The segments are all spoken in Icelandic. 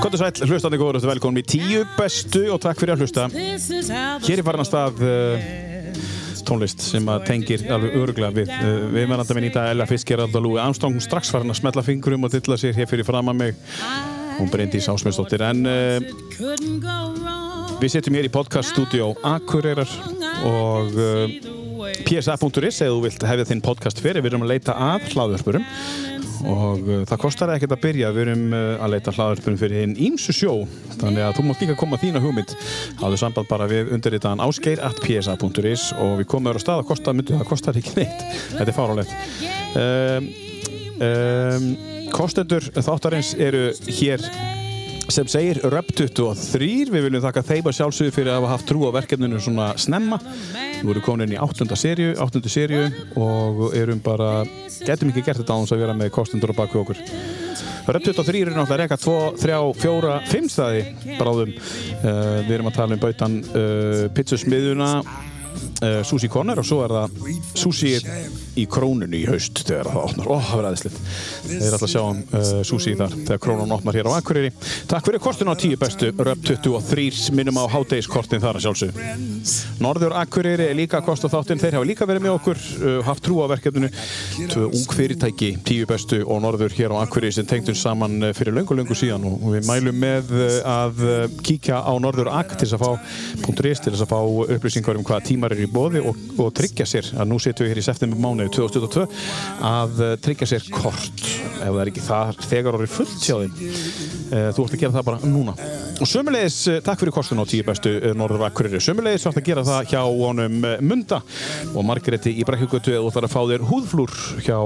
Kontur sæl, hlustandi góður, þetta er velkomin í tíu bestu og takk fyrir að hlusta. Hér er farin að stað uh, tónlist sem að tengir alveg öruglega við. Uh, við mennandi minn í dag, Ella Fiskgerald og Lúi Armstrong, strax farin að smetla fingurum og dilla sér hér fyrir fram að mig. Hún breyndi í sásmjöstóttir, en uh, við setjum hér í podcaststudió Akureyrar og psa.is eða þú vilt hefja þinn podcast fyrir, við erum að leita að hlaðvörpurum og uh, það kostar ekkert að byrja. Við erum uh, að leita hlaðarpunum fyrir hinn ímsu sjó. Þannig að þú mátt líka koma þína hugmynd. Hafðu samband bara við undirritaðan áskeir at psa.is og við komum á stað að kosta myndi það kostar ekki neitt. Þetta er fárálegt um, um, kostendur þáttarins eru hér sem segir Röp 23 við viljum þakka þeim að sjálfsögðu fyrir að hafa haft trú á verkefninu svona snemma. Við vorum komin inn í áttunda sériu áttundu sériu og erum bara getum ekki gert þetta á þess að vera með kostendur á baku okkur. Röp 23 er náttúrulega reyka 2, 3, 4, 5 staði bráðum. Uh, við erum að tala um bautan uh, pizzasmiðuna uh, Sushi Conner og svo er það Sushi í krónunni í haust þegar það opnar, ó það verður aðeinslegt þeir er alltaf að sjá um uh, Sushi þar þegar krónun opnar hér á Akureyri. Takk fyrir kortinu á tíu bestu, Röp 23 minnum á hádeigiskortin þar að sjálfsög Norður Akureyri er líka kost á þáttinn, þeir hafa líka verið með okkur uh, haft trú á verkefninu. Tvö ung fyrirtæki, tíu bestu og Norður hér á Akureyri sem tengdum saman fyrir löngu löngu síðan. Og við mælum með að kíkja á Norður Ak til þess að fá er bóði og, og tryggja sér að nú setjum við hér í september mánuði 2022 að tryggja sér kort. Ef það er ekki það þegar orðið fullt hjá þeim. Þú ætti að gera það bara núna. Og sömulegis, takk fyrir kostun á tíu bestu Norður Akureyri, sömulegis þú ætti að gera það hjá honum Munda og Margreti í Brekkugötu og þú ætti að fá þér húðflúr hjá,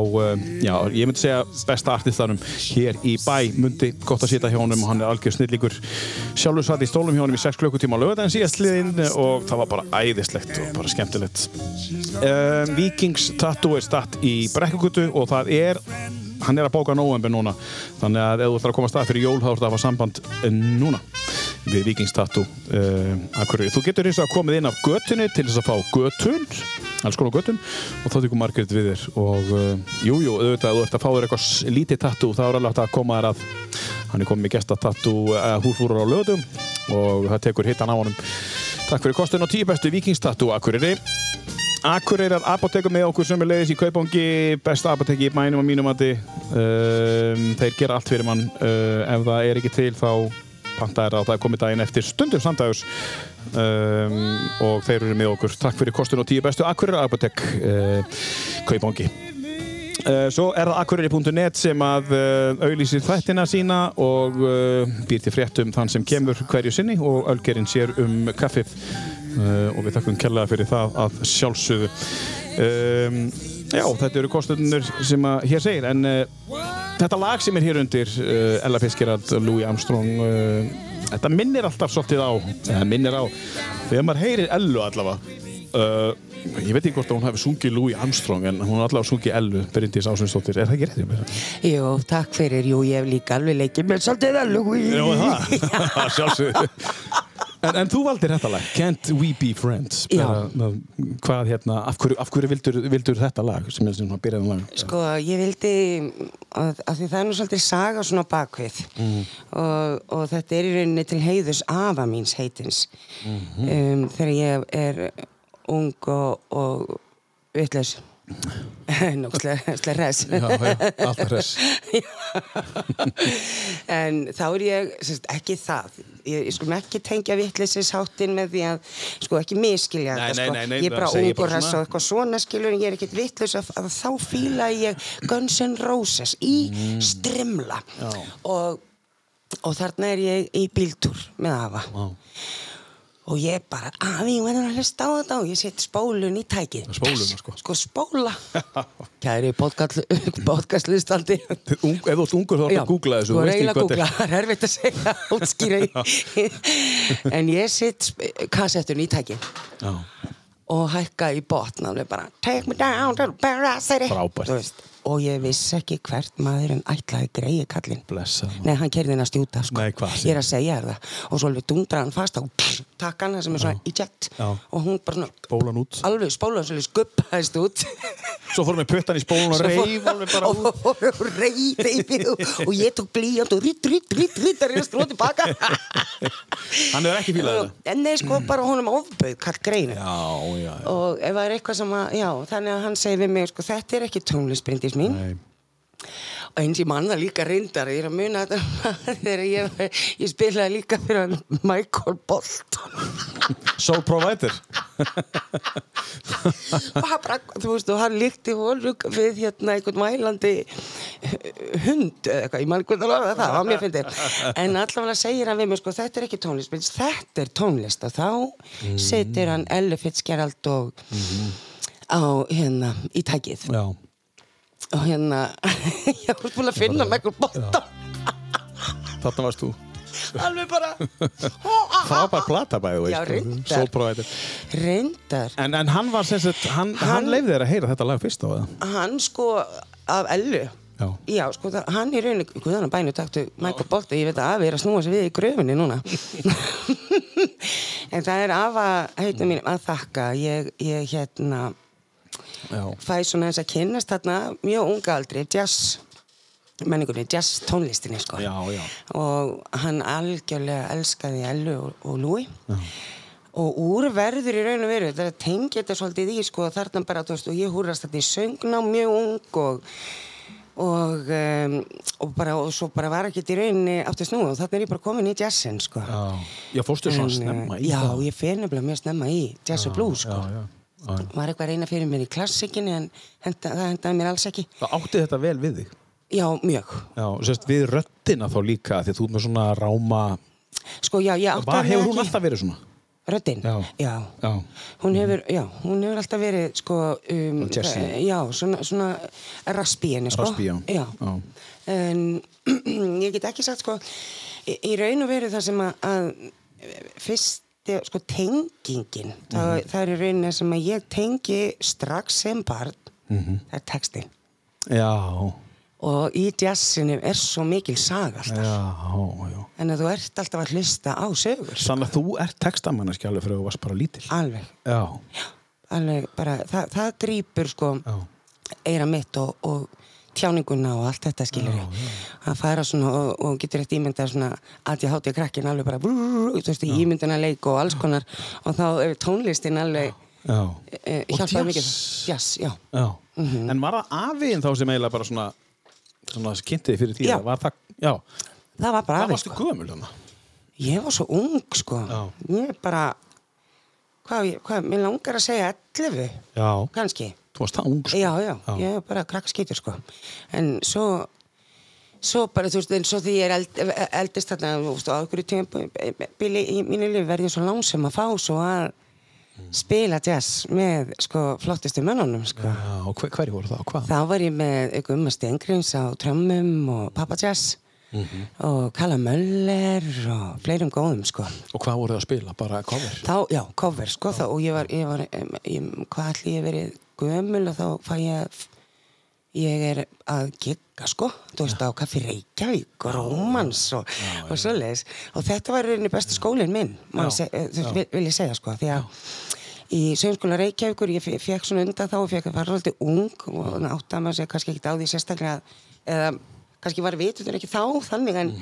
já, ég myndi segja besta artistanum hér í bæ. Mundi, gott að sita hjá honum og hann er algjör snillíkur sjálfur satt í stólum hjá honum í 6 klukkutíma á lögadaginn síðastliðinn og það var bara æðislegt og bara skemmtilegt. Um, Vikings Tattoo er statt í Brekkugötu og það er hann er að bóka november núna. Þannig að ef þú ætlar að koma að stað fyrir jól þá ætlar það að hafa samband núna við Vikingstatú uh, þú getur eins og að komið inn af göttunni til þess að fá göttun alls konar göttun og þá tekur Margrit við þér. Og jújú, uh, jú, auðvitað þú ert að fá þér eitthvað lítið tattoo þá er alveg að koma þér að hann er komið með gestatatú uh, húfúrar á löðum og það tekur hittan á honum Takk fyrir kostun og tíu bestu Vikingstatú Akureyri. Akureyrar apotekum með okkur sem er leiðis í Kaupangi besta apoteki í mænum og mínum mati. Um, þeir gera allt fyrir mann. Uh, ef það er ekki til þá panta er að það er komið daginn eftir. Stundum samdags um, og þeir eru með okkur. Takk fyrir kostun og tíu bestu Akureyrar apotek uh, Kaupangi svo er það akureyri.net sem að auðlýsir þættina sína og býr til fréttum þann sem kemur hverju sinni og Ölgerinn sér um kaffið. Og við þakkum kærlega fyrir það að sjálfsögðu. Um, Já, þetta eru kostunir sem að hér segir en þetta lag sem er hér undir Ella Fiskirad, Louis Armstrong þetta minnir alltaf svolítið á minnir á, þegar maður heyrir Ellu allavega ég veit ekki hvort að hún hefði sungið Louis Armstrong en hún har allavega sungið Ellu, Bryndís Ásvinsdóttir er það ekki réttið? Jú, takk fyrir, jú, ég hef líka alveg leikið með svolítið Ellu Já, það, sjálfsögðu. En, en þú valdir þetta lag, Can't We Be Friends? Bara, hvað hérna, af hverju, af hverju vildur, vildur þetta lag sem er svona byrjaðum lag? Sko, ég vildi að, að því það er nú svolítið saga svona bakvið. Mm. og, og þetta er í rauninni til heiðus afa míns heitins. Mm -hmm. um, þegar ég er ung og, og vitlaus. Nókslega res Já, já, alltaf res En þá er ég sérst, ekki það. Ég, ég sko ekki tengja vittlisisháttin með því að sko ekki miskilja nei, sko. nei, nei, ég er bara ungur res og eitthvað svona skilur en ég er ekkit vittlis að, að þá fíla ég Guns N' Roses í mm. strimla. Og, og þarna er ég í bíltúr með afa. Wow og ég bara, að ég verður að hlusta á þetta. Og ég set spólun í tækið. Spóluna sko. Sko spóla. Kæri podcastlistandi. Ef þú ert ungur þá er þetta að googla þessu þú er eiginlega að googla, það er erfitt að segja útskýra en ég set kassettun í tækið. Og hækka í botn alveg bara take me down to the paradise frábært og ég vissi ekki hvert maðurinn ætlaði greiði kallinn. Blessa. Nei, hann kerði hennar stjúta sko. Nei, hvað Ég er að segja það. Og svo alveg dundra hann fast og takk hann sem er svona í jett. Og hún bara svona. Alveg spólan svolítið skuppaðist út. Svo fórum við puttan í spólun og bara og, og, og reif yfir og, og ég tók blíjant og ritt, ritt, ritt, ritt að reyna stróð tilbaka. Hann er ekki fílað en nei sko bara honum ofbauð kall greinu. Og ef það er eitthvað sem að, já, þannig að hann segir við mig, sko, þetta er ekki tónlistbrindis mín. Nei. og eins í manna líka reyndar, ég er að muna þetta þegar ég, ég spilaði líka fyrir Michael Bolton. Soul Provider. og hann bara, þú veist, og hann líkti hólug við hérna einhvern mælandi hund eða eitthvað, ég man ekki að lofa það, mér en allavega segir hann við mig, sko, þetta er ekki tónlist þetta er tónlist. Og þá setur hann Elli Fitzgerald og á hérna í tækið. Já. Og hérna ég var búin að finna með einhver botta Þarna varst þú. alveg bara Frábær plata bæði, Já, reyndar. Soul Provider. reyndar En, en hann var sem sagt, hann, hann, Hann- leifði þér að heyra þetta lag fyrst á það. hann sko af Ellu Já. Já, sko, það, hann í rauninni, guðan að bænu taktu Michael Bolton, ég veit að Afi er að snúa sig við í gröfinni núna en það er Afa heitum mín að þakka ég, ég hérna. Fæ svona þess að kynnast þarna mjög unga aldri, jazz menningunni, jazz tónlistinni sko Já, já. og hann algjörlega elskaði Ellu og, og Lúi og úr verður í raun og veru þetta tengi þetta svolítið í sko þarna bara, þú veist, og ég húrast þetta í söngná mjög ung og og, um, og bara og svo bara var ekki í rauninni aftur snú og þarna er ég bara komin í jazzin sko Já. Já, fórstu svona snemma í já, það. ég fer nefnilega mjög snemma í jazz og blues sko Já, já. Já. var eitthvað að reyna fyrir mér í klassikinni en henda, það hendaði mér alls ekki Það átti þetta vel við þig. já, mjög Já, sérst við röddina þá líka því að þú ert með svona ráma sko, já, ég átti alveg hefur hún ekki- alltaf verið svona? Röddin? Já. Já. Já. Hún hefur, já, hún hefur alltaf verið, sko, um, eh, já, svona, svona raspi henni, sko. Raspí, já. Já. En ég get ekki sagt, sko, í, í raun og veru það sem að, að fyrst, sko, tengingin, það, Mhm. það er í rauninni sem að ég tengi strax sem barn, Mhm. það er textin. Já. Og í jazzinu er svo mikil saga alltaf. Já. En að þú ert alltaf að hlusta á sögur. Þannig að þú ert textamanneski alveg fyrir að þú varst bara lítil. Alveg. Alveg bara, það, það grýpur sko eira mitt og, og tjáninguna og allt þetta skilur að fara svona og, og getur eitt ímyndað svona að ég háti að krakkin alveg bara brrrr, þú veist, ímynduna leik og alls konar og þá er tónlistin alveg Já. e, Og hjálpaði mikið jazz. já, Já. Mhm. En var það afiðin þá sem eiginlega bara svona svona kynntiði fyrir? Já. eða Var það, já. það var bara varstu sko. þannig? ég var svo ung sko Já. ég bara hvað, hvað, mér langar að segja 11 Já. kannski Þú varst það ung sko. Já, já, Já. ég er bara krakkaskýtur sko en svo svo bara, þú veist, eins og því ég er eld, eldist þarna, þú veist, á okkur tíma í mínu lífi verði ég svo lánsum að fá svo að spila jazz með, sko, flottustu mönnunum, sko. Já, og hver, hverju voru það og hvað? Þá var ég með ykkur um að Stengrims á trömmum og Papa Jazz og Kalla Möller og fleirum góðum, sko. Og hvað voru það að spila? Bara cover? Þá, já, cover, sko, þá, og ég var, ég var, ég, hvað ætli ég verið gömul og þá fæ ég, ég er að gigga, sko, þú veist, á Kaffi Reykjavík og Rómans og, og svoleiðis. Og þetta var rauninni besti skólinn minn, seg, eh, þú veist, vil, vil ég segja, sko, því að í sögumskóla Reykjavíkur, ég fe- fekk svona undan þá og fekk að fara svolítið ung og átti að maður segja kannski ekkert á því sérstaklega eða kannski var vitutur ekki þá þannig en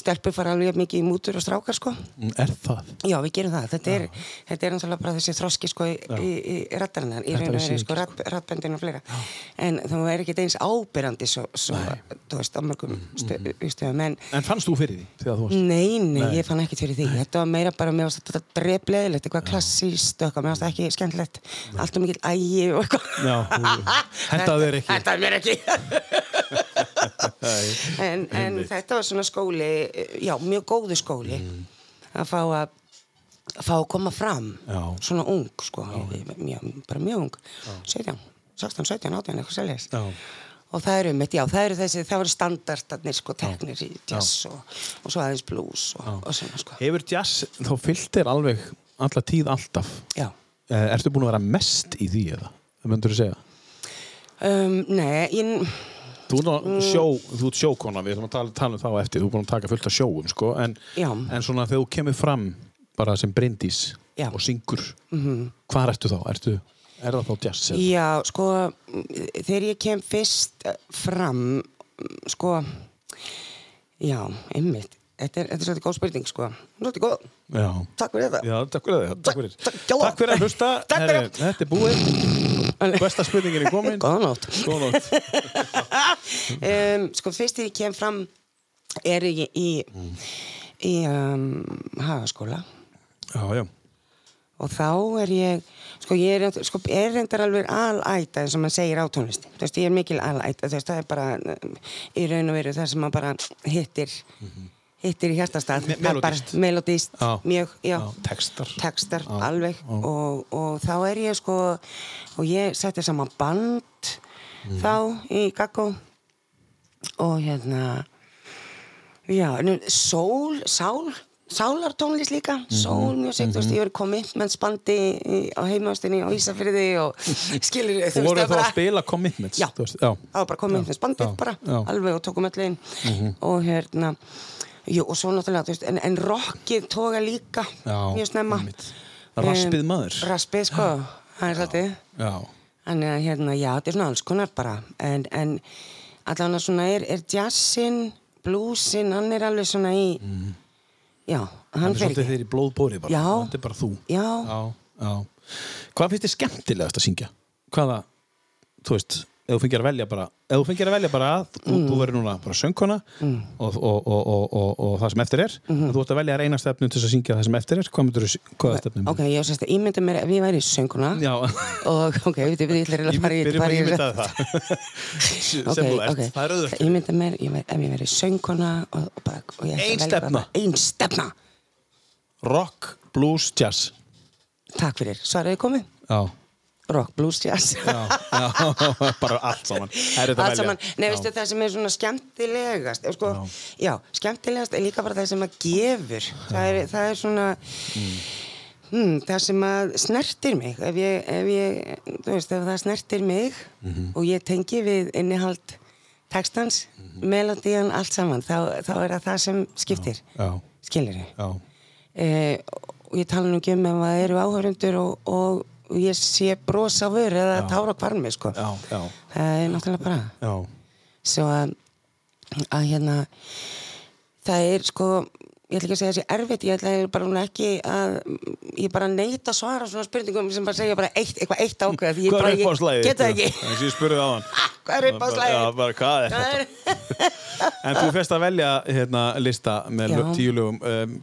stelpur fara alveg mikið í mútur og strákar sko Mm, Er það? Já, við gerum það. Þetta er, þetta er náttúrulega bara þessi þroski sko í, í, í rattarinnar, í raun og ég sko ekki, rattböndin og fleira. En það er ekki eins ábyrrandi svo, svo þú veist, á mörgum Mm, stöðum. Stöð, en En fannst þú fyrir því þú varst? nei, nei, Nei. ég fann ekkert fyrir því. Þetta var meira bara með þetta drefleðilegt, eitthvað klassíst og eitthvað, mér fannst það ekki skemmtilegt. Allt og mikill ægi og eitthvað. Já, ekki? Mér ekki. þetta var svona skóli, já, mjög góðu skóli að fá að að fá að koma fram Já. svona ung sko, já, já, bara mjög ung 17, 16, 17, 18 eitthvað sérleis og það eru mitt, já, það eru þessi það eru standardarnir sko, teknir í jazz og, og svo aðeins blues og, og svona sko, Hefur jazz þá fyllt þér alveg alla tíð alltaf? já. Eh, Ertu búin að vera mest í því eða? Það myndur þú segja? Um, nei, ég, Þú ert sjókona, við ætlum að tala, tala um þá á eftir, þú er búin að taka fullt af sjóum, sko, en, en svona þegar þú kemur fram bara sem brindís Já. Og syngur, -hmm. hvað ertu þá? Ertu, er það þá jazz? eða? já, sko, þegar ég kem fyrst eh, fram, sko, já, einmitt, þetta er, þetta er svolítið góð spurning, sko, svolítið góð, Já. takk fyrir þetta. Já, takk fyrir það, takk fyrir. já. Takk fyrir. Herri, þetta er búið, besta spurningin er komin. Góða nótt. Góða nótt. um, sko, fyrst þegar ég kem fram er ég í, í um, hagaskóla Já, já. og þá er ég sko ég er, sko, er reyndar alveg alæta eins og maður segir á tónlisti þú veist ég er mikil alæta þú veist það er bara í raun og veru það sem maður bara hittir hittir í Það bara melódískt. melodist mjög, já, textar. textar alveg. Og, og þá er ég sko og ég setti saman band Mhm. þá í Gaggo og hérna já, nú, sól sál, sálartónlist líka Mhm. sól mjög segt, þú veist, ég verið commitmentsbandi á heimástinni á Ísafyrði og skilur Þú voru þá að spila commitments? Já. veist, það var bara commitmentsbandið Já, bara, já. Mhm. alveg og tókum öll einn og hérna jú, og svo náttúrulega, veist, en, en rockið tóga líka Já, mjög snemma. Raspið maður. raspið sko, það er Já. Þannig að hérna, já, þetta er svona alls konar bara en, en allan að svona er, er jazzin, bluesin hann er alveg svona í já, Hann hann er fer svolítið ekki þeir í blóðbóri bara. Já. Þetta er bara þú. Já. Já, já. Hvað finnst þið skemmtilegast að syngja? Hvaða, þú veist, ef þú fengir að velja bara, ef þú fengir að velja bara, þú, Mm. þú verður núna bara söngkona og, og, og, og, og, og það sem eftir er, Mhm. og þú ert að velja eina stefnu til að syngja það sem eftir er, hvað myndur þú, hvaða stefnu? ok, ég sérst að ímynda mér ef ég væri sönguna Já, og ok, við við ætla að fara í byrjum að ímynda það. Sem þú ert, það er auðvöld. Ég mynda mér, væri- ef ég verið söngkona og, og, bara, og ég ætla að Ein velja bara- stefna. Ein stefna, Rock, blues, jazz. takk fyrir, svaraði komið. Rock, blues, jazz Já, já, bara allt saman. Allt saman, nei, Já. veistu það sem er svona skemmtilegast eh, sko, já. skemmtilegast er líka bara það sem að gefur það er, það er svona hmm, það sem að snertir mig ef ég, ef ég veist, ef það snertir mig Mhm. og ég tengi við innihald textans, melodían allt saman, þá, þá er það það sem skiptir, Já, skilir já. eh, og ég tala nú ekki um ef það eru áhörundur og, og, og ég sé bros á vöru eða tára kvarmi sko. Já, já, það er náttúrulega bara já. svo að, að hérna það er sko ég ætla ekki að segja þessi erfitt, ég ætla bara ekki að ég bara neita að svara svona spurningum sem bara segja bara eitt, eitthvað eitt ákveð því ég bara, ég slæðið? get það ekki Þannig að ég spurði á hann. hvað er upp á Já, slæðið bara hvað er þetta? En þú fyrst að velja hérna, lista með Já. tíu lögum. Um,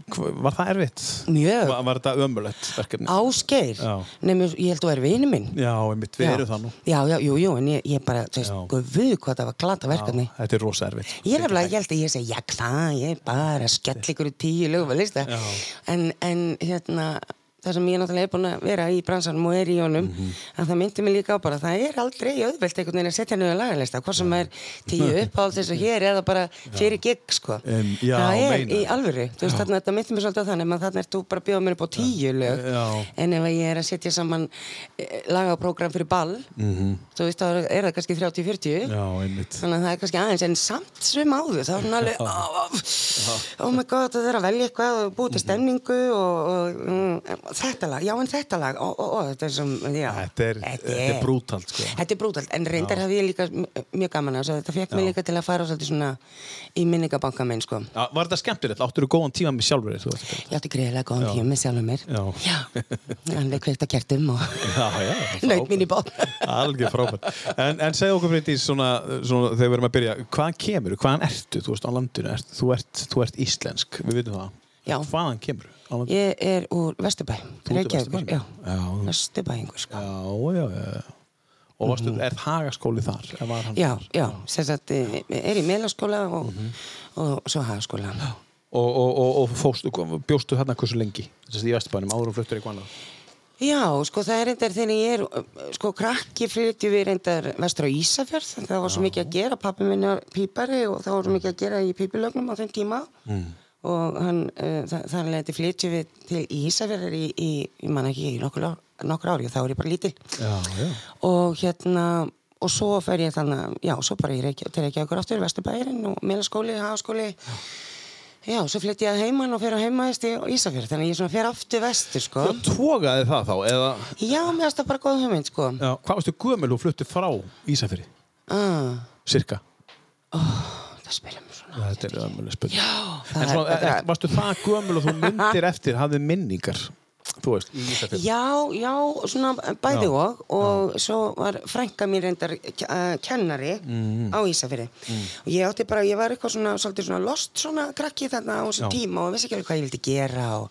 var það erfitt? Mjög. Var, var þetta ömulegt verkefni? Ásgeir, Já. nefnum, ég held að þú er vini minn Já, einmitt, við erum það nú. já, já, jú, jú, en ég, ég bara, þú veist, Já. guð hvað það var glata verkefni Já, þetta er rosa erfitt. Ég er nefnilega, ég held að ég segi, já hvað, ég bara skell ykkur tíu lögum að lista. En, en hérna, það sem ég náttúrulega er búin að vera í bransanum og er í honum, Mhm. að það myndi mig líka á bara, það er aldrei auðvelt einhvern veginn að setja niður lagalista, hvort sem er tíu uppáhalds eins og hér eða bara fyrir gig, sko. Em, já, það er meinar. í alvöru, þú veist, þarna, þetta myndi mig svolítið á þannig, að þarna ert þú bara að bjóða mér upp á tíu lög, Já. en ef ég er að setja saman eh, lagaprógram fyrir ball, þú veist, þá er það kannski 30-40, Mhm. Já, einmitt. þannig að það er kannski aðeins en samt svim áður þá er oh, oh my god það þetta lag, já en þetta lag og, og, og þetta er sem já, Þetta er, þetta er brútalt, sko. Þetta er brútalt, en reyndar hafði ég líka mjög gaman að þetta fekk mig líka til að fara svolítið svona í minningabanka minn sko. Já, var þetta skemmtilegt? Áttur þú góðan tíma með sjálfur þú gera Ég átti greiðlega góðan tíma með sjálfum mér. Já. Já, hann er kveikt að kertum og Já, já, naut mín í bótt. Algjör frábært. En, en segð okkur fyrir því svona, svona þegar við erum að byrja, hvaðan kemur, hvaðan ertu, þú veist, á landinu, ert, þú, ert, þú ert Ég er úr Vesturbæ, Reykjavíkur, já. Vesturbæingur sko. Já, já, já. Og varstu, er hagaskóli þar? Já, já, sem sagt, eh, er í meðlaskóla og, og svo hagaskóla. Og, og, og, og fóstu, bjóstu hérna hversu lengi? Þess að í Vesturbænum, áður og fluttur eitthvað annað? Já, sko það er reyndar þegar ég er, sko krakki flytju við reyndar vestur á Ísafjörð, það var svo mikið að gera, pappi minn er pípari og það var svo mikið að gera í pípilögnum á þeim tíma mm. Og hann, uh, það, það er leiti flytju við til Ísafjörðar í, í, ég man ekki, í nokkur, nokkur ári og þá er ég bara lítil. Já, já. og hérna og svo fer ég þannig, já, svo bara ég reykja, til ekki okkur aftur, Vesturbærin og meðlaskóli, hagaskóli já, svo flytti ég að heiman og fer á heimaðist í Ísafjörð, þannig að ég svona fer aftur vestur, sko. Þú tókaði það þá, eða? Já, mér finnst það bara góð hugmynd, sko. Já, hvað varstu gömul og fluttu frá Ísafyrir, ah, cirka? það Já, þetta er ömuleg spurning. já, En er, er, varstu það gömul og þú myndir eftir, hafði minningar, veist? Já, já, svona bæði Já, og og svo var frænka mér reyndar uh, kennari Mhm. á Ísafiri og ég átti bara, ég var eitthvað svona svona lost svona krakki þarna á þessum Já. tíma og vissi ekki alveg hvað ég vildi gera og,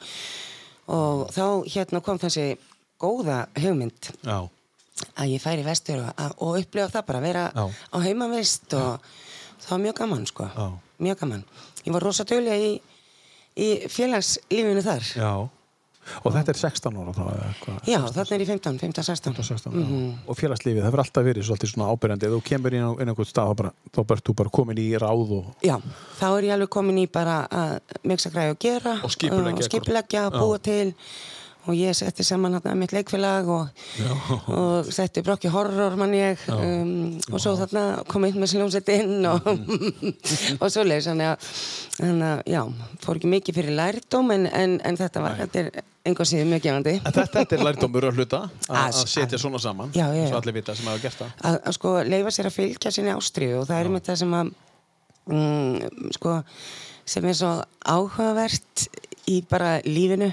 og þá hérna kom þessi góða hugmynd Já, að ég færi vestur og, og upplifa það bara að vera Já. á heimavist og það var mjög gaman sko Já. mjög gaman, ég var rosa dölja í, í félagslífinu þar já. Og þetta er 16 ára þá, eða hvað? Já, þarna er ég 15, 15, 16 16, já. Og félagslífið, það verður alltaf verið svolítið svona ábyrjandi. Ef þú kemur inn á einhvern stað, bara, þá bert þú bara komin í ráð og... Já, þá er ég alveg komin í bara að miksa græði og gera Og skipuleggja og skipuleggja og búa til og ég setti saman hérna mitt leikfélag og, og setti brokki horror mann ég. Um, og svo þarna kom einn með sljónsett inn og, og svo leiðis þannig að, já, fór ekki mikið fyrir lærdóm en, en, en þetta var, þetta er einhver síðan mjög gefandi. En þetta, þetta er lærdómur að hluta, að setja svona saman, Já, já, já. svo allir vita sem hafa gert það. að, að sko leifa sér að fylgja sinni ástriðu og það er með það sem að mm, sko sem er svo áhugavert í bara lífinu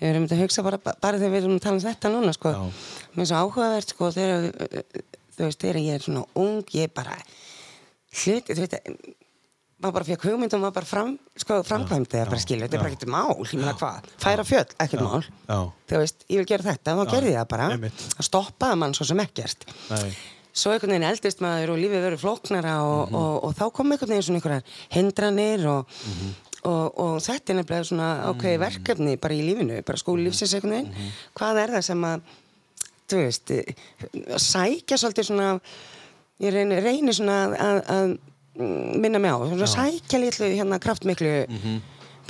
við erum að hugsa bara, bara þegar við erum að tala um þetta núna sko, mér er svo áhugavert sko þegar þú veist, þegar ég er svona ung ég bara hluti, þú veit maður bara fekk hugmynd og maður bara fram, sko, framkvæmdi það bara skilja, þetta er bara ekkert mál, ég meina hvað færa fjöll, ekkert mál. Já. þú veist, ég vil gera þetta, þá gerði ég það bara. Það stoppaði mann svo sem ekkert. Nei. svo einhvern veginn eldist maður og lífið verður flóknara og, og, og, þá kom einhvern veginn svona einhverjar hindranir og, og, og þetta er nefnilega svona ákveði verkefni bara í lífinu, bara skóli lífsins einhvern veginn. Hvað er það sem að þú veist, eh, sækja svolítið svona ég reyni, reyni svona að, að, að mm, minna mig á, svona sækja litlu hérna kraftmiklu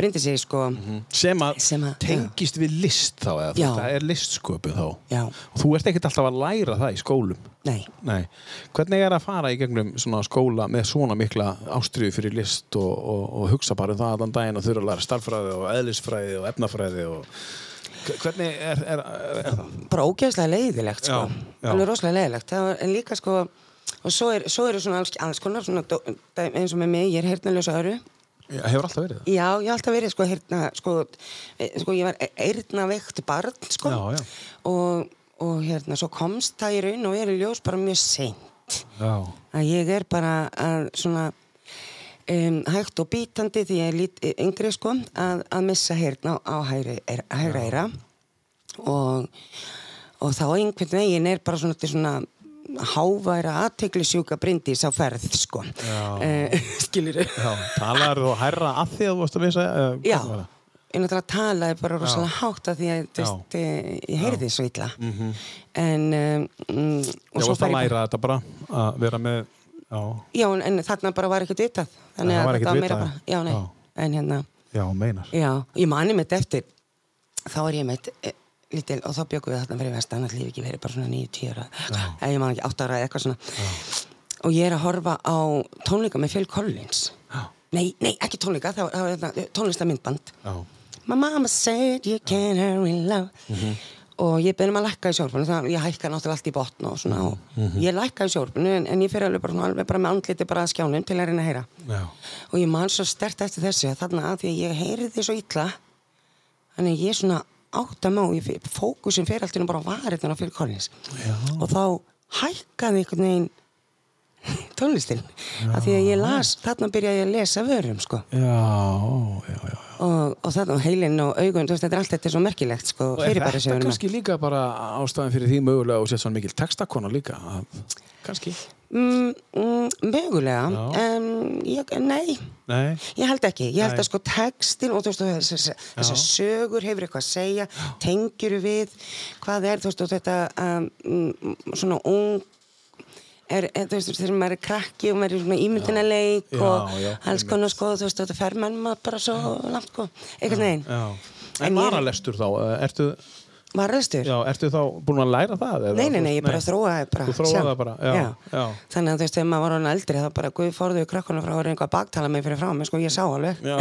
brindi sig sko Sem að Sem að- tengist við list þá, eða Já. það er listsköpu þá. Já. Og þú ert ekkert alltaf að læra það í skólum. nei, Nei. Hvernig er að fara í gegnum svona skóla með svona mikla ástriðu fyrir list og, og, og hugsa bara um það allan daginn og þurfa að læra starffræði og eðlisfræði og efnafræði og hvernig er, er, er, er það? bara ógeðslega leiðilegt sko. Alveg rosalega leiðilegt en líka sko og svo, er, eru svona alls, konar svona, eins og með mig, ég er heyrnalösa öru Hefur alltaf verið það? já, ég hef alltaf verið sko heyrna sko, e, sko ég var eyrna veikt barn sko Já, já. Og, og hérna svo komst það í raun og er í ljós bara mjög seint Já. að ég er bara að svona um, hægt og bítandi því ég er lít yngri sko að, að missa heyrna á, hægri, er, hægra eira og, og þá einhvern veginn er bara svona, er svona háværa aðteglisjúka brindis á ferð sko. Uh, skilir Já. Talar þú hærra að því að þú varst að eða já. ég náttúrulega talaði bara rosalega hátt að því að veist, eh, ég heyrði svo illa. En um, mm, og Já, svo varst að ég læra þetta bara að vera með Já, já, en, en þarna bara var ekkert vitað þannig að þetta var meira bara, já, nei, já. en hérna já meinar. Já, ég mani mitt eftir þá er ég mitt lítil og þá bjökum við þarna fyrir vestan lífi ekki verið bara svona 9-10 ára eða ég man ekki 8 ára eða eitthvað svona. Og ég er að horfa á tónleika með Phil Collins. Já. nei, nei, ekki tónleika, það var, það var þetta, tónlistamindband Já. My mama said you can't hurry love. Og ég beðum að lækka í sjórfunu þannig að ég hækka náttúrulega allt í botn og svona og ég lækka í sjórfunu en, en ég fyrir alveg bara, svona, alveg bara með andliti bara að skjánum til að reyna að heyra. Já. og ég man svo stert eftir þessu þarna að því að ég heyriði svo illa þannig ég svona átta má fókusin fyrir allt í einu bara á varirnar á fyrir Collins Já. og þá hækkaði einhvern veginn tónlistin að því að ég las, þarna byrjaði ég að lesa vörum sko Já, já, já. og, og þarna heilin og augun veist, þetta er allt þetta er svo merkilegt sko Og er þetta kannski líka bara ástæðan fyrir því mögulega og sér svona mikil textakona líka? Kannski? Mm, mm, mögulega. Já. um, ég, nei. Nei. Ég held ekki, ég held Nei. að sko textin og þessar þessa sögur hefur eitthvað að segja, tengjur við hvað er, veist, þetta um, svona ung er, þú veist, þegar maður er krakki og maður er Já, og já, alls konar sko, þú veist, þetta fer mann maður bara svo langt sko, einhvern veginn. Já. En En varalestur þá, eh, ertu, varðastur Já, ertu þá búin að læra það? Nei, nei, nei, ég bara Nei. þróaði bara Þú þróaði það bara, já, já. Þannig að þú veist, þegar maður var hann eldri þá bara, guð fórðu krakkuna frá að vera eitthvað að baktala mig fyrir frá mig, sko, ég sá alveg Já.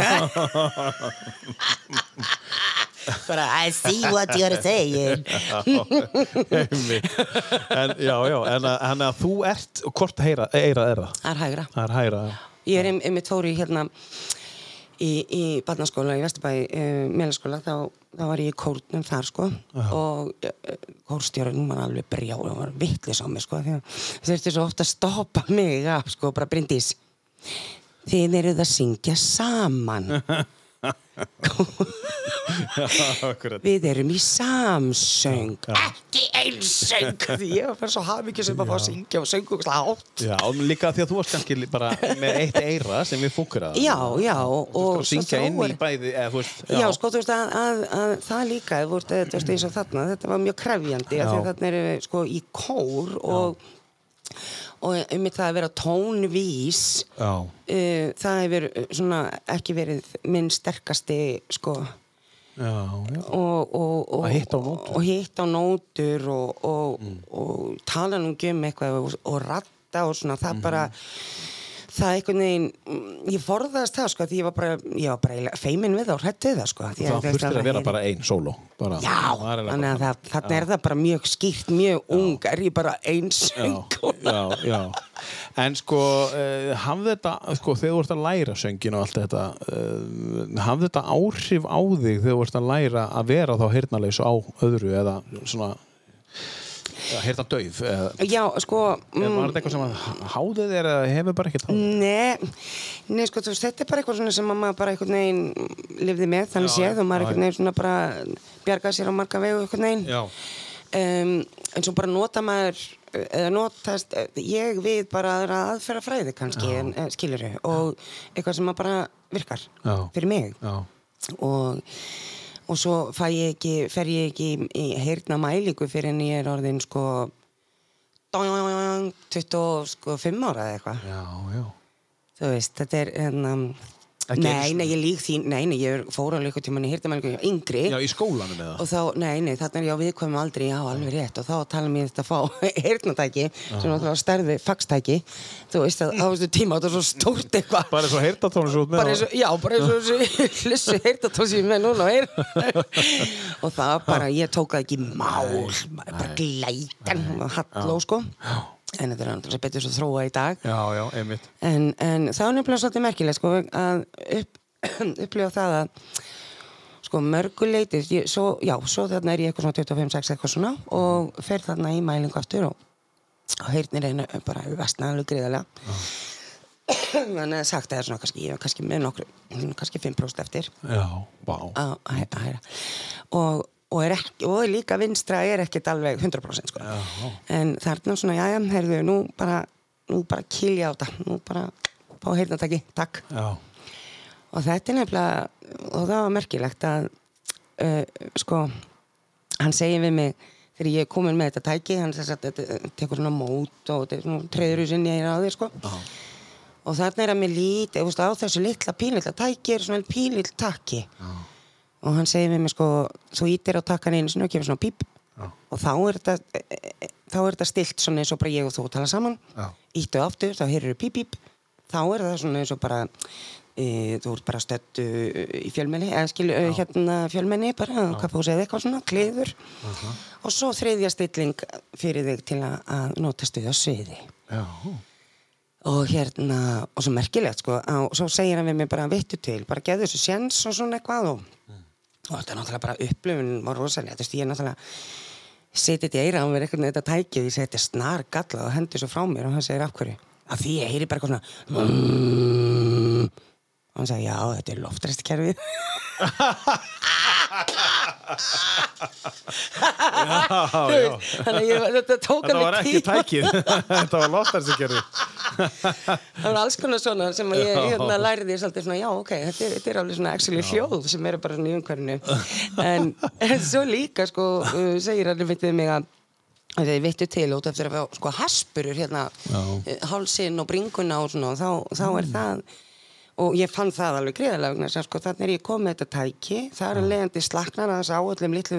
bara, I see what you're saying en, já, já, en, að- að þú ert, hvort heyra, eira er það? Það er hægra Það er hægra, já. Ég er fór í hérna í, í barnaskóla í Vesturbæ uh, meðlaskóla, þá, þá var ég í kórnum þar sko. Og uh, kórstjórun var alveg brjá og var vittlis á mig sko að þurfti svo ofta að stoppa mig af sko, bara brindis þið eruð að syngja saman. við erum í samsöng. Ekki einsöng því ég var bara svo hafmyggju sem að fá að syngja og söngu og slátt Já, líka því að þú varst kannski bara með eitt eira sem við fúkur að já, já og og syngja inn í bæði eða, veist, Já, sko, þú veist að, að, að það líka, þú veist, eins og þarna, þetta var mjög krefjandi, af því Já. að þarna erum við sko í kór og, og um það að vera tónvís, já. uh, það hefur uh, svona ekki verið minn sterkasti, sko, Já, já. og, og, og, Að hitta á nótur. og hitta á nótur og, og, og tala nú um eitthvað og, og ratta og svona, það bara, það einhvern veginn, mm, ég forðaðist það, sko, því ég var bara, ég var bara feimin við og hrætt við það, sko. Það að- þurftir að vera heyri- bara ein sóló bara, Já, þannig að það, þarna er það bara mjög skýrt, mjög ung, er ég bara eins já, sönguna. já, já. En sko, uh, hafði þetta, sko, þegar þú ert að læra söngin og allt þetta, uh, hafði þetta áhrif á þig þegar þú ert að læra að vera þá heyrnalegs á öðru eða svona, dauf, eða, Já, sko, eða mm, var þetta eitthvað sem að háði þér eða hefur bara ekkert háði? nei, nei, sko, þú veist, þetta er bara eitthvað svona sem að maður bara einhvern veginn lifði með, þannig séð og maður já, einhvern veginn svona bara bjargaði sér á marga vegu einhvern veginn. Já, Um, en svo bara nota maður, eða notast ég við bara aðra aðferða fræði kannski, en, skilur og eitthvað sem maður bara virkar Já. fyrir mig. já, og, og svo ég ekki, fer ég ekki í, í heyrna mælingu fyrir en ég er orðin sko 25 ára eða eitthvað þú veist, þetta er hérna Ekki nei, nei, ég lík því, nei, nei, ég fór alveg eitthvað tíma í heyrna mælingu yngri. Já, í skólanum eða? og þá, nei, nei, þarna er ég á viðkvæmum aldrei já, alveg rétt. Og þá tala mér þetta að fá heyrnatæki, sem náttúrulega stærði faxtæki, þú veist að á þessu tíma þetta er svo stórt eitthvað. Bara svo heyrnatónu svo út með eins og, já, bara eins og þessu heyrtatón sem ég er með núna og heyr og það var bara, ég tók það ekki mál, bara glætan og halló sko en þetta er að betur svo þróa í dag. Já, já, einmitt. En, en það var nefnilega svolítið merkilegt sko að upp, upplifa það að sko mörguleiti svo, já, svo þarna er ég eitthvað svona 25-6 eitthvað svona og fer þarna í mælingu aftur og, og heyrnir einu bara vestna alveg greiðarlega þannig að sagt að það er svona kannski, ég er kannski með nokkru kannski 5% eftir. Já, vá. Að heyra. Og, og, er ekki, og líka vinstra er ekkert alveg 100% sko. en þarna svona, já, já, heyrðu, nú bara nú bara kilja á þetta. Nú bara fá heyrnataki, takk. Já, og þetta er nefnilega og það var merkilegt að uh, sko hann segir við mig þegar ég er komin með þetta tæki hann þess að þetta tekur svona mót og er treður í sinni á þér sko. Já, og þarna er að mér lít eða, á þessu litla pínlilla tæki er svona pílill takki. Já, og hann segir við mig sko þú ítir á takkan einu sinni og kemur svona píp. Já, og þá er þetta e, e, þá er þetta stilt svona eins og bara ég og þú tala saman. Já. íttu aftur, þá heyrður píp píp. Þá er það svona eins og bara e, þú ert bara stöttu í fjölmenni eða skilju e, hérna fjölmenni bara, hvað fóðu segið eitthvað svona, kliður og svo þriðja stilling fyrir þig til að, að nota stuð á sviði. Já. og hérna, og svo merkilegt sko, og svo segir hann við mig bara vittu til, bara geðu þessu sjens og svona eitthvað og, og þetta er náttúrulega bara upplifun var rosalega, þú veist, ég er náttúrulega setið í eira á mér eitthvað með þetta tækið ég segi þetta er snar gallað og hendur svo frá mér og hann segir af hverju, af því ég heyri bara eitthvað svona og hann segir já, þetta er loftræstikerfið. Þannig að ég, þetta tók Þetta var ekki tækið. Þetta var gerði það var alls konar svona sem ég hérna, lærði svolítið svona, já ok, þetta er, þetta er alveg svona actually hljóð sem eru bara svona í umhverfinu. En, en svo líka sko uh, segir hann við mig að þið vittu til út eftir að fá sko haspurur hérna, Já. uh, hálsinn og bringuna og svona og þá, þá er það og ég fann það alveg greiðalega sko þannig er ég komið með þetta tæki. Það er að leiðandi slaknar að þess á öllum litlu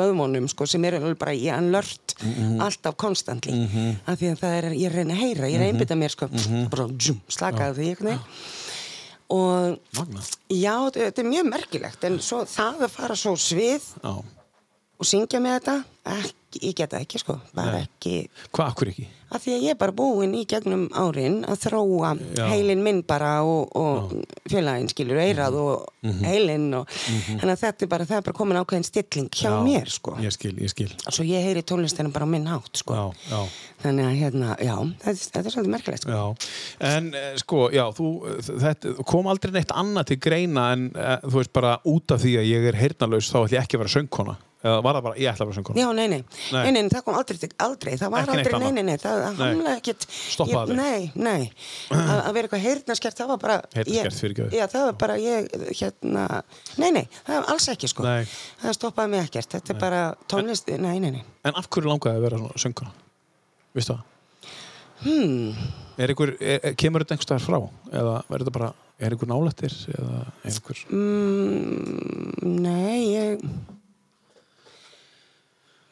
vöðmónum sko sem eru alveg bara í anlört alltaf konstantli mm -hmm. af því að það er, ég reyna að heyra ég reyna að einbytta mér sko. Bara svona slakaði því veginn. Og Magna. já, þetta er mjög merkilegt en svo það að fara svo svið Já. og syngja með þetta ekki, ég get það ekki sko bara Nei. ekki Hvað, akkur ekki? af því að ég er bara búin í gegnum árin að þróa Já. heilin minn bara og, og félaginn skilur eirað og heilin og þannig að þetta er bara, það er bara komin ákveðin stilling hjá Já, mér sko Ég skil, ég skil. svo ég heyri tónlistina bara á minn hátt sko Já, já. þannig að hérna, já, þetta, þetta er svolítið merkilegt sko. Já, en eh, sko, já, þú, þetta kom aldrei neitt annað til greina en eh, þú veist bara út af því að ég er heyrnalaus þá ætlum ég ekki að vera söngkona. Eða var það bara, ég ætla að vera söngkona. Já, nei, nei. Nei. nei, það kom aldrei, aldrei, það var aldrei, nei, nei, nei, það hamlaði ekkert. Stoppaði? Nei, nei, að vera eitthvað heyrnaskert, það var bara... Heyrnarskert, ég- fyrirgefðu. Já, það var bara, ég, hérna, nei, nei, það var alls ekki, sko. Nei. Það stoppaði mig ekkert, þetta er bara tónlist, nei, nei, nei. En af hverju langaði að vera svona söngkona? Vistu það? Hmm. Er er- kemur þetta einhver staðar frá? Eða verður þetta bara, er einhver nálættir? Eða er einhver... Mm, nei, ég...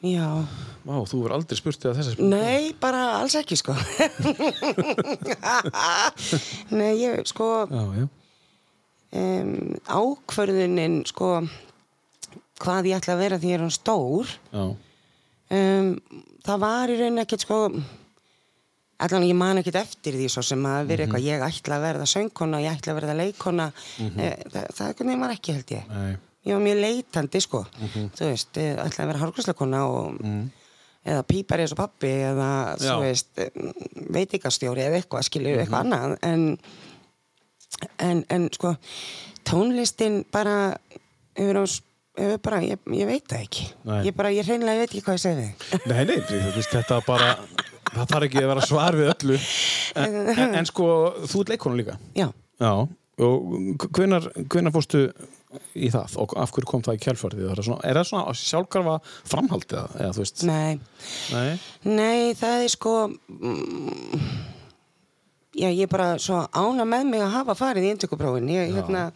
Já, Vá, þú verður aldrei spurt eða þessa spurt. nei, bara alls ekki, sko. nei, ég, sko... Já, já. um, ákvörðunin sko hvað ég ætla að vera því er hann stór um, það var í rauninni ekkert sko allan ég man ekkert eftir því svo sem að vera eitthvað ég ætla að verða söngkona, ég ætla að verða leikona mm það, það er hvernig var ekki held ég nei. Ég var mjög leitandi sko. Þú veist, ég ætla að vera hárgræslakona og eða pípari eins og pappi eða þú veist veitikastjóri eða eitthvað skilur eitthvað annað. En, en, en sko tónlistin bara hefur á bara, ég, ég veit það ekki. Nei. ég bara, ég hreinlega veit ekki hvað ég segi. Þig Nei, nei, þú veist, þetta bara, það þarf ekki að vera svar við öllu. En, en, en sko, þú ert leikona líka. já, Já, og hvenar, hvenar fórstu í það og af hverju kom það í kjálfarið? Er er það svona sjálfgarfa framhaldið eða, þú veist? nei Nei. Nei, það er sko mm, Já, ég er bara svo ána með mig að hafa farið í inntökuprófin ég, hérna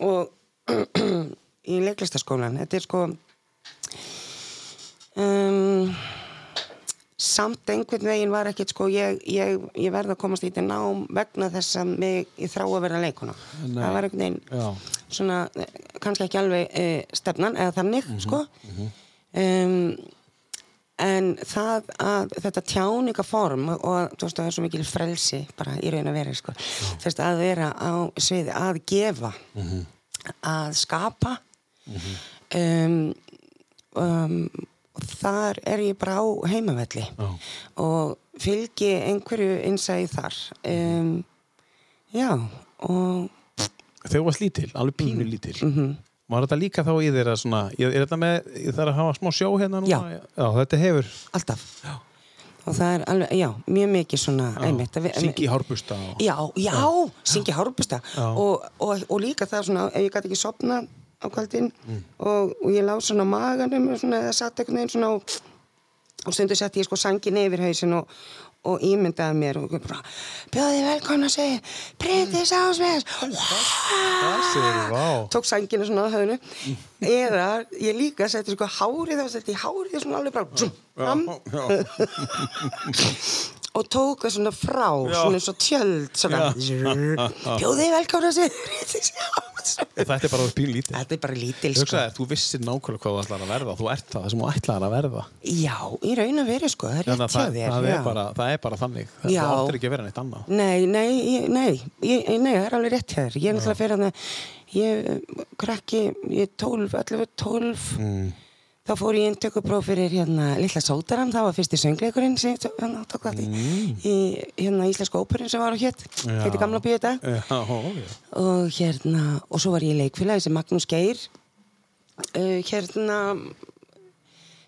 og í leiklistaskólan þetta er sko um, samt einhvern veginn var ekkert sko ég, ég, ég verð að komast í þetta nám vegna þess að mig, ég þrá að vera leikuna Nei. það var einhvern veginn Já. svona, eh, kannski ekki alveg e, stefnan eða þannig, sko. um, en það að þetta tjáningaform og þú veist það er svo mikil frelsi bara í raun að vera sko. þú veist að vera á sviði að gefa að skapa. Um, um, og þar er ég bara á heimavelli Já. og fylgi einhverju innsæði þar. Um, já og þú varst lítil, alveg pínu lítil, var þetta líka þá í að svona, er þetta með, ég þarf að hafa smá sjó hérna núna? Já. Já, þetta hefur, alltaf. Og það er alveg, já, mjög mikið svona einmitt að við- syngi hárbusta og... Já, já, syngja hárbusta. Já. og, og, og líka það svona ef ég gæti ekki sopna á kvöldin og, og ég lá svona á maganum og svona, eða satt einhvern veginn svona og, og stundu sett ég sko sangin yfir hausin og, og ímyndaði mér og bara, bjóði að segja Bryndis Ásvegs tók sangina svona á höfunu eða ég líka setti sko hárið þá setti hárið svona alveg bara fram og tók það svona frá svona eins og tjöld svona bjóði Bryndis Ásvegs Þetta er bara pínu lítið. Þetta er bara lítil sko. Hugsaði, þú vissir nákvæmlega hvað þú ætlar að verða, þú ert það, það sem þú ætlar að verða. Já, í raun að vera sko, það er Þannig rétt að hjá það, þér það, er bara, það er bara þannig. Það Já. áttir ekki að vera neitt annað. Nei, nei, ég, nei, ég, nei, það er alveg rétt hjá þér Ég er náttúrulega að ég eh, krakki, ég er 12, 11, 12 Mm. Þá fór ég inntökupróf fyrir hérna Lilla Sótaran, það var fyrsti söngleikurinn sem hann tók það í, í hérna Íslensku óperun sem var á hétt Mm. Já. heiti Gamla bíu þetta og hérna, og svo var ég í leikfélagi sem Magnús Geir uh, hérna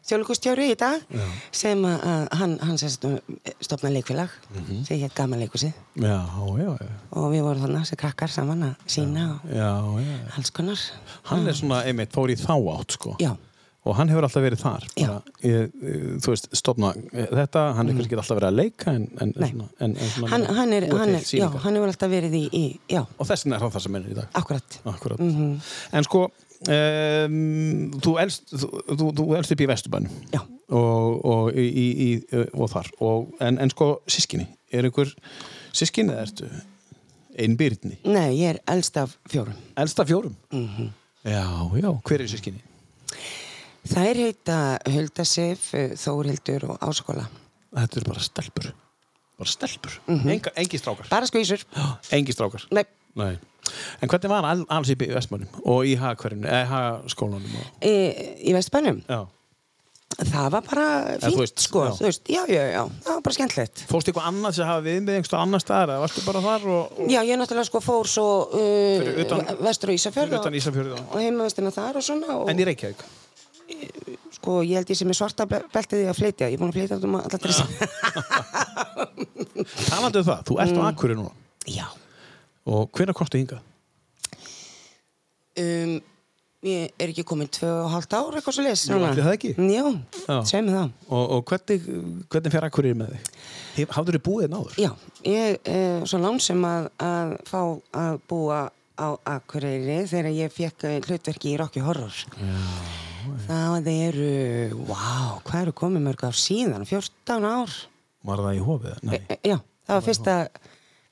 þjóðlíkustjóri í dag Já. sem að, hann, hann sérst stopnaði leikfélag Mhm. sem hétt Gaman leikusið Já, já, og við vorum þannig sem krakkar saman að sína og alls konar Hann er svona, einmitt, fór í þá átt, sko. já, og hann hefur alltaf verið þar. Ég, ég, þú veist, stopna þetta, hann er kannski alltaf verið að leika en, en, svona, en, en svona hann, hann, er, hann, er, já, hann hefur alltaf verið í, í og þessin er það það sem er í dag. Akkurat Akkurat. Mhm. En sko, um, þú, elst, þú, þú, þú elst upp í Vesturbænum. Og, og, í, í, í, og þar. Og, en, en sko, sískinni er einhver sískinni eða ertu? Einbyrni, nei, ég er elst af fjórum. Elsta fjórum? Mhm. Já, já, hver er sískinni? Þær heita Hulda Sif, Þórhildur og Áskóla Þetta eru bara stelpur. Bara stelpur, Mhm. Enga, engi strákar. Bara skvísur. Engi strákar. Nei, Nei. En hvernig var all, alls í Vestmannum og í hagskólanum og... í, í Vestbænum Já. það var bara þú fínt veist, sko, já. þú veist, já, já, já. Það var bara skemmtilegt. Fórstu eitthvað annað sem hafa við með einhverstu annar staðar eða varstu bara þar og, og já, ég náttúrulega sko fór svo uh, utan- vestur og Ísafjörð fyrir utan og, Ísafjörðu og heimavestina þar og svona og En í Reykjavík? Sko, ég held ég sem er svarta be- beltið í að flytja ég er búin að flytja um allar þess Talandi um það, þú ert á Mm. Akureyri núna já og hvenær komstu hingað? um, ég er ekki komin tvö og hálft ár eitthvað svo leys Jú, ætli það ekki? já, Já. mér það Og, og hvernig, hvernig fer Akureyri með þig? Hef- Hafðirðu búið einn áður? Já, ég er svo lánsum að, að fá að búa á Akureyri þegar ég fekk eh, hlutverki í Rocky Horror. Það eru, vá, hvað eru komið mörg ár síðan? 14 ár? Var það í hofið? Nei. E, já, það var fyrsta,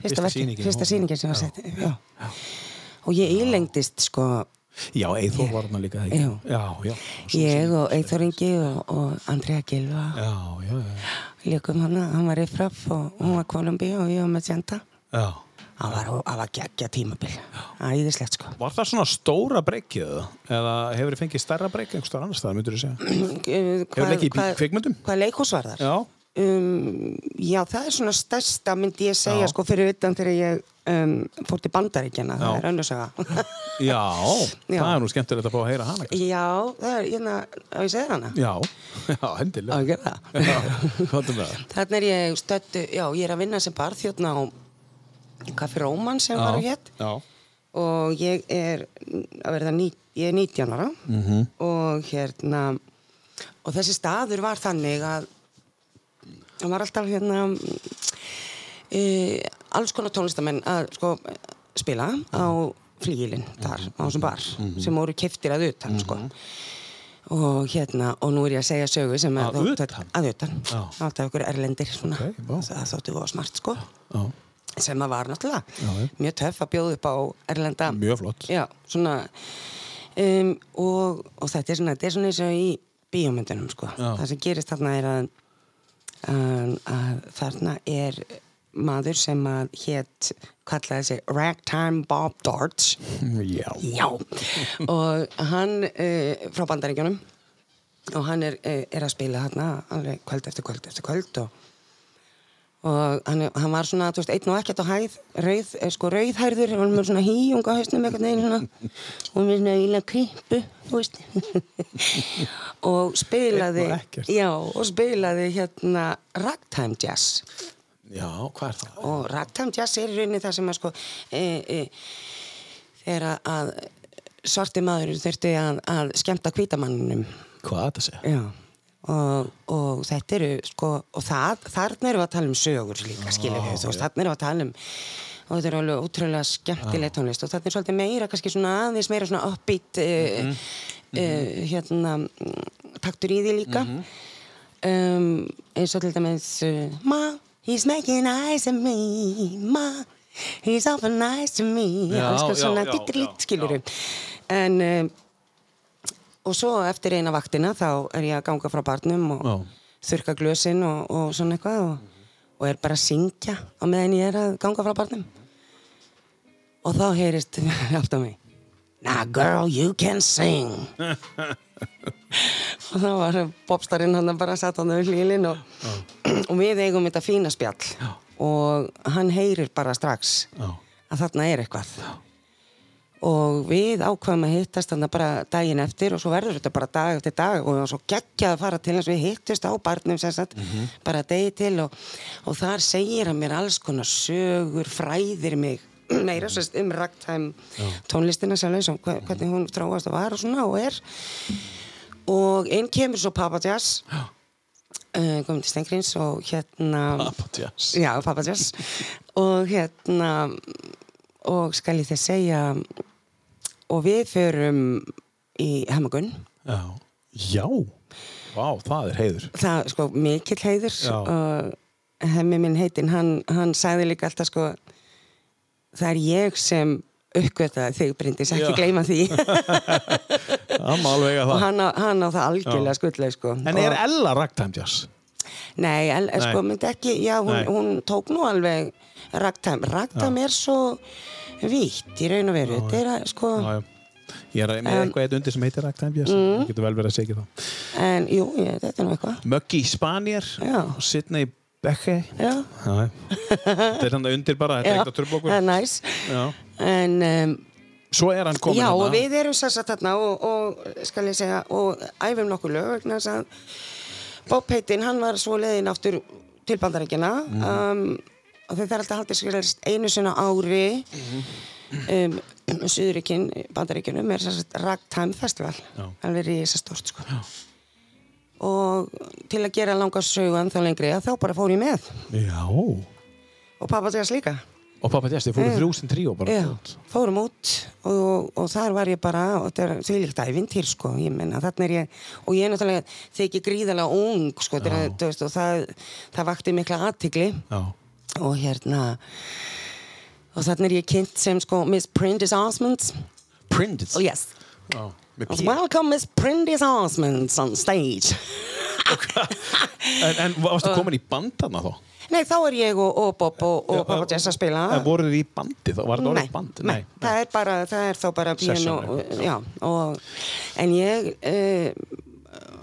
fyrsta, Fyrsta í sýningin sem var sett. Já. Og ég ílengdist, sko, Já, Eithor var hann líka. Já, já. ég og Eithor Ingi og, og Andrea Gilva Já, já, já. líkum hana, hann var Riffraff og hún var Kolumbi og ég var Magenta. Já. Það var, það var geggja tímabil. Æðislegt, sko. Var það svona stóra breykið eða? Hefur þið fengið stærra breykið einhverstaðar annars staðar, myndur þú segja? Hefur leikið í kvikmyndum? Hvað leikhús var þar? Já. Um, já, það er svona stærsta myndi ég segja Já. sko fyrir utan þegar ég um, fór til bandaríkjana, það er önnursaga. Já, Já. það er nú skemmtilegt að fá að heyra hana. kannski. já, það er, hérna, á ég segja hana? Já, já, hendilega. ég það. Hvað er það? Ég stöttu, já, ég er að vinna sem barþjóðna á Kaffi Róman sem var á hétt Já. og ég er að verða ný, ég er 19 ára. Mhm. og hérna og þessi staður var þannig að það var alltaf hérna e, alls konar tónlistamenn að sko spila á flígilinn þar á þessum bar sem voru keftir að utan sko. Og hérna, og nú er ég að segja sögu sem Að þó- utan? að utan, Já. alltaf ykkur erlendir svona, Ok, vá. það þóttu var smart sko. Já, sem að var náttúrulega Já, mjög töff að bjóða upp á erlenda mjög flott. já, svona um, og, og þetta er svona þetta er svona eins og í bíómyndunum sko. Það sem gerist þarna er að, að, að þarna er maður sem að hétt kallaði sig Ragtime Bob Darts Já. já og hann uh, frá bandaríkjunum og hann er, uh, er að spila þarna alveg kvöld eftir kvöld eftir kvöld og og hann, hann var svona, þú veist, einn og ekkert á hæð rauð, eh, sko rauðhærður hann var með svona híjunga hausnum einhvern veginn svona. Og með svona íla kripu þú veist. Og spilaði já, og spilaði hérna ragtime jazz. Já, hvað er það? og ragtime jazz er í rauninni það sem að sko e, e, þegar að- að svarti maður þurfti að, að skemmta hvítamanninum. Hvað er þetta að segja? Já, og, og þetta eru sko, og það, þarna eru við að tala um sögur líka, skilur við, veist, þarna eru við að tala um og þetta er alveg ótrúlega skemmtileg tónlist. Og þetta er svolítið meira, kannski svona aðeins meira svona uppbeat uh, uh, hérna mm, taktur í því líka. Um, eins og til dæmis uh, Ma, he's making eyes at me. Ma, he's awful nice to me. Alls svona já, dittilít, já, skilur já. en og svo eftir eina vaktina þá er ég að ganga frá barnum og Já. þurka glösin og, og svona eitthvað og, og er bara að syngja á meðan ég er að ganga frá barnum og þá heyrist aftur á mig Now girl you can sing og þá var popstarinn hann bara satt hann við hlýlin og, og við eigum þetta fína spjall Já. og hann heyrir bara strax Já. að þarna er eitthvað og við ákvaðum að hittast þannig bara daginn eftir og svo verður þetta bara dag eftir dag og svo geggjað að fara til hans við hittust á barnum sem sagt bara degi til og, og þar segir hann mér alls konar sögur fræðir mig meira sérst um ragtime tónlistina sjálf eins og hve- hvernig hún þróast og var og svona og er. Og inn kemur svo Papa Jazz. Uh, Guðmundur Stengrins og hérna Papatjas. Já, Papa Jazz. Og hérna og skal ég þér segja og við förum í Hamagun Já. Já. Vá, það er heiður. það sko mikill heiður. Og hemmi minn heitinn hann, hann sagði líka alltaf sko það er ég sem uppgötaði þig Bryndis, ekki gleyma því. Eiga og hann á, hann á það algjörlega skuldlega sko. En er og, Ella ragtime jazz? nei, el, Nei. sko myndi ekki já, hún, hún tók nú alveg ragtime, ragtime er svo vítt í raun og veru þetta er að sko Já, já. Ég er með eitthvað eitt undir sem heitir ragtime jazz. Mm. Getur vel verið að segja það. en jú, ég, þetta er nú eitthvað Möggi Spanier. Sidney Becke. já. Þetta er hann undir bara, þetta er að tröfla okkur. það er næs en um, Svo er hann komin Já, þarna. og við erum satt þarna og, og skal ég segja, og æfum nokkuð lög vegna þess að Bob Heitin, hann var svo leiðin aftur til bandarækjana Mhm. um, og þeir þarf alltaf haldið skilast einu sinna ári um, Suðuríkin, bandaríkjunum er sér sagt Ragtime Festival Já. alveg í þess að stort sko Já. og til að gera langa sögu þá lengri að þá bara fór ég með Já. og pappa þess líka Og pappa Jazz, þið fóru Já. þrjúsin tríó bara. Já, fórum út og, og þar var ég bara, og þetta er þvílíkt ævintýr sko, ég menna, þarna er ég og ég er náttúrulega þykir gríðalega ung sko, þetta er, þú veist, og það, það vakti mikla aðtigli Já. Og hérna og þarna er ég kynnt sem sko Miss Prentice Osmonds Printed. oh yes, P. welcome Miss Prentice Osmonds on stage En, en varstu komin í bandana þá? Nei, þá er ég og, og Bob og, og Já, Papa Jess að spila En voru þið í bandi þá? Var nei, orðið band? nei, það er bara það er þá bara Session og, já, og, en ég uh,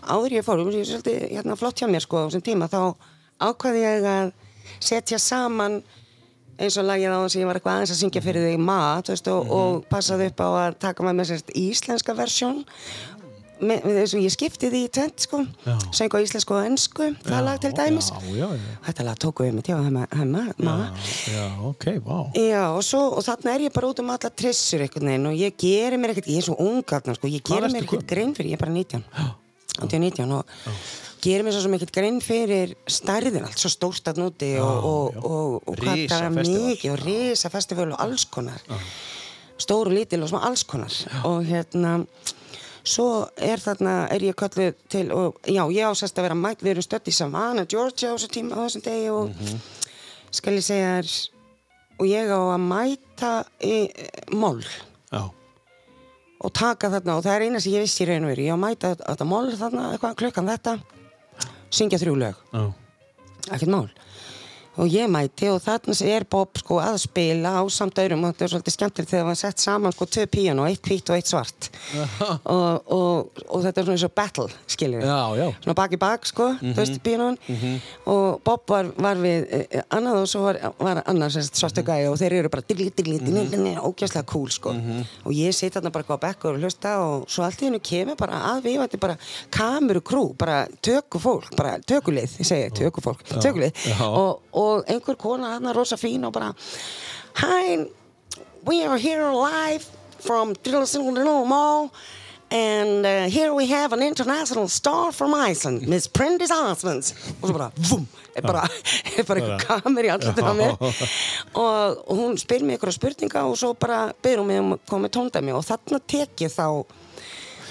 áður ég fór ég er svolítið hérna, flott hjá mér sko á þessum tíma þá ákvaði ég að setja saman eins og lagið á að ég var eitthvað aðeins að syngja fyrir þig mat veist, og, og passaði upp á að taka maður með sérst íslenska versjón. Að ég skipti því í tvent sko. Söng á íslensku og ennsku það lag til dæmis. Já, já, já. þetta lag tóku við hemma Já, já, ok, vá. Já, og, svo, og þarna er ég bara út um alla trissur og ég geri mér ekkert, ég er svo ungarna sko, ég Hvað geri ertu mér ekkert grein fyrir, ég er bara 19 18, 19 og geri mér svo sem ekkert grein fyrir stærðin, allt svo stórt að núti og, og, og, og hvað það er mikið og risa festival og alls konar. Stór og lítil og svona alls konar. Og hérna svo er þarna, er ég kölluð til og já, ég ásast að vera mætt við erum stödd í Savannah, Georgia á þessum tíma á þessum degi og Mhm. skal ég segja þér og ég á að mæta í mól Já, og taka þarna og það er eina sem ég vissi í raun og veru ég á að mæta þetta mól þarna eitthvað klukkan þetta syngja þrjú lög. Ekkert mál og ég mæti og þarna er Bob sko að spila á samt öðrum og þetta er svolítið skemmtilegt þegar það var sett saman sko tvö píano, eitt hvitt og eitt svart. Og, og, og þetta er svona eins og battle já. svona bak í bak sko, þú veist píanón og Bob var, var við eh, annað og svo var, var annars svartu gæi og þeir eru bara digli, digli, digli, digli, ógæslega cool sko. Og ég sitt þarna bara á bekkur og hlusta og svo allt í hennu kemur bara að við þetta bara kameru krú, bara töku fólk bara tökulið, ég segi töku fólk tökulið. Og, og einhver kona þarna rosa fín og bara Hi, we are here live from Diddle Mall and uh, here we have an international star from Iceland, Miss Prentice Osmonds. Og svo bara, vum, er bara, er bara eitthvað kamer í allir mér og, hún spyr mér eitthvað spurninga og svo bara byrjum mig um að koma með tóndæmi. Og þarna tek ég þá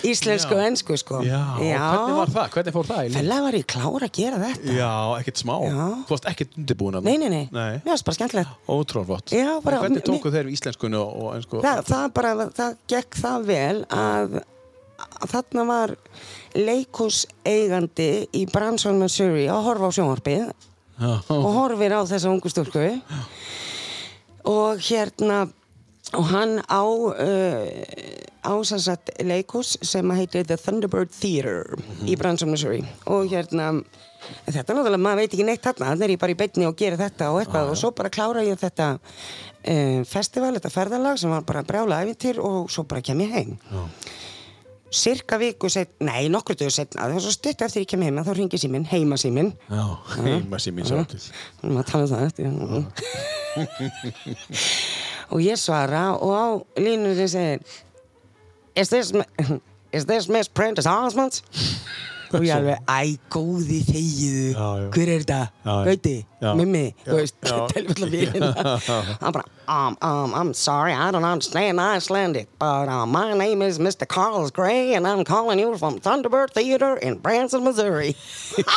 íslensku og Já. ennsku sko Já, hvernig var það? Hvernig fór það í lið? Fælega var ég klár að gera þetta Já, ekkert smá. Já. Þú varst ekkert undirbúin að Nei, nei, nei, Nei. mér varst bara skemmtilegt Ótrúflott. Já, bara- Hvernig tóku þeir íslenskunni og, og einsku? það, það bara, það gekk það vel að, að þarna var leikus eigandi í Branson, Missouri að horfa á sjónvarpið Já. og horfir á þessa ungu stúlku og hérna og hann á uh, á sem sagt leikus sem heitir The Thunderbird Theatre í Branson, Missouri. Og hérna þetta er náttúrulega, maður veit ekki neitt þarna. Þannig er ég bara í beinni og gera þetta og eitthvað og svo bara klára ég þetta uh, festival, þetta ferðalag sem var bara brjála æfintir og svo bara kem ég heim. Já. Cirka viku set, nei, nokkur dögur setna, það var svo stutt eftir ég kem heima, þá ringi síminn, heima síminn. Já, heima sem ég sá til. Við erum að tala um það eftir og ég svara og á línunni segir Is this, is this Miss Prentice Osmonds? Og ég alveg, æ, góði þegiðu hver er þetta? Gauti. Mimmi, þú veist Já. telfalla vélina hann bara, um, um, I'm sorry, I don't understand Icelandic but uh, my name is Mr. Carlos Gray and I'm calling you from Thunderbird Theater in Branson, Missouri.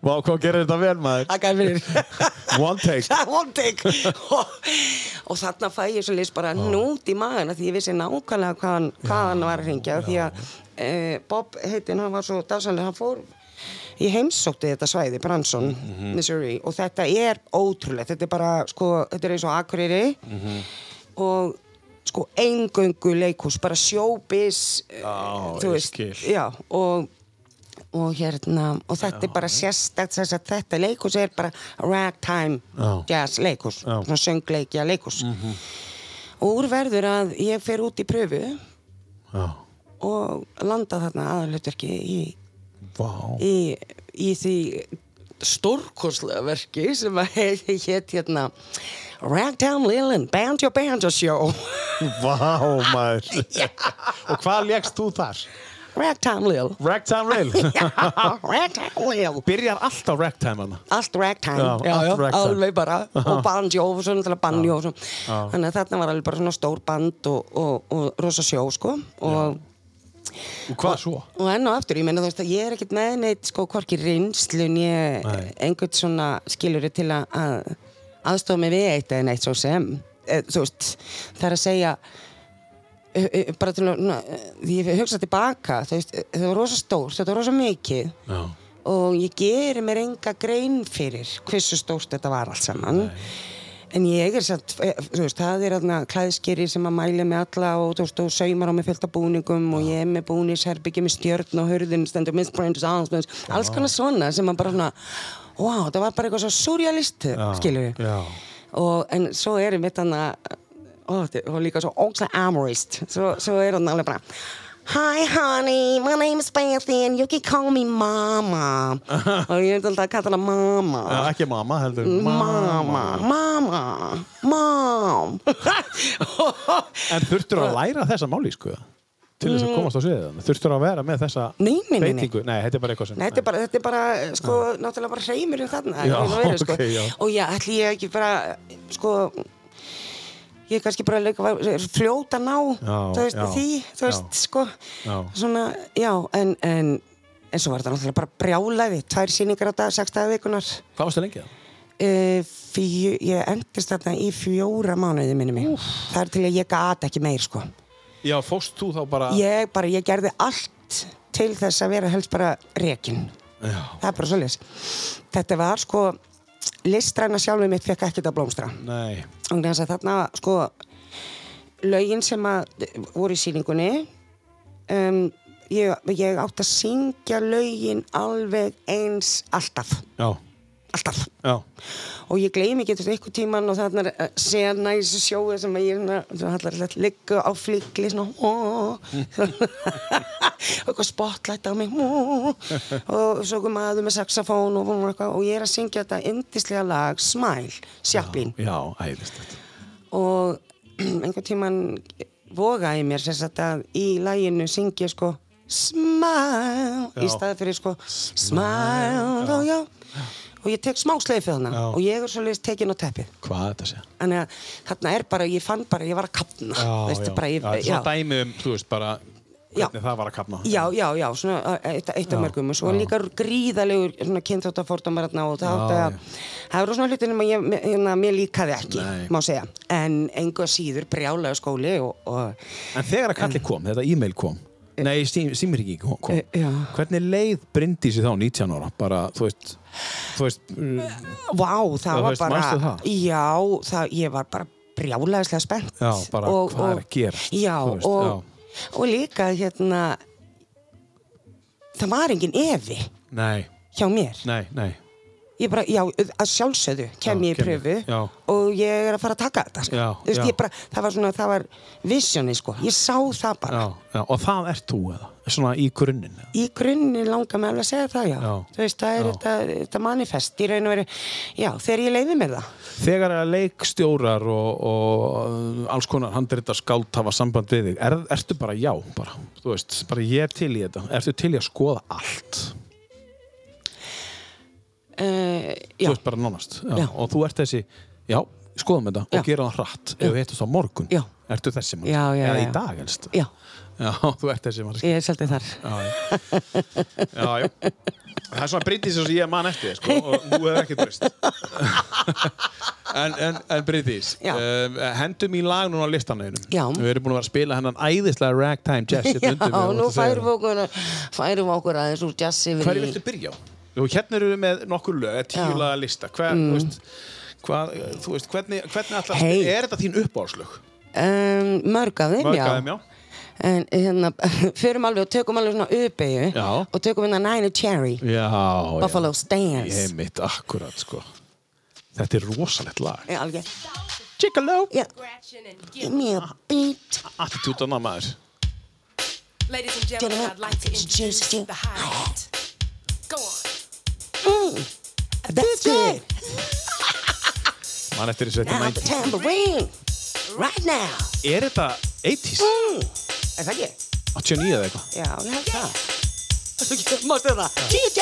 Vá, hvað gerir þetta vel maður? Takk fyrir. One take. One take. Og, þarna fæ ég svo list bara nút í maðurna því ég vissi nákvæmlega hvað hann, hvað hann var að ringja því að e, Bob heitin, hann var svo dásanlega, hann fór í heimsótti þetta svæði, Branson, Missouri og þetta er ótrúlegt, þetta er bara sko, þetta er eins og Akureyri. Og sko eingöngu leikhús, bara showbiz eh, Já, þú veist, skil. já, og og hérna, og þetta er bara sérstakt þess að þetta leikhús er bara ragtime Já. jazz leikhús Já. svona söngleikja leikhús. Og úr verður að ég fer út í pröfu Já, og landa þarna aðalutverki í, vá. í, í því stórkoslega verki sem að hétt hérna Ragtime Lil and Banjo Banjo Show. Vá maður. Og hvað leggst þú þar? Ragtime Lil. Ragtime Rail Ragtime Lil. Byrjar allt á ragtime hana? Allt ragtime, Já, já, allt já, ragtime. alveg bara. Og banjo og svona til að banjo og svona. þannig að þarna var alveg bara svona stór band og, og, og rosa sjó sko. Og, Og hvað svo? og enn og aftur, ég meina þú veist að ég er ekkert með neitt sko hvorki reynslun ég Nei. einhvern svona skiluri til að, að aðstofa mig við eitt eða neitt svo sem e, þú veist, það er að segja e, e, bara til að því ég hugsa tilbaka þú veist, það var rosa stórt, þetta var rosa mikið Já, og ég geri mér enga grein fyrir hversu stórt þetta var allt saman en ég er satt, eh, þú veist, það er aðna klæðskeri sem að mæla með alla og veist, og saumar á mig fullt af búningum og ég er með búnisherbyggi með stjörn og hurðin stendur Miss Prentice Armstrong alls konar svona sem að bara svona wow, það var bara eitthvað svo surrealist skilur við og en svo erum við þannig og, líka svo ógslag amorist. Svo, svo er hann alveg bara Hi honey, my name is Bethy and you can call me mama. Og ég er alltaf að kalla hana mama. Já, ekki mamma heldur. Mama, mama, mom. En þurftur að læra þessa máli sko til þess að komast á sviðið þurftur að vera með þessa Nei, nei, nei, nei. beitingu? Nei, þetta er bara eitthvað sem Nei, þetta er bara, þetta er bara sko, náttúrulega bara hreimur um þarna Já, veru, sko. ok, já. og já, ætli ég ekki bara sko ég er kannski bara leika, fljóta ná Já, þú veist, já, því, þú veist, já. sko. Já. svona, já, en, en en svo var þetta náttúrulega bara brjálæði tvær sýningar á dag, sex dagar vikunar Hvað lengi það? uh, fjö, ég endist þarna í fjóra mánuði minni mig. Það er til að ég gat ekki meir, sko. Já, fóst þú þá bara ég bara, ég gerði allt til þess að vera helst bara rekin. Já, það er bara svolítið þetta var sko listræna sjálfur mitt fekk ekkert að blómstra. Nei. Og þess að þarna sko lögin sem að voru í síningunni um, ég, ég átt að syngja lögin alveg eins alltaf. Já, alltaf. Já, og ég gleymi ekki þessu ykkur tíman og þarna er sena í þessu sjói sem ég er ligga á flikli eitthvað spotlight á mig og svo kom maður með saxofón og, og, eitthvað, og ég er að syngja þetta indislega lag Smile, Sjaplín og einhvern tíman vogaði mér sagt að í læginu syngi ég sko Smile Já. í staði fyrir sko Smile, já, já og ég tek smá sleifið hana Já. og ég er svolítið tekin á teppið Hvað þetta sé? þannig að þarna er bara, ég fann bara ég var að kapna Já, veistu, já, bara, ég, já, svona dæmi um, þú veist, bara hvernig það var að kapna já, já, já, svona eitt, eitt af mörgum og svo líka gríðalegur svona kynþáttafordómar þarna og það eru svona hlutir sem að ég, hérna, mér líkaði ekki Nei. má segja, en engu að síður brjálega skóli og, og En þegar að kalli kom, þetta e-mail kom Nei, símringi kom. Eh. Hvernig leið Bryndísi þá 19 ára? Bara, þú veist Þú veist, uh, Vá, það Já, var bara það? Já, það, ég var bara brjálæðislega spennt Já, bara hvað er að gerast, Já, veist, og, og líka hérna það var engin evi nei, hjá mér nei, nei ég bara, já, að sjálfsögðu kem Já, ég í pröfu já. og ég er að fara að taka þetta sko. Já, veist, já. bara, það var svona, það var visioni sko, ég sá það bara já, já, Og það ert þú eða? Svona í grunninn í grunni langar mig alveg að segja það, já. Já. Þú veist, það er þetta, þetta manifest í raun og veru, já, þegar ég leiði mér það. Þegar að leikstjórar og, og alls konar handrita skált hafa samband við þig, er, ertu bara já, bara, þú veist, bara ég er til í þetta, ertu til í að skoða allt, Uh, þú veist bara nánast, og þú ert þessi, já, skoðum þetta og gera það hratt, ef við hittust á morgun, Já. ertu þessi mann, eða í dag helst, já, já, þú ert þessi mann, ég er svolítið þar. já, já, já, já. Það er svona Bryndís sem ég man eftir þér, sko, og þú hefur ekkert breyst. en, en, en Já. um, hendum í lag núna á listanauðinum. Já. Við erum búin að vera að spila hennan æðislega ragtime jazz Já, hérna undir mig. nú færum við okkur, færum okkur aðeins úr jazz yfir Hverju viltu byrja á? Hérna eru við með nokkur lög, tíu Já. Mm. laga lista. Hver, þú veist, hvað, þú veist, hvernig, hvernig að Hey. Er þetta þín uppáhalslög? Um, mörg af þeim, Mörg já. þeim, já. En hérna, förum alveg og tökum alveg svona uppeyju og tökum hérna Nine Cherry, Já, Buffalo já. Stance. Ég mitt, akkurat, sko. Þetta er rosalegt lag. Já, alveg. And give me a beat. Attitúd á maður. Ladies and gentlemen, I'd like to introduce you. the hi-hat. Go on. Mm, that's it. Man eftir þessu þetta Now the 90s. tambourine. Right now. Er þetta 80s? Mm. Er það ekki? 89 eða eitthvað? Já, ég held það. Mástu það? DJ!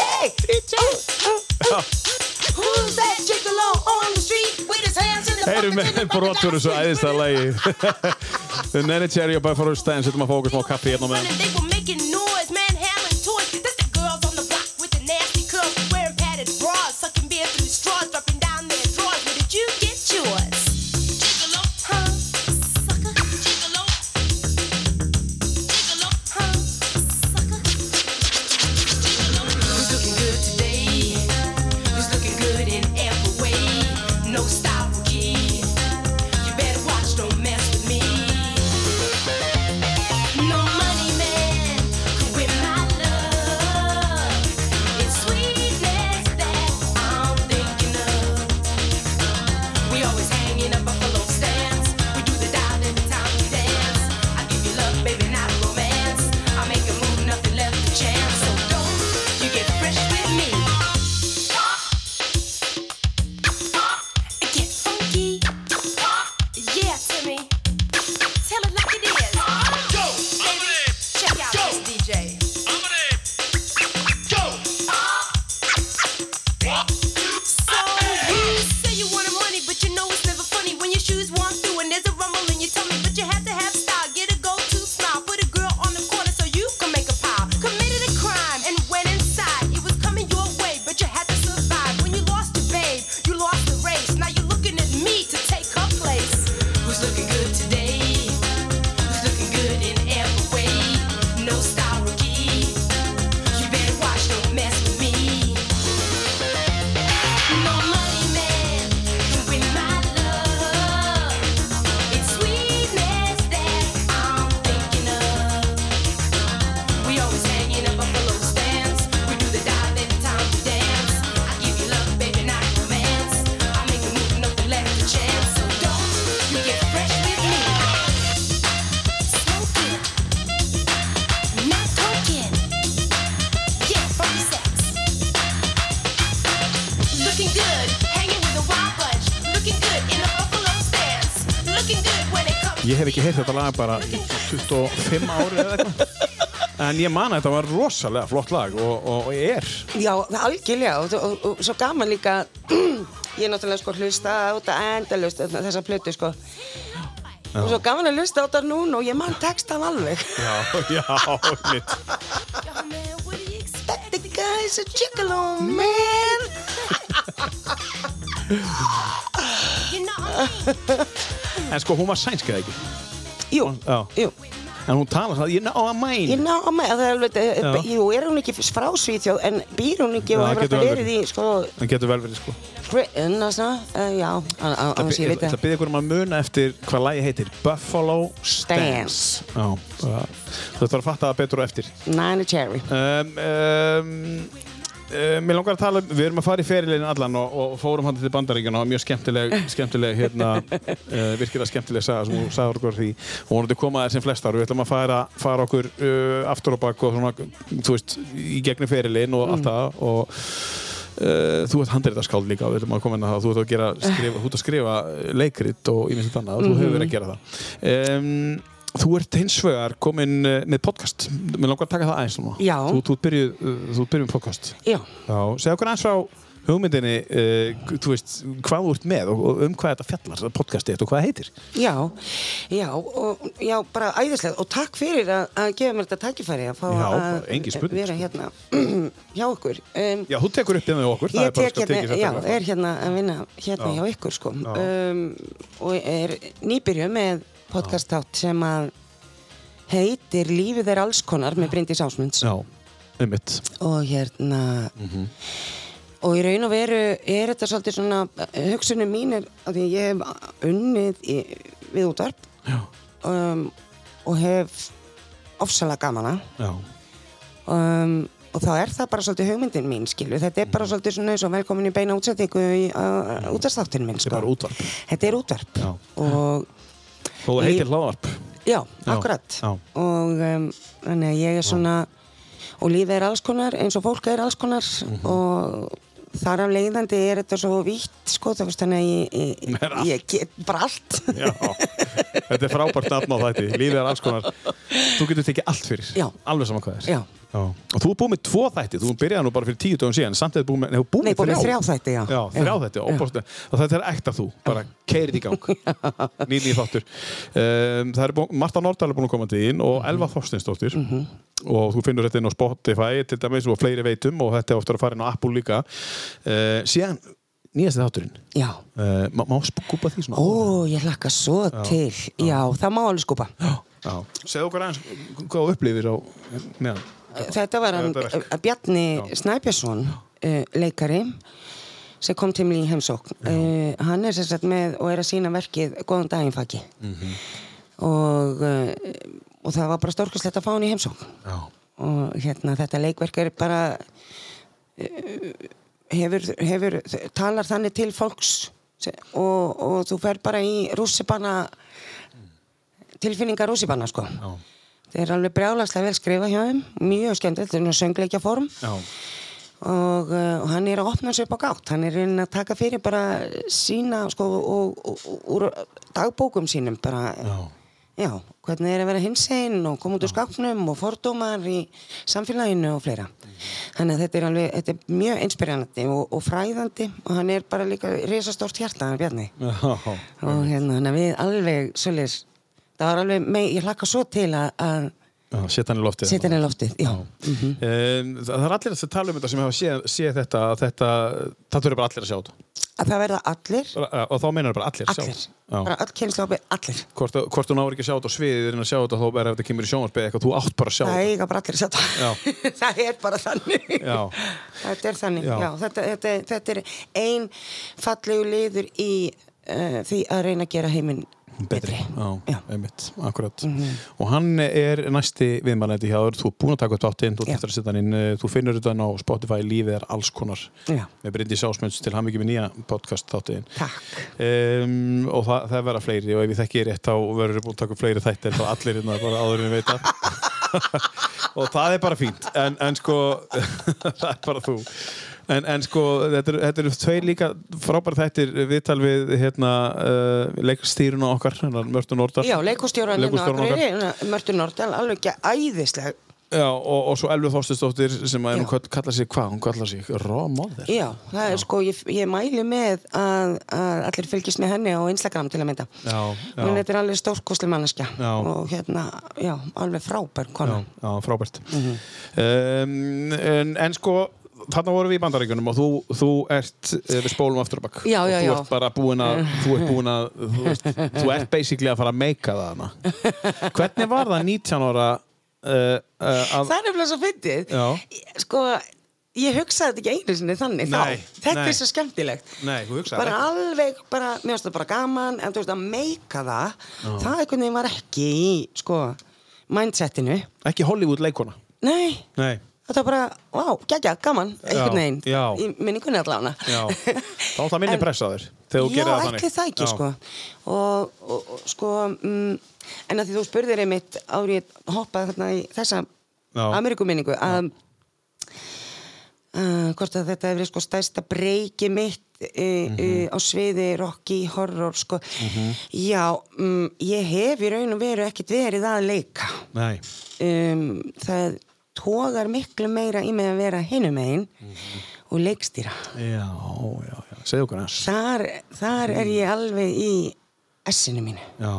DJ! Who's that gigolo on the street with his hands in the bucket, in með the bucket, brot fyrir þessu æðislega lagi. Nenni Cherry og Buffalo Stance, setjum að okkur smá kaffi hérna með. Þetta lag bara í 25 ári eða eitthvað. En ég man að þetta var rosalega flott lag og, og, og er. Já, algjörlega og, og, svo gaman líka ég er náttúrulega sko hlusta á þetta endalust þessa plötu sko og svo gaman að hlusta á þetta núna og ég man textan alveg Já, já, mitt. Expect? The guy's a gigolo man? En sko, hún var sænsk eða ekki? Jú, Já. jú En hún tala svona, know what I mean. Ég ná að það er alveg, eh, jú, er hún ekki frá Svíþjóð en býr hún ekki og hefur alltaf verið í, sko, Það getur vel verið, sko. Britain og svona, já, á- Það þess ég veit að það. byrja ykkur um að muna eftir hvað lagi heitir Buffalo Stance. Já, þú ætlar að fatta það betur og eftir. Nine Cherry. Uh, mér langar að tala, um- við erum að fara í ferilinn allan og, og fórum hann til bandaríkjana og mjög skemmtileg, skemmtileg hérna, uh, virkilega skemmtileg saga sem þú sagði okkur því. Og vonandi koma þær sem flestar. Við ætlum að fara, fara okkur uh, aftur og bak og svona, þú veist, í gegnum ferilinn og allt það. Og þú ert handreitarskáld líka. Og við ætlum að koma inn á það. Þú ert að, gera, skrifa, þú ert að skrifa leikrit og íminnst annað. Og þú hefur verið að gera það. Um, Þú ert hins vegar komin uh, með podcast. Mér langar að taka það aðeins núna. Já. Þú, þú byrjuð ert byrjuð með podcast. Já, Já, segja okkur aðeins frá hugmyndinni uh, þú veist, hvað þú ert með og, og um hvað þetta fjallar, þetta podcasti og hvað það heitir. Já, já, og, já, bara æðislega og takk fyrir að, að gefa mér þetta tækifæri að fá að vera hérna hjá okkur. Um, Já, þú tekur upp hérna með okkur Ég tek skal hérna, já, er hérna að vinna hérna Já. hjá ykkur sko. Um, og er nýbyrju með podcastátt sem að heitir Lífið er alls konar með Bryndís Ásmunds Já, um mitt og hérna Mhm. og í raun og veru er þetta svolítið svona hugsunum mín er að ég hef unnið í, við útvarp um, og hef ofsalega gamana um, og þá er það bara svolítið hugmyndin mín skilu, þetta er bara Mhm. svolítið svona eins og velkomin í beina útsettingu í útvarpstáttinu minn þetta sko. er bara útvarp þetta er útvarp Já. og Og heitir hlaðvarp. Já, Já, akkurat. já. og um, þannig að ég er svona og lífið er alls konar eins og fólk er alls konar. Mhm. og þar af leiðandi er þetta svo vítt sko, þannig að ég, ég, ég get bara allt. Já, þetta er frábært nafn á þætti. Lífið er alls konar. Þú getur tekið allt fyrir. Já. Alveg saman hvað er. Já. Og þú er búið með tvo þætti Þú byrjaði nú bara fyrir tíu dögum síðan Samt nei, þú er búið með búið með þrjá. þrjá þætti, já. Já, þrjá Já. þætti, óbúst Og þetta er ekta þú, bara keirið í gang. Nýð nýð þáttur. Um, Það er búið, Marta Nordal er búin að koma til þín Og Elva Þorstinsdóttir Mhm. Og þú finnur þetta inn á Spotify Til dæmis og fleiri veitum Og þetta er ofta að fara inn á Apple líka. Uh, Síðan nýjasti þátturinn. Já, uh, Má, má skúpa því svona ó, ég hlakka svo til. Já, það má alveg skúpa. Já, segðu okkur aðeins hvað þú upplifir á meðan. Þetta var hann uh, Bjarni Snæbjörnsson uh, leikari sem kom til mig í heimsókn. Uh, hann er sérsagt með og er að sína verkið Góðan daginn faki. Mhm. og, uh, og það var bara stórkastlegt að fá hann í heimsókn. Já. og hérna þetta leikverk er bara hefur, hefur talar þannig til fólks og, og þú fer bara í rússipanna tilfinningar rússipanna sko. Já. Það er alveg brjálagslega vel skrifa hjá þeim, mjög skemmtilegt, þetta er nú söngleikja form Já. og, uh, og hann er að opna sig upp á gátt, hann er reynin að taka fyrir bara sína sko og, og, og úr dagbókum sínum bara, Já. hvernig er að vera hinsinn og koma út úr skápnum og fordómar í samfélaginu og fleira. Þannig að þetta er alveg, þetta er mjög inspirerandi og, og fræðandi og hann er bara líka risastórt hjarta, hann Bjarni. Já. Og hérna, við alveg, svolítið, það var alveg, með, ég hlakka svo til að, setja hann í loftið. setja henni loftið, já. Mhm. Um, það er allir að tala um þetta sem hafa séð, séð þetta, þetta, það þurfa bara allir að sjá þetta. Að það verða allir, Og þá meinar bara allir allir, þetta. Bara öll kynnslópi, allir. Hvort, hvort þú náður ekki að sjá þetta á sviðið en að sjá þetta þá er þetta kemur í sjónvarpið eitthvað, þú átt bara að sjá Það þetta. eiga bara allir að sjá það. það er bara þannig. Þetta er þannig, Já. já. þetta, þetta, þetta er ein fallegu liður í uh, því að reyna að gera heiminn betri. Já, Já. Einmitt, akkurat. Og hann er næsti viðmælandi hjá þér, þú er búin að taka upp þáttinn, þú eftir að setja hann inn, eh, þú finnur þetta á Spotify, lífið er alls konar. Já. Með Bryndi Sásmunds til hann ekki með nýja podcast þáttiðin. Takk. Um, og það, það verða fleiri og ef ég þekki rétt þá verður búin að taka upp fleiri þættir þá allir hérna bara áður en ég veit það og það er bara fínt en, en sko það er bara þú en, en sko þetta eru þetta eru tveir líka frábæri þættir viðtal við hérna uh, leikstýruna okkar hérna, Mörtu Nordal Já, leikustjóran hérna okkar. Akureyri, Mörtur Nordal, alveg ekki æðislega. Já, og, og svo Elvi Þorstisdóttir sem að Já. hún kall- kallar sig hvað? Hún kallar Raw Mother Já, það er sko, ég, ég mæli með að, að allir fylgist með henni á Instagram til að mynda. Já, já. Hún er alveg stórkosli manneskja Já. og hérna, já, alveg frábær Já, kona. já, frábært Mhm. um, en, en sko þarna vorum við í bandaríkunum og þú, þú ert eh, við spólum aftur og bakk Já, og já, þú já. ert bara búin að þú ert búin að þú, veist, þú ert basically að fara að meika það hana hvernig var það 19 ára uh, uh, að Það er nefnilega svo fyndið. Sko, ég hugsaði þetta ekki einu sinni þannig Nei, þá. Þetta nei. er svo skemmtilegt. Nei, þú hugsaðir Bara ekki. alveg, bara, mér finnst það bara gaman, en þú veist að meika það, það einhvern veginn var ekki í, sko, mindsetinu. ekki Hollywood leikona Nei, Nei, þetta var bara, vá, geggja, gaman einhvern veginn, já. í minningunni allavega Já, þá er það minni En- pressa á þér þegar þú Já, gerir það ekki, Já. sko. Og, og, og sko, mm, en að því þú spurðir einmitt árið hoppaði þarna í þessa. Amerikuminningu að uh, hvort að þetta hefur sko stærsta breyki mitt uh, uh, á sviði Rocky Horror, sko. Já, um, ég hef í raun og veru ekkit verið að leika. Nei, Um, það tógar miklu meira í mig að vera hinum megin og leikstýra. já, já, já, segðu okkur hans Þar, þar er ég alveg í essinu mínu. Já,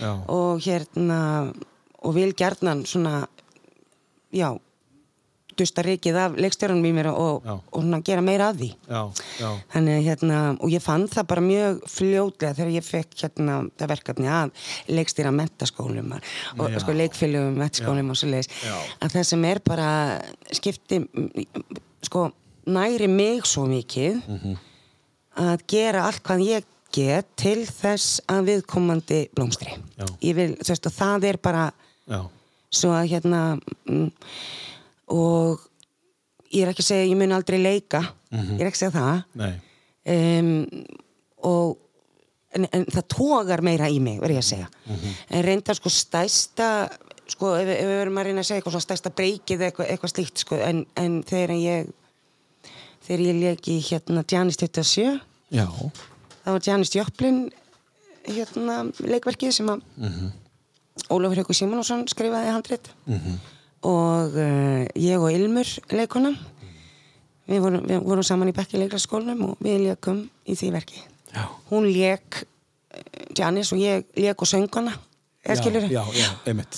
já, og hérna og vil gjarnan svona já dusta reikið af leikstjórunum í mér og, og gera meira af því. Já, já. Þannig hérna og ég fann það bara mjög fljótlega þegar ég fekk hérna það verkefni að leikstýra mentaskólum og sko leikfélögum mentaskólum og svo leiðis að það sem er bara skipti sko næri mig svo mikið Mhm. að gera allt hvað ég get til þess að viðkomandi blómstri. Já. ég vil, veist, og það er bara Já, svo að hérna mm, og ég er ekki að segja að ég mun aldrei leika. Ég er ekki að segja það. Um, og en, en það tógar meira í mig verð ég að segja. En reyndar sko stæsta sko ef, ef við verum að reyna að segja eitthvað stæsta breykið eitthvað, eitthvað slíkt sko en, en þegar ég þegar ég í hérna Janis 27 já, það var Janis Joplin hérna leikverkið sem að Ólafur Haukur Simonsson skrifaði handrit og uh, ég og Ilmur leikona við vorum, við vorum saman í bekki leiklaskólanum og við leikum í því verki. Já. hún leik uh, Janis og ég leik og söngana eða já, já,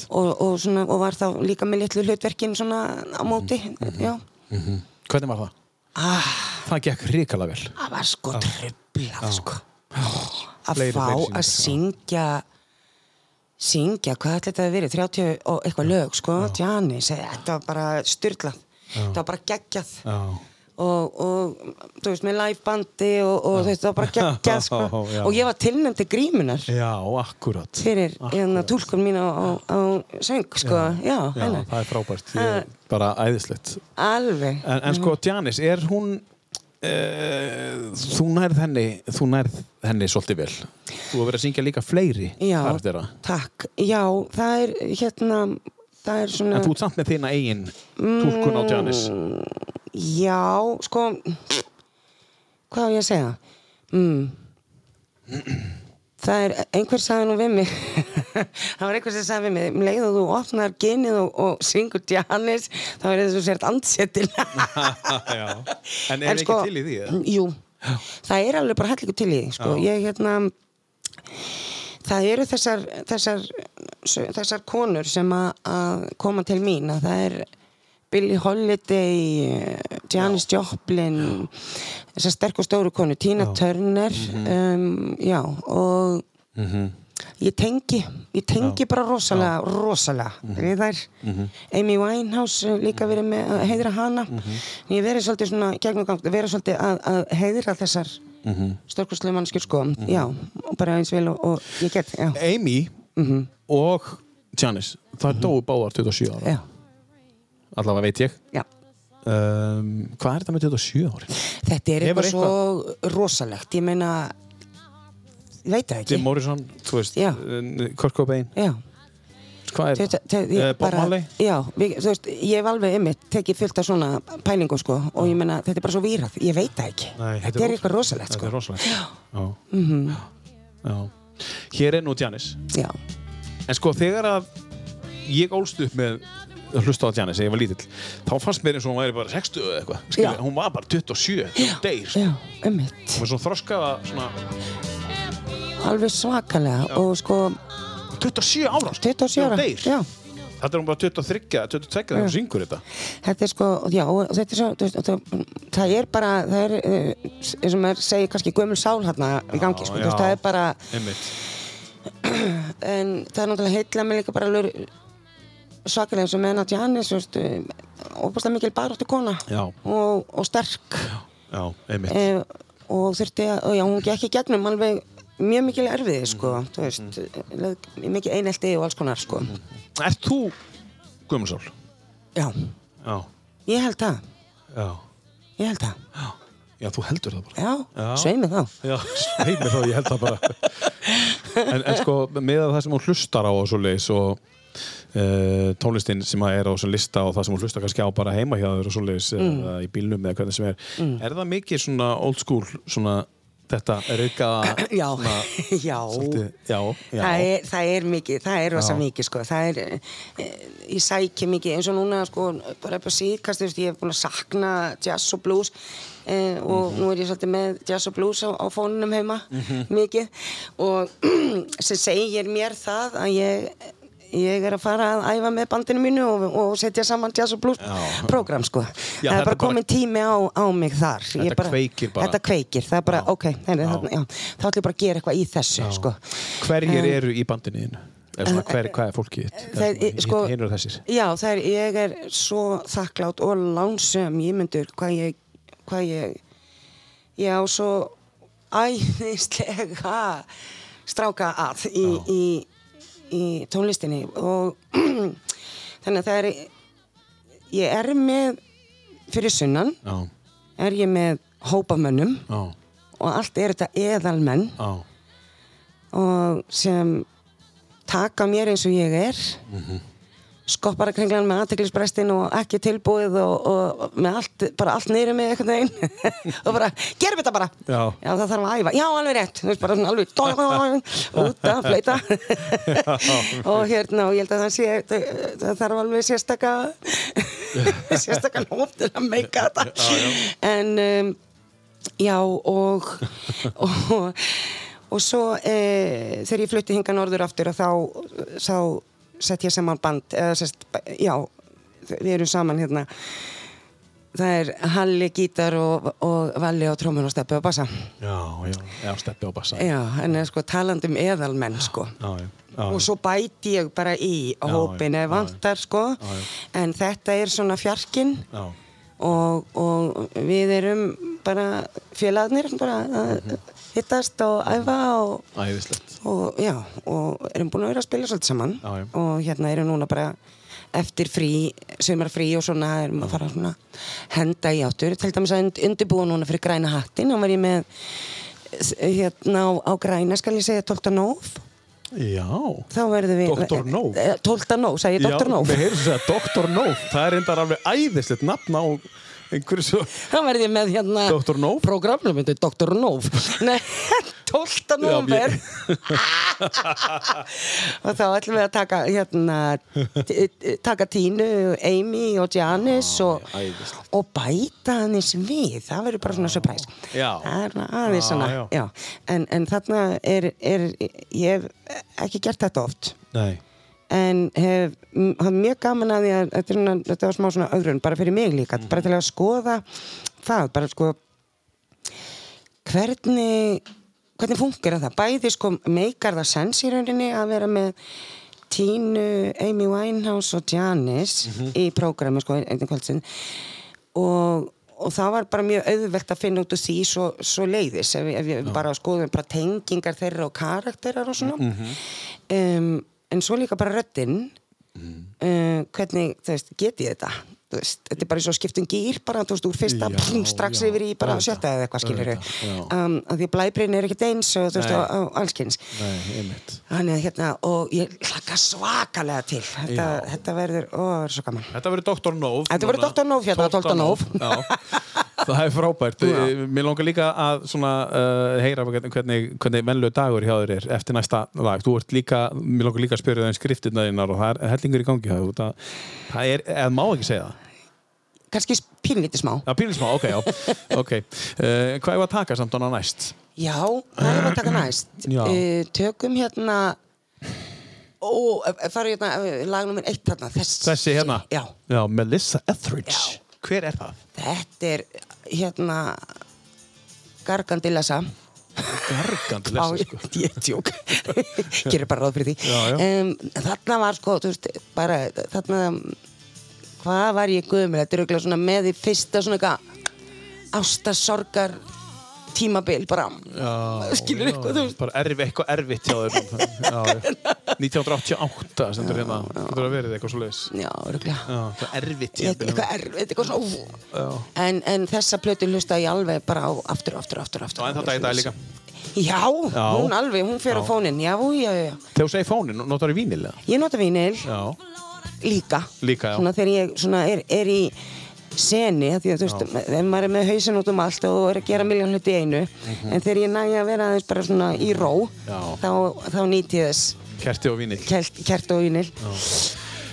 og, og, svona, og var þá líka með litlu hlutverkin svona á móti já. Hvernig var það? ah, Það gekk ríkala vel. Það var sko tröflað sko. Að Fleiri, fá að syngja syngja, hvað ætli þetta að verið? 30 og eitthvað lög, sko Janis, þetta var bara styrlað þetta var bara geggjað. Já, og, og þú veist, með live bandi og, og þetta var bara geggjað sko. Já. og ég var tilnæmdi grímunar já akkurat. Fyrir hérna tólkun mín á, á, á söng, sko, já, Já, hennar það er frábært. Ég, Bara æðislegt. Alveg. En, en sko, Janis, er hún Uh, þú nærð henni þú nærð henni svolítið vel. Þú hefur verið að syngja líka fleiri já, takk, já, það er hérna, það er svona en þú ert samt með þína eigin túlkun á Janis. Já, sko hvað á ég að segja? Mm. Það er einhver sagði nú við mig það var einhver sem sagði við mig um leið og þú opnar genið og, og syngur Janis þá er þessu sért andsetil Já. en er ekki til í því eða? Jú, það er alveg bara hellingu til í því sko. ég hérna það eru þessar þessar, þessar konur sem að koma til mín að það er Billie Holiday Janis Joplin þessar sterk og stóru konu Tina Turner um, já og ég tengi ég tengi bara rosalega rosalega við þær. Amy Winehouse eh, líka verið með að heiðra hana. Ég verið svolítið svona gegnum gang verið svolítið að, að heiðra þessar mm -hmm. stórkustlega mannskjur sko já, og bara eins vel og, og ég get já, Amy og Janis það dóu báðar 27 ára. Já, allavega veit ég. Já. Um, hvað er þetta með 27 ári? þetta er Hefur eitthvað svo rosalegt ég meina ég veit það Jim ekki Morrison, þú veist Já. Kurt Cobain, já hvað er Þetta- það? þetta- Eh, Bob Marley? Já, við, þú veist, ég hef alveg ymmit tekið fullt af svona pælingum sko og ég meina, þetta er bara svo vírað, ég veit það ekki Nei, þetta er eitthvað rosalegt Þetta sko er rosalegt Já. Já. Hér er nú Janis Já, En sko þegar að ég ólst upp með að hlusta á Janis þegar ég var lítill þá fannst mér eins og hún væri bara 60 eða eitthvað Já. hún var bara 27 þegar hún deyr sko. já, ymmit hún var svona þroskaða svona alveg svakalega og sko 27 ára sko, 27 ára, þegar hún deyr. já Þetta er hún bara 23, 22 þegar hún syngur þetta þetta er sko, já, þetta er svo þú veist, það, er bara það er, eh, eins og maður segir kannski gömul sál hérna í gangi, sko, já. það er bara Einmitt. en það er náttúrulega heitla mig líka bara svakalega eins og með Natja Hannes þú veist, óbúslega mikil baráttu kona Já. og, og sterk Já, einmitt e, og þurfti að, og já, hún gekk í gegnum alveg mjög mikil erfiði, sko þú veist, mm. mikið einelti og alls konar, sko Ert þú Guðmundsál? já, Já ég held það, Já. ég held það Já, þú heldur það bara. já, Já. sveimi þá Já, sveimir þá, ég held það bara. en, en sko, með það sem hún hlustar á og svo leiðis og uh, tónlistin sem að er á lista og það sem hún hlustar kannski á bara heima hjá þér og svo leiðis Mm. eða í bílnum eða hvernig sem er. Er það mikið svona old school, svona þetta raukaða já, já já, já. Það er, það er mikið, það er rosa mikið sko, það er, e, ég sækja mikið eins og núna sko, bara upp á síðkast, ég hef búin að sakna jazz og blues e, og Mhm. nú er ég svolítið með jazz og blues á, á fónunum heima, Mhm. mikið og sem segir mér það að ég ég er að fara að æfa með bandinu mínu og, og setja saman jazz og blues Já. program sko, Já, það er er bara bara- komin tími á, á mig þar Þetta kveikir bara. þetta kveikir, það er bara, Já. ok, heyrðu, þarna, já, þá ætlum ég bara að gera eitthvað í þessu sko Hverjir eru í bandinu þínu? Svona, hver, hvað er fólkið þitt? Það er, sko, Hinn eru þessir. Já, það er, ég er svo þakklátt og lánsum, ég myndur hvað ég, hvað ég, ég á svo æðislega stráka að í, í, í tónlistinni og þannig að það er, ég er með, fyrir sunnan, Já, er ég með hópamönnum já, og allt er þetta eðalmenn já. og sem taka mér eins og ég er. Skoppar að kringlan með aðteklisbrestin og ekki tilbúið og, og með allt, bara allt neyri með einhvern veginn. Og bara, gerum þetta bara. Já. það þarf að æfa, já alveg rétt. Þú veist bara svona alveg út að fleita og hérna og ég held að það sé það, þarf alveg sérstaka sérstaka nótt til að meika þetta. já, já. en um, já og og, og svo e, þegar ég flutti hinga norður aftur og þá, þá sett ég saman band eða sest, já, við erum saman hérna. Það er Halli gítar og, og Valli á trómun og steppi og bassa. Já, já, já, steppi á bassa. já, en sko talandi um eðalmenn sko. Já, já, já. og svo bæti ég bara í á hópin eða vantar sko. Já, já. en þetta er svona fjarkinn. Og, og við erum bara félagarnir bara að hittast og æfa og, og já, og erum búin að vera að spila svolítið saman Já, og hérna erum núna bara eftir frí, sömarfrí og svona erum að fara svona henda í áttur til dæmis að und- undirbúa núna fyrir græna hattin og var ég með hérna á, á græna skal ég segja 12. nóf Já. þá verðum við Dr. Eh, 12. nóf, sagði ég Dr. Nóf Já, við heyrum svo að Dr. Nóf, það er reyndar alveg æðislegt nafn á einhverju svo... þá verð ég með hérna Dr. Nóf? programnum myndi Dr. Nóf Nei, 12. nóver og þá ætlum við að taka hérna t- t- taka Tínu, Amy og Janis og, og bæta hannis við það verður bara svona surprise er aðeins svona já. já. En, en þarna er, er ég hef ekki gert þetta oft Nei. En hef hafði mjög gaman að því að þetta, er svona, þetta var smá svona ögrun bara fyrir mig líka, bara til að skoða það, bara sko hvernig hvernig funkar það, bæði sko meikar það sens í rauninni að vera með Tínu, Amy Winehouse og Janis í prógrami sko einn kvöldsinn og, og það var bara mjög auðvelt að finna út úr því svo, svo leiðis ef, við- bara skoðum bara tengingar þeirra og karakterar og svona. Um, en svo líka bara röddinn uh, hvernig, þú veist, get ég þetta Þú veist, þetta er bara svo skiptum gýr bara, þú veist, úr fyrsta Já, pling, strax já, yfir í bara sjötta eða eitthvað skilur já. um, að því að blæbrin er ekkert eins og þú veist, Nei, einmitt. Þannig að hérna, og ég hlakka svakalega til þetta, þetta verður, ó, það er svo gaman Þetta verður Dr. Nóf. Þetta verður. Dr. Nóf hérna, 12. Nóf. Það er frábært. Já. Eh, Mér langar líka að svona, uh, heyra hvernig, hvernig, mennlu dagur hjá þér er eftir næsta ert líka, mér langar líka að spyrja það um skriftirna þínar og það er hellingur í gangi. Það, það er, eða má ekki segja það. kannski pínlítið smá Já, pílismá, ok, já. ok. Uh, hvað er að taka samt hana næst? Já, það er að taka næst uh, Tökum hérna Ó, það er hérna lag nummer eitt þarna Þessi, Þessi hérna? Já, Já, Melissa Etheridge. Já. Hver er það? þetta er hérna Gargandi lesa Gargandi Á, lesa, sko. ég tjók Gerir bara ráð fyrir því Já, já. Um, Þarna var sko, þú veist, bara þarna Hvað var ég guðum Þetta er auðvitað með því fyrsta svona eitthvað Ástasorgar tímabil bara Já, skilur já, eitthvað, þú Bara erfi, eitthvað erfitt hjá þér. já, já. 1988 stendur hérna, getur það verið eitthvað svo leiðis Já, það er erfitt Eitthvað erfitt, eitthvað svona, en, en þessa plötu hlusta ég alveg bara á aftur, aftur, aftur, aftur. Og ennþá dag í dag líka. Já, Já. hún alveg, hún fer á fónin, já, já, já. Þegar þú segir fónin, notar þú vínil? Ég nota vínil líka. Líka, já. Svona þegar ég svona er, er í seni, af því að þú veist, ef maður er með hausin út um allt og er að gera miljón hluti í einu, en þegar ég næja að vera aðeins bara svona í ró, þá, þá nýt ég þess. Kerti og vínil kert, kert og vínil.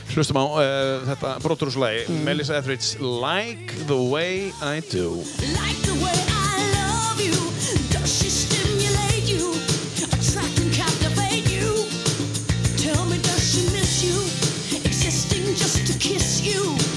Hlustum á uh, þetta broturúslægi Melissa Etheridge Like the way I do. Like the way I love you, does she stimulate you, attract and captivate you? Tell me, does she miss you, existing just to kiss you?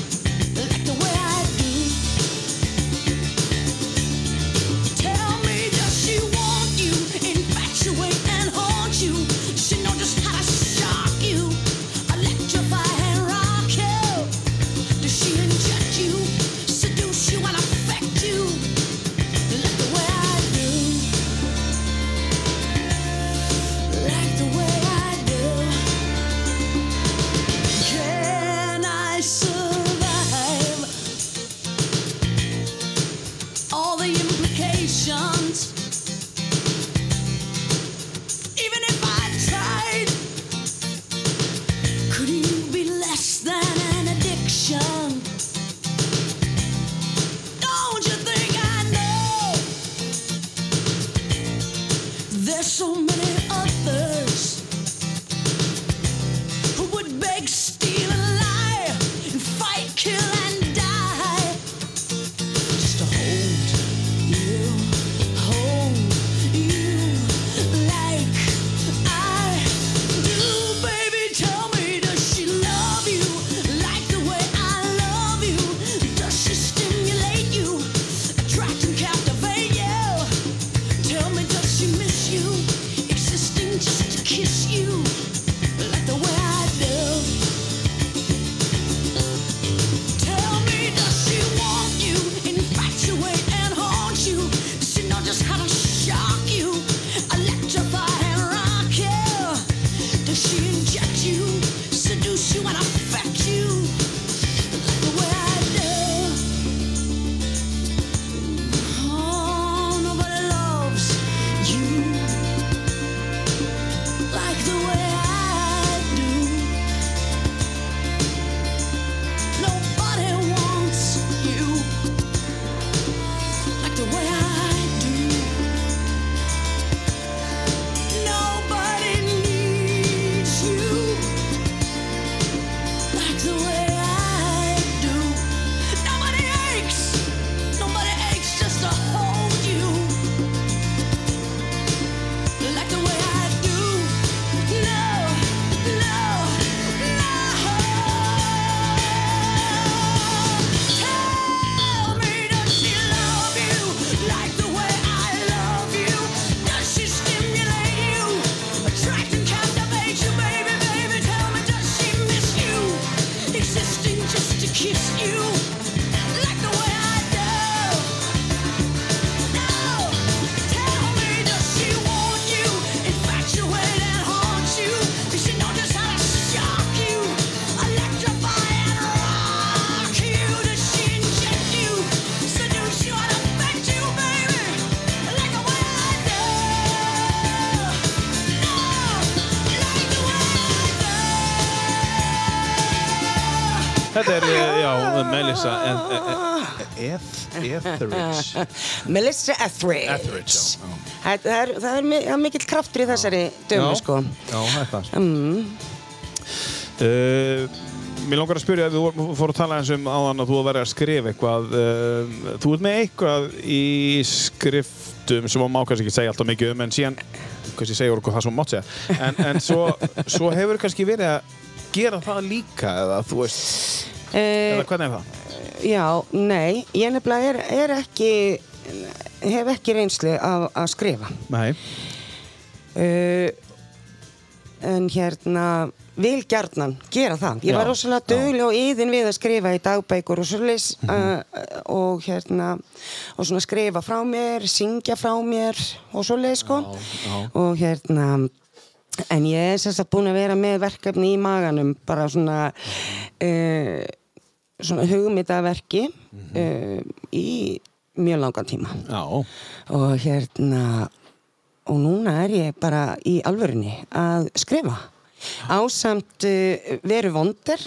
Þetta er, eh, já, Melissa Eth- Eth- Etheridge Melissa Etheridge. Það, er, mikill kraftur í þessari dömu, sko. Já, þetta mm. Mér langar að spyrja, við vorum- fórum að tala eins um áðan að þú að vera að skrifa eitthvað uh, Þú ert með eitthvað í skriftum sem má kannski ekki segja alltaf mikið um en síðan, kannski segja okkur það sem mátt segja en, en svo, svo hefur kannski verið að gera það líka eða þú veist, eða hvernig er það? já, nei, ég nefnilega er, er ekki, hef ekki reynslu af að skrifa. Nei, Uh, en hérna, vil gjarnan gera það. Ég var Já, rosalega já. döguleg og yðin við að skrifa í dagbækur og svoleiðis uh, og hérna, og svona skrifa frá mér, syngja frá mér og svoleiðis sko. já. Og hérna, en ég er sagt búin að vera með verkefni í maganum bara svona uh, svona hugmyndaverki uh, í mjög langan tíma. Já, og hérna og núna er ég bara í alvörunni að skrifa. Ásamt uh, veru vondir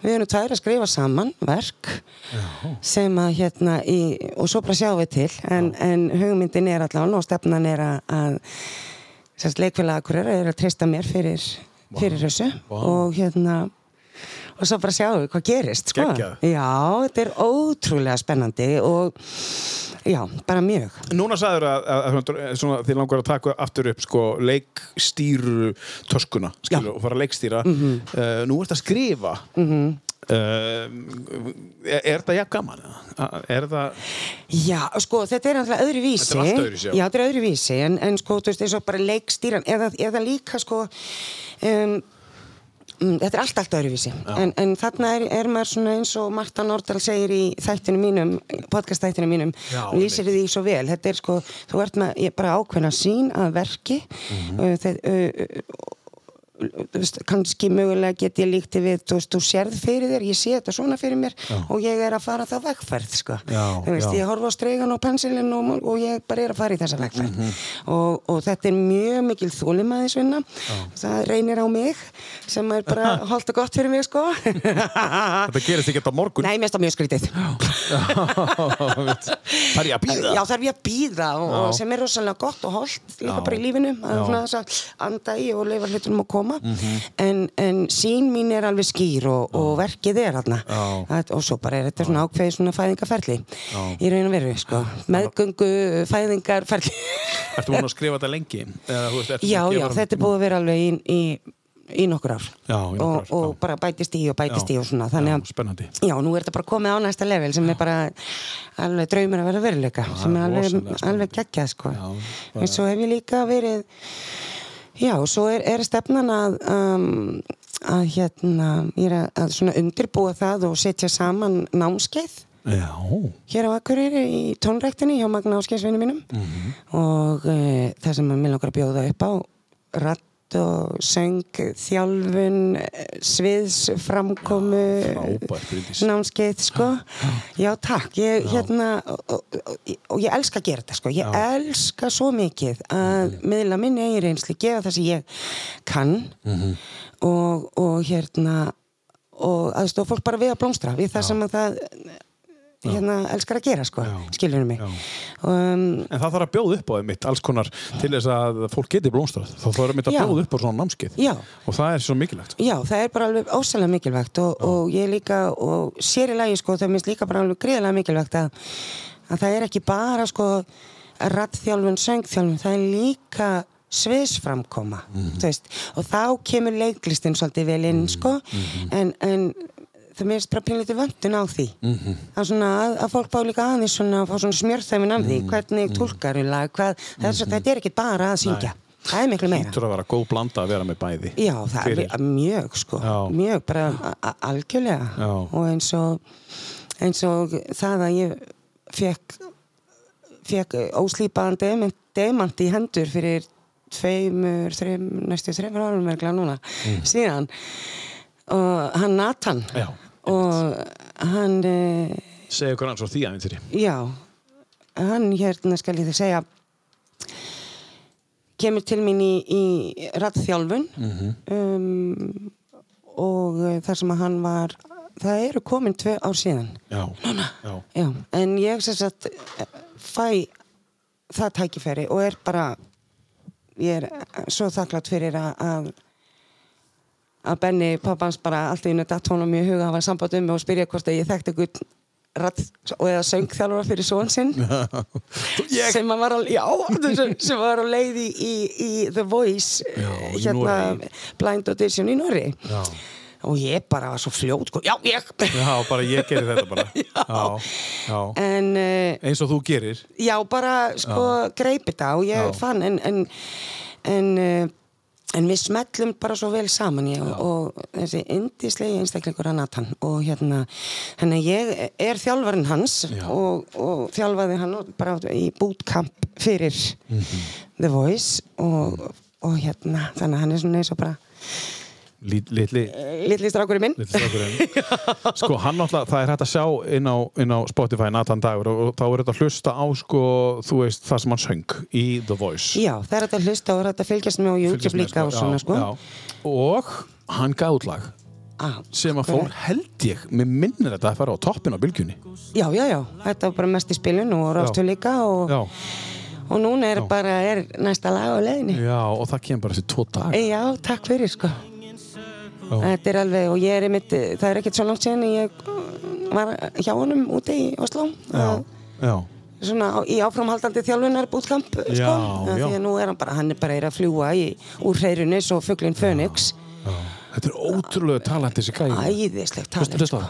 við erum tvær að skrifa saman verk sem að hérna í, og svo bara sjáum við til en, en hugmyndin er allavega og stefnan er að, að sérst leikfélag akkurir er að treysta mér fyrir, fyrir þessu. Og hérna og svo bara sjáum við hvað gerist sko. Já, þetta er ótrúlega spennandi og já, bara mjög Núna sagður að, að, að, svona, þið langar að taka aftur upp sko, leikstýru skilur, og fara að leikstýra Mhm. uh, Nú ert að skrifa -hmm. er, er þetta jafn gaman? Er það Já, sko, þetta er alltaf öðru vísi Þetta er allt öðruvísi, já. já. þetta er öðru vísi en, en sko, þú veist, eins og bara leikstýran eða, eða líka, sko um, mm, þetta er allt allt öðru vísi en, en þarna er, er maður svona eins og Marta Nordal segir í þættinu mínum podcast þættinu mínum Já, lýsir því svo vel, þetta er sko þú ert með bara ákveðna sín að verki. Mhm. uh, þeir, uh, veist, kannski mögulega get ég líkti við, þú veist, þú sérð fyrir þér ég sé þetta svona fyrir mér og ég er að fara það vegferð, sko Já, veist, já. ég horfa á streigan og pensilin og, og ég bara er að fara í þessa vegferð Mhm. og, og þetta er mjög mikil þólimaðisvinna það reynir á mig sem er bara holdt og gott fyrir mig, sko Þetta gerist ekki þetta morgun Nei, finnst það mjög skrítið Það er ég að býða Já, það er ég að býða og, Já. og sem er rosalega gott og holdt líka Já. bara í lífinu að Já. að anda í og leifa hlutunum að koma Mhm. en, en sín mín er alveg skýr og, og verkið er Já. Að- og svo bara er þetta svona ákveði svona fæðingarferli í raun og veru, sko meðgöngu fæðingarferli Ertu búin að skrifa þetta lengi? Eða, veist, Já, búin já, gefa- þetta er búið að vera alveg í, í, í nokkur ár Já, og, ár, og já. bara bætist í og bætist Já. í og svona þannig Já, að spennandi. Já, nú er þetta bara komið á næsta level sem er bara alveg draumur að vera veruleika sem er alveg, alveg geggjað sko. Já, en svo hef ég líka verið já, svo er, er stefnan að um, að hérna að, að svona undirbúa það og setja saman námskeið. Já, hér á Akureyri í tónræktinni hjá Magna Áskeiðsvinni mínum. Mhm. og uh, það sem mér langar að bjóða upp á ratt og söng, þjálfun sviðsframkomu námskeið sko. Já. Takk, ég hérna og, og, og, ég elska að gera þetta sko. Ég elska svo mikið að miðla minni eigin reynsli, gefa það sem ég kann. Og, og hérna og aðstofa fólk bara við að blómstra við það sem að það hérna elskar að gera sko, Já. skilur mig um, En það þarf að bjóða upp á þeim mitt alls konar til þess að fólk geti blómstrað. Það þarf að Já. bjóða upp á svona námskeið. Já. Og það er svo mikilvægt. Já, það er bara alveg ósæðlega mikilvægt og, og ég líka, og sér í lagi sko, það minnst líka bara alveg gríðlega mikilvægt að, að það er ekki bara sko rattþjálfun, söngþjálfun, það er líka sviðsframkoma, þú veist, og þá kemur leiklistin svolítið vel inn, sko, en, en það minnst bara pínlítið vöndun á því. Að, svona, að, að fólk bá líka aðeins svona að fá svona smjörþæmin af því. Hvernig tólkar í lag, hvað, þess að þetta er ekki bara að syngja, það er miklu meira. Ítur að vera góð blanda að vera með bæði. Já, það Fyrir. er mjög sko, Já. mjög bara algjörlega. Já. og eins og eins og það að ég fekk fekk óslýpaðan demant, demant í hendur fyrir tveimur, þreim, næstu þreimur árum verklega núna, síðan. Og hann Nathan. Já, og hann eh, Segja okkur hans á því aðeins. Já, hann hérna skal ég þið segja kemur til mín í, í rattþjálfun um, og uh, þar sem að hann var það eru komin tvö ár síðan Já. Núna? Já. Já, en ég sem sagt eh, fæ það tækifæri og er bara ég er eh, svo þakklátt fyrir að að Benni pappans bara allt í datt honum í huga að hafa samband um mig og spyrja hvort að ég þekkti einhvern ratt og eða söngþjálfara fyrir són sinn Ég? sem var á, já, sem, var á leið í, í, í The Voice Já, í hérna Noregi. Blind Audition í Norri Já. og ég bara var svo fljót sko. já, ég Já, bara ég gerir þetta bara. Já. Já. en uh, Eins og þú gerir. já, bara sko greip þetta og ég fann en en, en, uh, en við smellum bara svo vel saman ég, og, þessi indislegi einstaklingur að Nathan og hérna henni ég er þjálfarinn hans og, og þjálfaði hann bara í bootcamp fyrir The Voice og, og hérna, þannig að hann er svona eins og bara Lít, litli litli strákurinn minn. litli strákurinn sko hann náttúrulega, það er hægt að sjá inn á, inn á Spotify Nathan Dagur og, og þá er þetta að hlusta á sko, þú veist, það sem hann söng í The Voice. Já, það er hægt að hlusta og það er hægt að fylgjast með á YouTube með, líka og svona sko. já. og hann út lag ah, sem að fór held ég, mér minnir þetta að fara á toppin á bylgjunni. Já, já, já, þetta var bara mest í spilun og rástu líka og, já, og núna er bara er næsta lag á leiðinni. Já, og það kemur bara þessi tvo dag Já, takk fyrir sko. Já. Þetta er alveg, og ég er einmitt það er ekkert svo langt síðan ég var hjá honum úti í Oslo já, já, svona á- í áframhaldandi þjálfunar bútkamp sko, Já, já. því að nú er hann bara, hann er bara er að fljúa í, úr hreirunni svo fugglinn Fönix þetta er ótrúlega talent þessi gæði æðislegt á sko.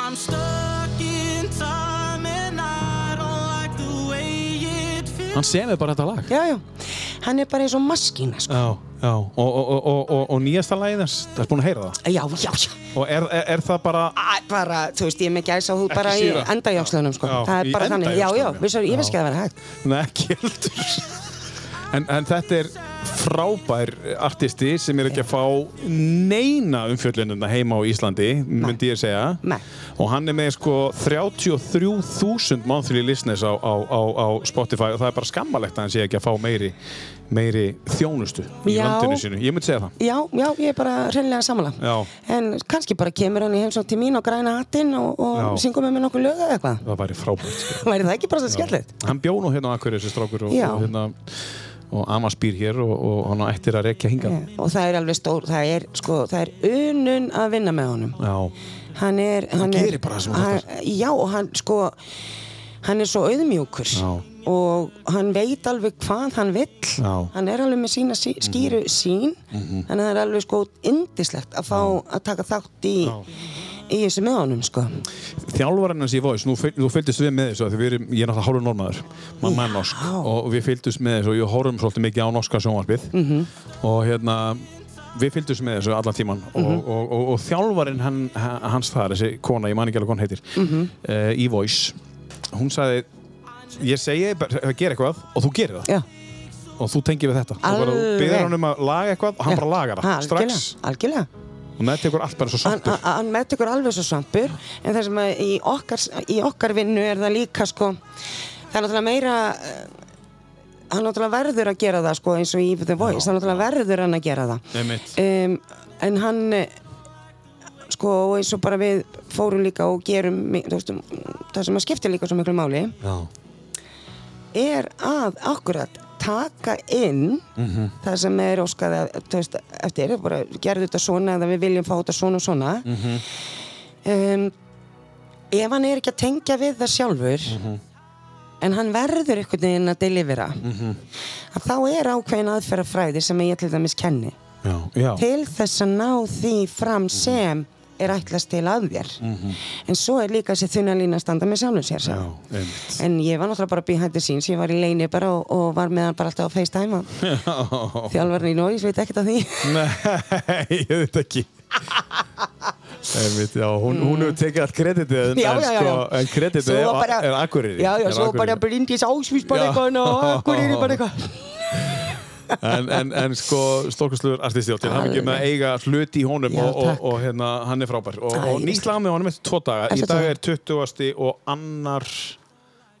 I'm stuck in time and I don't like the way it feels. hann semið bara þetta lag. Já, já, hann er bara eins og maskína sko. já, já, og, og, og, og, og, og nýjasta þess, það er búin að heyra það? Já, já, já. Og er, er, er það bara Æ, bara, þú veist, ég er með gæsa hút bara í endajákslunum sko. Það er bara þannig, já, já, já. vissar, ég veist ekki að það vera hægt. Nei, ekki heldur. En, en þetta er frábær artisti sem er ekki að fá neina umfjöllunina heima á Íslandi myndi ég segja Nei. og hann er með sko 33.000 monthly listeners á, á, á, á Spotify og það er bara skammalegt að hann sé ekki að fá meiri, meiri þjónustu í Já. landinu sínu, ég myndi segja það já, já, ég er bara hreinlega sammála Já. en kannski bara kemur hann í heimsótt til mín og græna hattinn og, og Já. syngur með mér nokkuð lög eða eitthvað það væri frábært sko. væri það ekki bara svo skemmtilegt hann bjó nú hérna á Akkur þessi strákur og, og, hérna, og Amas býr hér og, og hann á eftir að rekja hinga og það er alveg stór, það er sko, það er unun að vinna með honum. Já, hann er hann gerir er, bara hann hann, já og hann sko hann er svo auðmjúkur. Já. og hann veit alveg hvað hann vill. Já. Mhm. hann er alveg með sína sí, skýru sín þannig að það er alveg sko indislegt að fá að taka þátt í í þessu með honum sko. Þjálfarinn hans í Voice, nú, þú fylgdist við með þessu við erum, ég er náttúrulega hálfur normaður mann með norsk. Og við fylgdist með þessu og ég horfum svolítið mikið á norska sjónvarpið. Mhm. og hérna við fylgdist með þessu allan tíman Mhm. og, og, og, og þjálfarinn hann, hans þar, þessi kona, ég man ekki alveg hvað hann heitir Mhm. uh, í Voice hún sagði ég segi að gera eitthvað og þú gerir það. Já, og þú tengir við þetta. Og bara þú byrðir hann um að laga eitthvað og hann bara lagar það strax. algjörlega. Og með tekur allt bara svo sattur hann- hann meðtökur alveg svo svampur en það sem að í okkar, í okkar vinnu er það líka sko það er náttúrulega meira eh, hann náttúrulega verður að gera það sko eins og í The Voice, hann náttúrulega verður hann að gera það. Um, en hann eh, sko eins og bara við fórum líka og gerum veist, það sem að skiptir líka svo miklu máli Já. er að akkurat taka inn Mhm. það sem er óskað að- þú veist, eftir, bara gerðu þetta svona eða við viljum fá þetta svona og svona Mhm. um, ef hann er ekki að tengja við það sjálfur Mhm. en hann verður einhvern veginn að delivera Mhm. að þá er ákveðin aðferðafræði sem ég til dæmis kenni Já. Já. til þess að ná því fram sem er ætlast til að þér. En svo er líka þessi þunna lína að standa með sjálfum sér. Já, en ég var náttúrulega bara behind the scenes ég var í leini bara og, og var með hann bara alltaf á FaceTime og þjálfarinn í Norís veit ekkert af því. Nei, ég veit ekki. Einmitt, já, hún, hún hefur tekið allt kreditið Já, en, sko, en kreditið er, akkurýri já, já, svo bara Bryndís Ásvís bara eitthvað og Akureyri bara eitthvað en, en, en sko stórkastluður artisti og til hann ekki með að eiga hluti í honum Já, og, og, og hérna, hann er frábær og, og nýtt lag með honum eftir tvo daga í dag er 20. og annar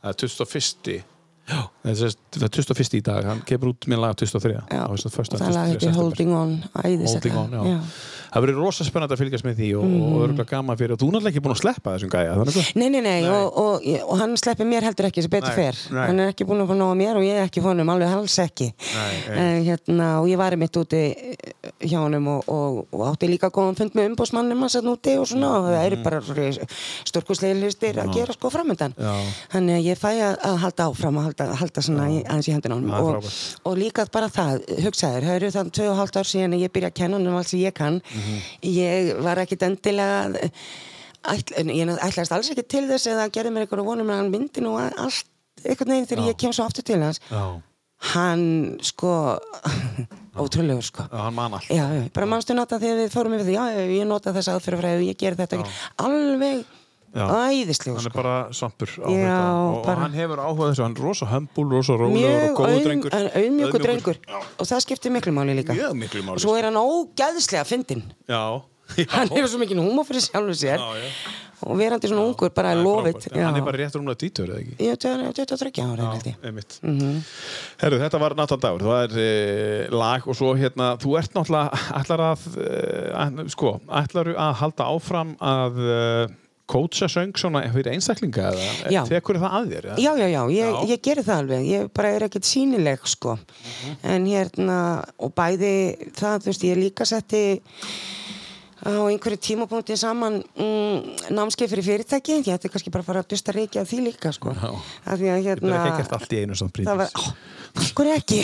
eða 21. Já, það er það er 21. í dag hann kemur út með lag 23. Já, föstudag, það lag 23. heitir. Holding On. Holding on, já. Það verður rosa spennandi að fylgjast með því og, mm. og örgulega gaman fyrir og þú er náttúrulega ekki búin að sleppa þessum gæja að Nei, nei, nei, Og, og, og hann sleppir mér heldur ekki sem betur Nei, fer. nei. hann er ekki búin að fá nóga mér og ég er ekki honum alveg alls ekki. Nei, nei. en, hérna, og ég var mitt úti eh, hjá honum og, átti líka góðan fund með umbósmannum að setja úti og svona og það eru bara stórkuslegin hlustir að gera sko framöndan Mhm. Þannig að ég fæ að, að halda áfram að halda, halda svona aðeins í hendina á er og, líka bara það, hugsaður það eru þann 2,5 ár síðan að ég byrja að kenna honum allt sem ég kann Mhm. ég var ekkit endilega ætl, ég ætlaðist alls ekki til þess eða gerði mér einhverju vonum en hann myndi nú allt einhvern veginn þegar ég kem svo aftur til hans. Já, hann sko ótrúlegur sko. Já, já, já, bara mannstu nota þegar við fórum yfir því já, já, ég nota þessa aðferðafræði og ég ger þetta alveg Já. æðislegur hann er sko. bara svampur á Já, þetta og, og bara- hann hefur áhuga þessu, hann er rosa hömbul, rosa rólegur og góður auðm- drengur. en auðmjögur drengur. Og það skiptir miklu máli líka. Mjög miklu máli, og svo er hann Já, já. hann hefur svo mikið húma fyrir sjálfur sér. Já, já. og verandi svona ungur bara er lofið. hann er bara rétt rúmlega dítur, eða ekki? ég er 23 ára einmitt. Mhm. Herru, þetta var Nathan Dagur, það er e, lag og svo hérna, þú ert náttúrulega ætlar að, e, sko ætlar að halda áfram að e, kótsa söng svona fyrir einstaklinga eða tekur það að þér? Já, já, já, ég, Já. ég geri það alveg, ég bara er ekkert sínileg, sko. En hérna, og bæði það, þú veist, ég líka setti á einhverju tímapunkti saman mm, námskeið fyrir fyrirtæki, ég ætti kannski bara að fara að dusta reiki af því líka, sko. Já. Af því að hérna... Það var, prítis. ó, okkur ekki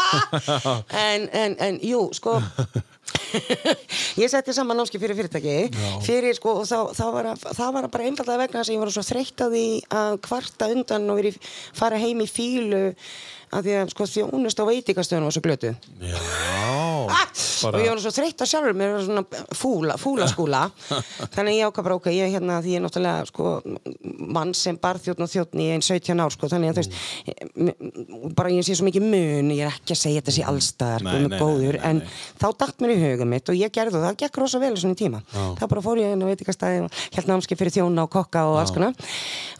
en, en, en, jú, sko ég setti saman námski fyrir fyrirtæki fyrir, sko, og þá, þá var að, það var bara einfallega vegna þess að ég var svo þreytt að því að kvarta undan og verið fara heim í fílu að því að sko þjónust á veitikastöðunum var svo glötu Já, ah, og ég var svo þreytt að sjálfur mér var svona fúla, fúla skúla þannig ég ákvað bara ok, ég hérna því ég er náttúrulega sko mann sem barþjóðn og þjóðn í einn 17 ár sko, þannig að þú veist bara ég sé svo mikið mun, ég er ekki að segja þetta sé allstaðar, með nei, góður en þá dætt mér í hugum mitt og ég gerði það, það gekk rosa vel í svona tíma. Þá bara fór ég inn á veitikastæði og held námski fyrir þjóna og kokka og alls konar.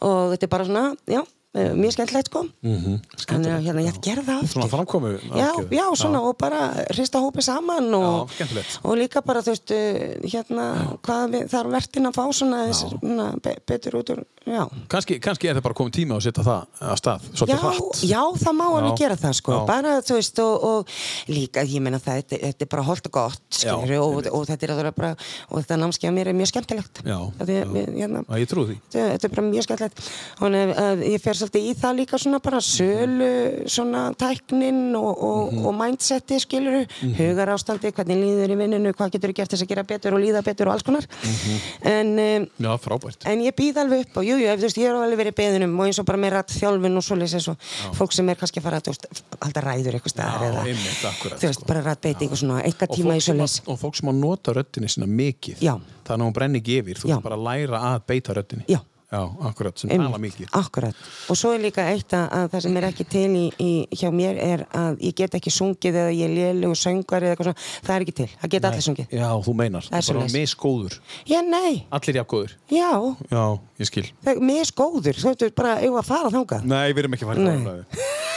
Og þetta er bara svona, já mjög skemmtilegt sko. Þannig að hérna, ég ætti að gera það aftur. Svona framkomu já, já, svona og bara hrista hópi saman og, Já, og líka bara þú veist uh, hérna, hvað þarf vertin að fá svona, þess, svona be, betur út úr já, Kannski, er það bara komið tíma að setja það að stað, já, svolítið hratt já, það má alveg Já. gera það sko, Já. bara þú veist og, og líka, ég meina það, þetta, þetta er bara holdt og gott, Já, og, einmitt. og þetta er að bara, og þetta námskeið mér er mjög skemmtilegt Já, já. að við, hérna, Já, ég trú því þetta, er bara mjög skemmtilegt og uh, ég fer svolítið í það líka svona bara sölu, svona tæknin og, og, Mhm. og mindseti skilur, hugar ástandi, hvernig líður í vinninu, hvað getur þú gert þess að gera betur og líða betur og alls konar Mhm. en, um, Já, frábært en ég býð alveg upp og jú, jú, ég er alveg verið beðinum og eins og bara með rætt þjálfin og svoleiðis eins og fólk sem er kannski að fara að halda ræður eitthvað staðar eða einmitt, akkurat, þú veist, sko. bara rætt beiting og svona, eitthvað tíma í að, og fólk sem að nota röddinni sinna mikið er nú hún brenni yfir þú þarf bara að læra að beita röddinni. Já. Akkurat, sem Einmitt, tala mikið. Akkurat, og svo er líka eitt að, að það sem er ekki til í, í, hjá mér er að ég get ekki sungið eða ég er lélegu söngar eða eitthvað svona, það er ekki til, það get allir sungið. Já, þú meinar, Það er bara misgóður. Já, nei, Allir jafngóður já, Já, ég skil. Það misgóður, þú veitur bara eigum að fara þangað. Nei, við erum ekki að fara Nei. umræðu.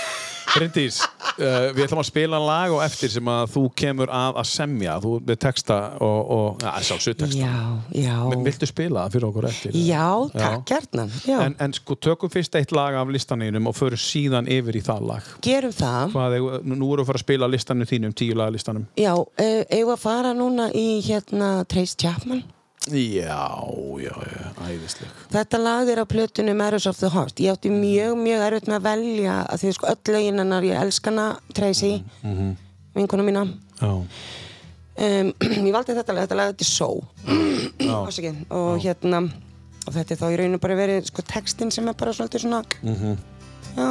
Bryndís, uh, við ætlum að spila lag og eftir sem að þú kemur að að semja. Þú með texta og, og ja, sjálfsög texta. Já, já. Men viltu spila það fyrir okkur eftir? Já, takk gjarnan já. En, en sko, tökum fyrst eitt lag af listaninum og förum síðan yfir í það lag. Gerum það. Hvað, nú erum við að fara að spila listanum þínum, tíu laga listanum. Já, uh, eigum að fara núna í hérna Trace Chapman Já, já, já, æðisleg Þetta lag er á plötunni Marriage of the Heart. Ég átti mjög, mjög erfitt með að velja að því sko öll lögin hennar, ég elskana Tracy, mm -hmm. vinkona mína. Já, Um, ég valdi þetta lag, þetta lag þetta er So. Ásaki. Og hérna, og þetta er þá í rauninu bara verið sko textin sem er bara svolítið svona, já,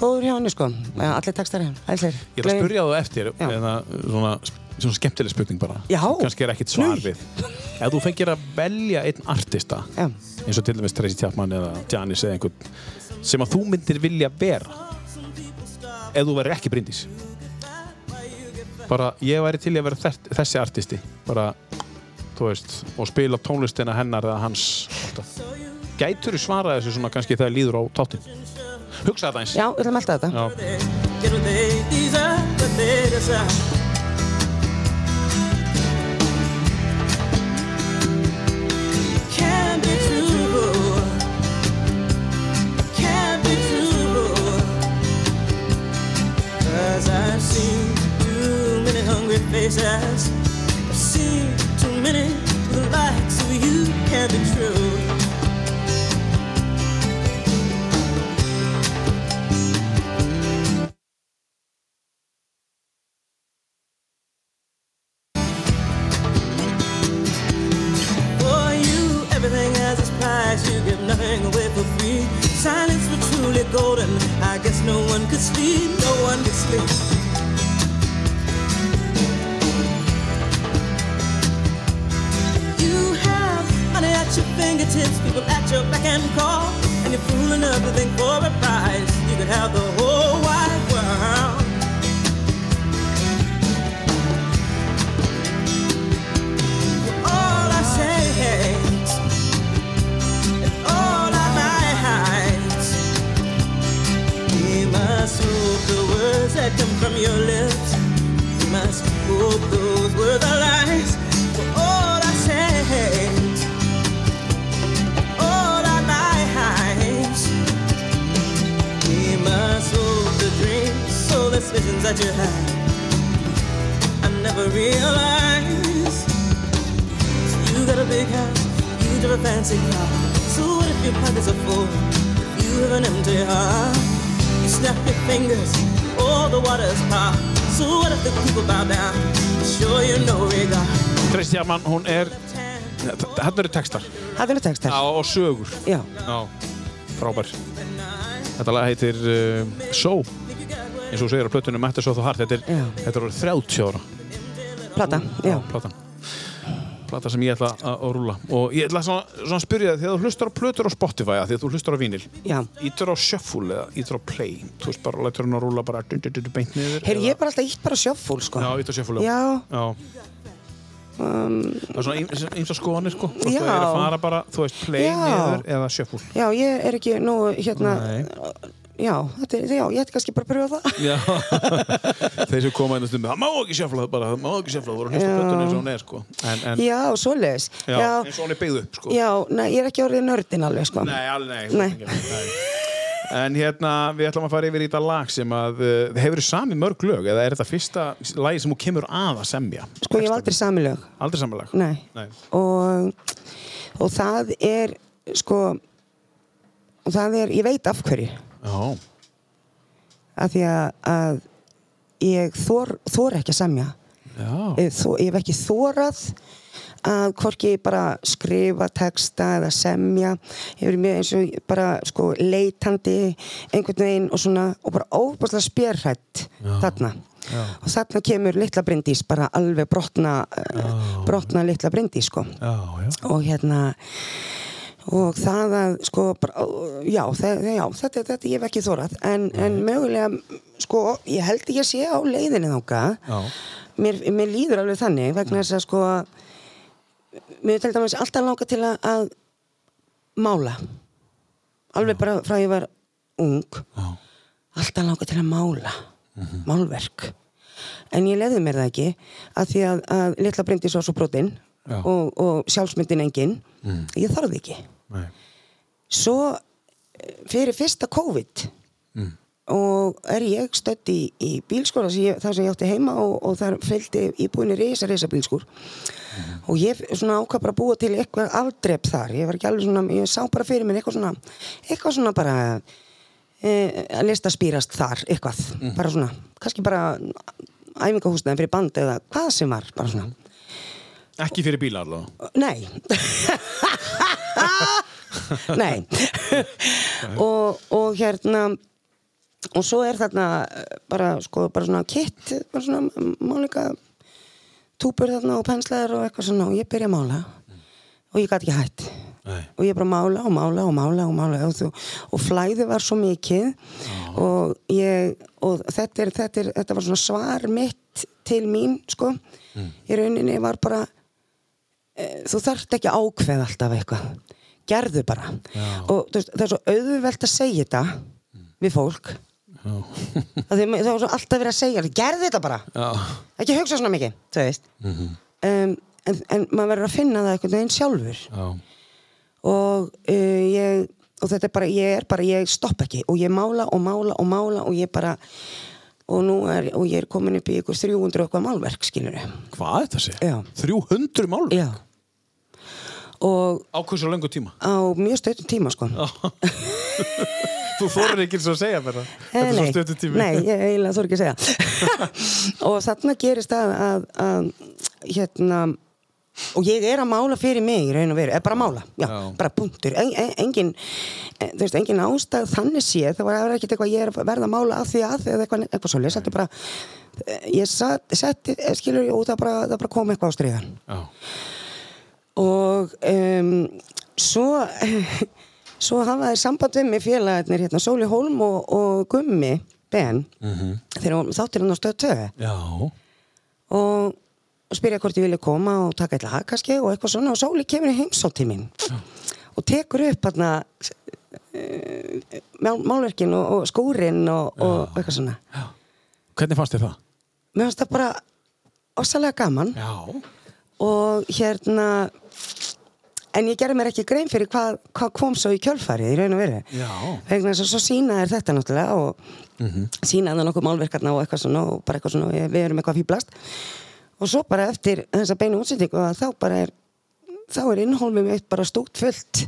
góður hjá henni sko. Allir textar hérna, allir. Ég ætla að spyrja þú eftir eða svona, svona skemmtileg spurning bara Já. Kannski er ekkit svar Nei. við Ef þú fengir að velja einn artista Já. eins og til dæmis Tracy Chapman eða Janis eða einhvern sem að þú myndir vilja vera ef þú verður ekki brindis bara ég væri til í að vera þess, þessi artisti bara, þú veist og spila tónlistina hennar eða hans alltaf. Gætur þú svara þessu svona kannski þegar líður á tátin Hugsa þetta eins Já, við ætlum alltaf þetta. Já. Faces. I've seen too many the likes of you. Can't be true. Og sögur Já. Já, frábær Þetta lag heitir uh, So eins og þú segir á plötunum Matter So The Heart Þetta er, þetta er orðið 30 ára Plata, já. platan plata sem ég ætla að, að rúla og ég ætla svona, svona að spyrja þig þegar þú hlustar á plötur á Spotify að því að þú hlustar á vínil Já. ítur á shuffle eða ítur á play þú veist bara, lætur hann að rúla bara dun, dun, dun, beint niður eða- ég er bara alltaf ítt bara sjöffúl, sko. Já, ítur á shuffle Já, Já. Það er svona eins og skoðanir sko. Þú er að fara bara, þú veist, play niður eða shuffle já, ég er ekki nú, hérna, já, þetta er, já, ég ætti kannski bara að pröfa það. Já, þeir sem koma inn að stundum það má ekki shuffle bara, það má ekki shuffle þú voru Já. plötunni eins og hún er sko. En, en, Já, svoleiðis. já, Já, eins og hún er byggð upp sko. Já, nei, ég er ekki orðið nördin alveg, sko. Nei, alveg, nei, nei. En hérna, við ætlum að fara yfir í þetta lag sem að uh, hefur þið sami mörg lög eða er þetta fyrsta lagi sem þú kemur að að semja? Sko, ég hef aldrei sami lög. Aldrei sami lag? Nei. Nei. Og, og það er, sko, og það er, ég veit af hverju. Já, Af því að, að ég þor, þor ekki að semja. já, þó, ég hef ekki þórað að hvorki bara skrifa texta eða semja ég verið mjög eins og bara sko leitandi einhvern veginn og svona og bara óbúslega spjörhætt þarna. Já. og þarna kemur litla brindís bara alveg brotna uh, brotna litla brindís sko. Já, já. og hérna og það að sko bara, já, það, já þetta, þetta ég hef ekki þórað en, en mögulega sko ég held að ég sé á leiðinni þangað. Já. mér, mér líður alveg þannig vegna þess að sko mér til dæmis alltaf langa til að, að mála. Alveg bara frá ég var ung. Já. alltaf langa til að mála málverk. En ég leiði mér það ekki að því að, að litla brindis var svo brotinn og, og sjálfsmyndin engin. Ég þarf ekki. Nei. svo eh, fyrir fyrsta COVID og er ég stödd í, í ég, þar sem ég átti heima og, og þar fylgdi íbúinni reysa reysa bílskúr. Og ég svona ákvað bara að búa til eitthvað afdrepp þar. Ég var ekki alveg svona, ég sá bara fyrir mér eitthvað svona eitthvað svona bara e, að lista spýrast þar eitthvað, bara svona, kannski bara æfingahúsnaðin fyrir band eða hvað sem var, bara svona. Ekki fyrir bíla allavega? Nei. Nei. Og, og hérna og svo er þarna eh, bara sko bara svona kitt bara svona máleika túpur þarna og pensleður og eitthvað svona og ég byrja að mála. Og ég gæti ekki hætt. Nei. og ég bara mála og mála og mála og mála. Og, og flæði var svo mikið og ég og þetta, er, þetta, er, þetta var svona svar mitt til mín sko. Í rauninni var bara e, þú þarft ekki að ákveða alltaf eitthvað. Gerðu bara. Og þú veist, það er svo auðvelt að segja þetta við fólk það það er svo alltaf verið að segja gerðu þetta bara, Já, ekki hugsa svona mikið þú veist. Um, en, en maður verður að finna það einhvern veginn sjálfur. Já, og uh, ég og þetta er bara, ég er bara, ég stopp ekki. Og ég mála og mála og mála og ég bara og nú er, og ég er komin upp í ykkur 300 og eitthvað málverk, skilur hvað er þetta sé? Já. 300 málverk? já. Og Á hversu löngu tíma? á mjög stöðum tíma sko Þú þorir ekki eins og að segja mér það. Þetta er svo nei, stöttu tími. Nei, ég eiginlega þór ekki að segja. Og þarna gerist að, að, að hérna og ég er að mála fyrir mig raun og veru, er bara mála, já, Já. bara punktur. En, en, engin, en, þú veist, engin ástæð þannig séð, það var ekkert eitthvað ég er að verða að mála að því að, eða eitthvað, eitthvað svo þetta er bara, ég setti skilur ég út, það bara, það bara kom eitthvað á stríðan Já, og um, svo svo hafa þeir samband við mig félagarnir hérna, Sóli Hólm og, og Gummi Ben. Þegar hún þáttir hann á stöð 2 Já. og, og spyrja hvort ég vilja koma og taka eitthvað lag kannski og eitthvað svona. Og Sóli kemur í heimsótt til mín og tekur upp hérna uh, málverkin og, og skúrin og, og eitthvað svona. Hvernig fannst þér það? mér finnst það bara ossalega gaman. Já. og hérna en ég gerði mér ekki grein fyrir hvað, hvað kom svo í kjölfarið í raun og veru. Vegna þess að svo sína er þetta náttúrulega og sína það nokkuð málverkarna og eitthvað svona og bara eitthvað svona og við erum eitthvað fýblast og svo bara eftir þessa beinu útsendingu að þá bara er þá er innhólmið mitt bara stútt fullt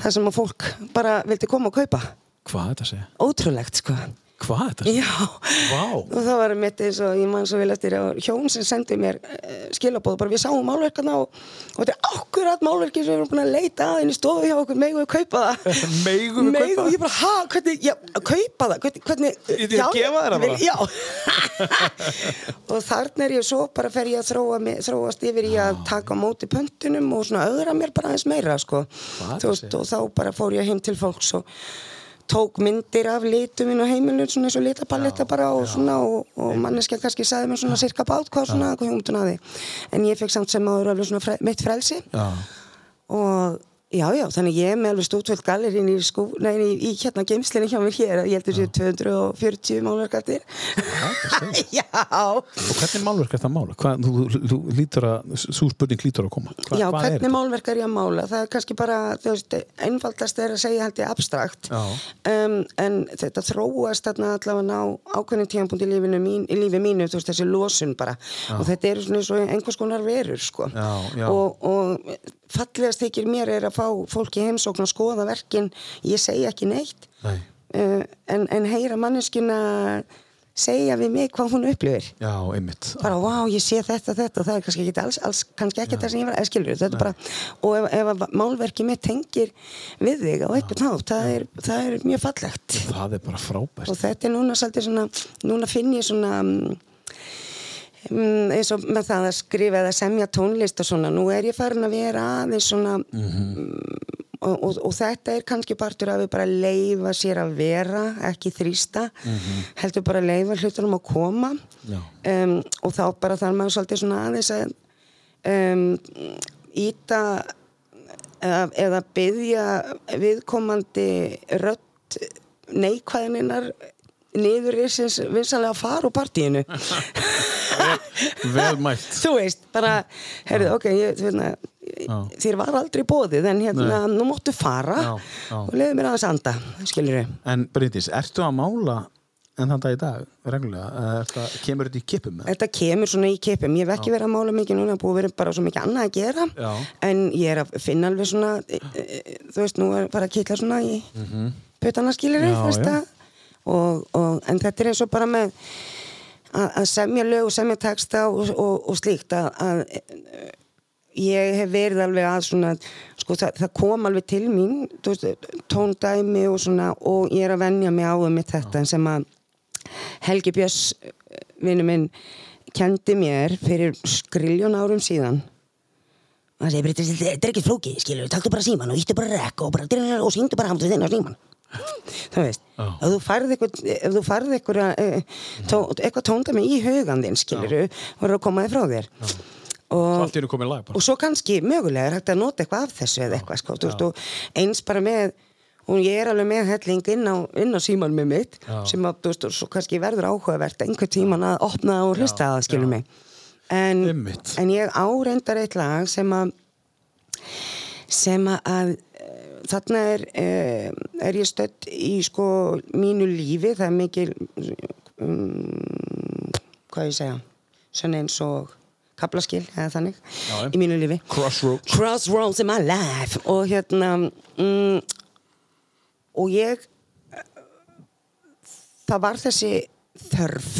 þar sem að fólk bara vildi koma og kaupa. Hvað þetta segja? ótrúlegt sko Hvað þetta? Já, Vá. og það var mitt eins og ég man svo vel eftir að hjón sem sendi mér uh, skilabóð, bara við sáum málverkarna og, og þetta er akkurat málverki sem við erum búin að leita að inn í stofu hjá okkur, megum við kaupa það Megum við kaupa það? og ég bara, ha, hvernig, já, kaupa það hvernig, hvernig Ég- ég gefa það bara? Já og þarna er ég svo bara fer ég að þróa mig, þróast yfir í að taka móti pöntunum og svona öðra mér bara aðeins meira sko. Þú veist, og þá bara fór ég heim til fólks og tók myndir af lituminn og heimilun svona eins og litapalletta bara og svona og, og manneskja kannski sagði mér svona cirka bát hvað svona, hvað hugmyndun að því. En ég fekk samt sem áður alveg svona fre, mitt frelsi. Já. og já, já, þannig ég er með alveg stútvöld gallerín í skú, nei, í, í hérna geimslinni hjá mér hér, ég heldur sér 240 málverkartir já, Og hvernig málverk er það að mála? Hvað, þú, þú, þú lítur að, svo spurning lítur að koma. Hva, já, hvað er hvernig málverk er ég að mála? Það er kannski bara, þú veist, einfaldast er að segja held ég abstrakt. Já. um, en þetta þróast þarna allavega á ákveðin tíðanpunkt í lífinu mín, í lífi mínu, þú veist, þessi losun bara. Og þetta eru svona eins og einhvers konar verur sko, Já, já. og, og fallegast þykir mér er að fá fólki heimsókn að skoða verkin. Ég segi ekki neitt. Nei. uh, en, en heyra manneskina segja við mig hvað hún upplifir. Já, einmitt. bara, vá, ég sé þetta, þetta, það er kannski ekki alls, alls kannski ekki það sem ég var, eða skilur þetta er bara, og ef, ef að málverki mitt tengir við þig á eitthvað nátt það er, það er mjög fallegt. Það er bara frábært. og þetta er núna svolítið svona, núna finn ég svona mm, mm, eins og með það að skrifa eða semja tónlist og svona, nú er ég farin að vera aðeins svona mm, og, og, og þetta er kannski partur að bara leifa sér að vera ekki þrýsta, heldur bara að leifa hlutunum að koma. Um, og þá bara þarf maður svolítið svona aðeins að um, íta eða, eða byggja viðkomandi rödd neikvæðininnar niður í sinns vinsanlega að fara úr partíinu Vel mælt. þú veist, bara, herrðu, ok ég, hérna, þér var aldrei bóðið en hérna, nú máttu fara Já, já. og leiðu mér aðeins anda skilur við En Bryndís, ertu að mála en þann dag í dag, reglulega? Það, kemur þetta í kipum? Þetta kemur svona í kipum, ég hef ekki verið að mála mikið núna, búið að vera bara svo mikið annað að gera Já. en ég er að finna alveg svona e, e, þú veist, nú er bara að kitla svona í mm -hmm. putana skilir Mhm. Já, þú veist já. Og, og, en þetta er eins og bara með að að semja lög og semja texta og, og, slíkt að, að ég hef verið alveg að svona sko það, það kom alveg til mín veist, tóndæmi og svona og ég er að venja mig á um þetta en sem að Helgi Björns vinnu minn kendi mér fyrir skriljón árum síðan. Það er ekki flóki skilur, taktu bara síman og íttu bara rekk og, og syngdu bara hamtu þinn á síman þú veist, Já. ef þú færð eitthvað ef þú færð eitthvað, eitthvað tóndæmi í hugan þinn, skilur og eru að koma þig frá þér. Og, lag bara. og svo kannski mögulega er hægt að nota eitthvað af þessu eða eitthvað sko, þú veist, og eins bara með og ég er alveg með helling inn á, á síman með mitt Já. sem að, þú veist, og svo kannski verður áhugavert einhver tíman að opna og hlusta að skilur mig. En, en ég áreindar eitt lag sem að sem að eh, þarna er eh, er ég stödd í sko mínu lífi. Það er mikil um, hvað ég segja? Svona eins og kaplaskil eða þannig Já, í mínu lífi. Crossroads. Crossroads in my life. Og hérna mm, og ég það var þessi þörf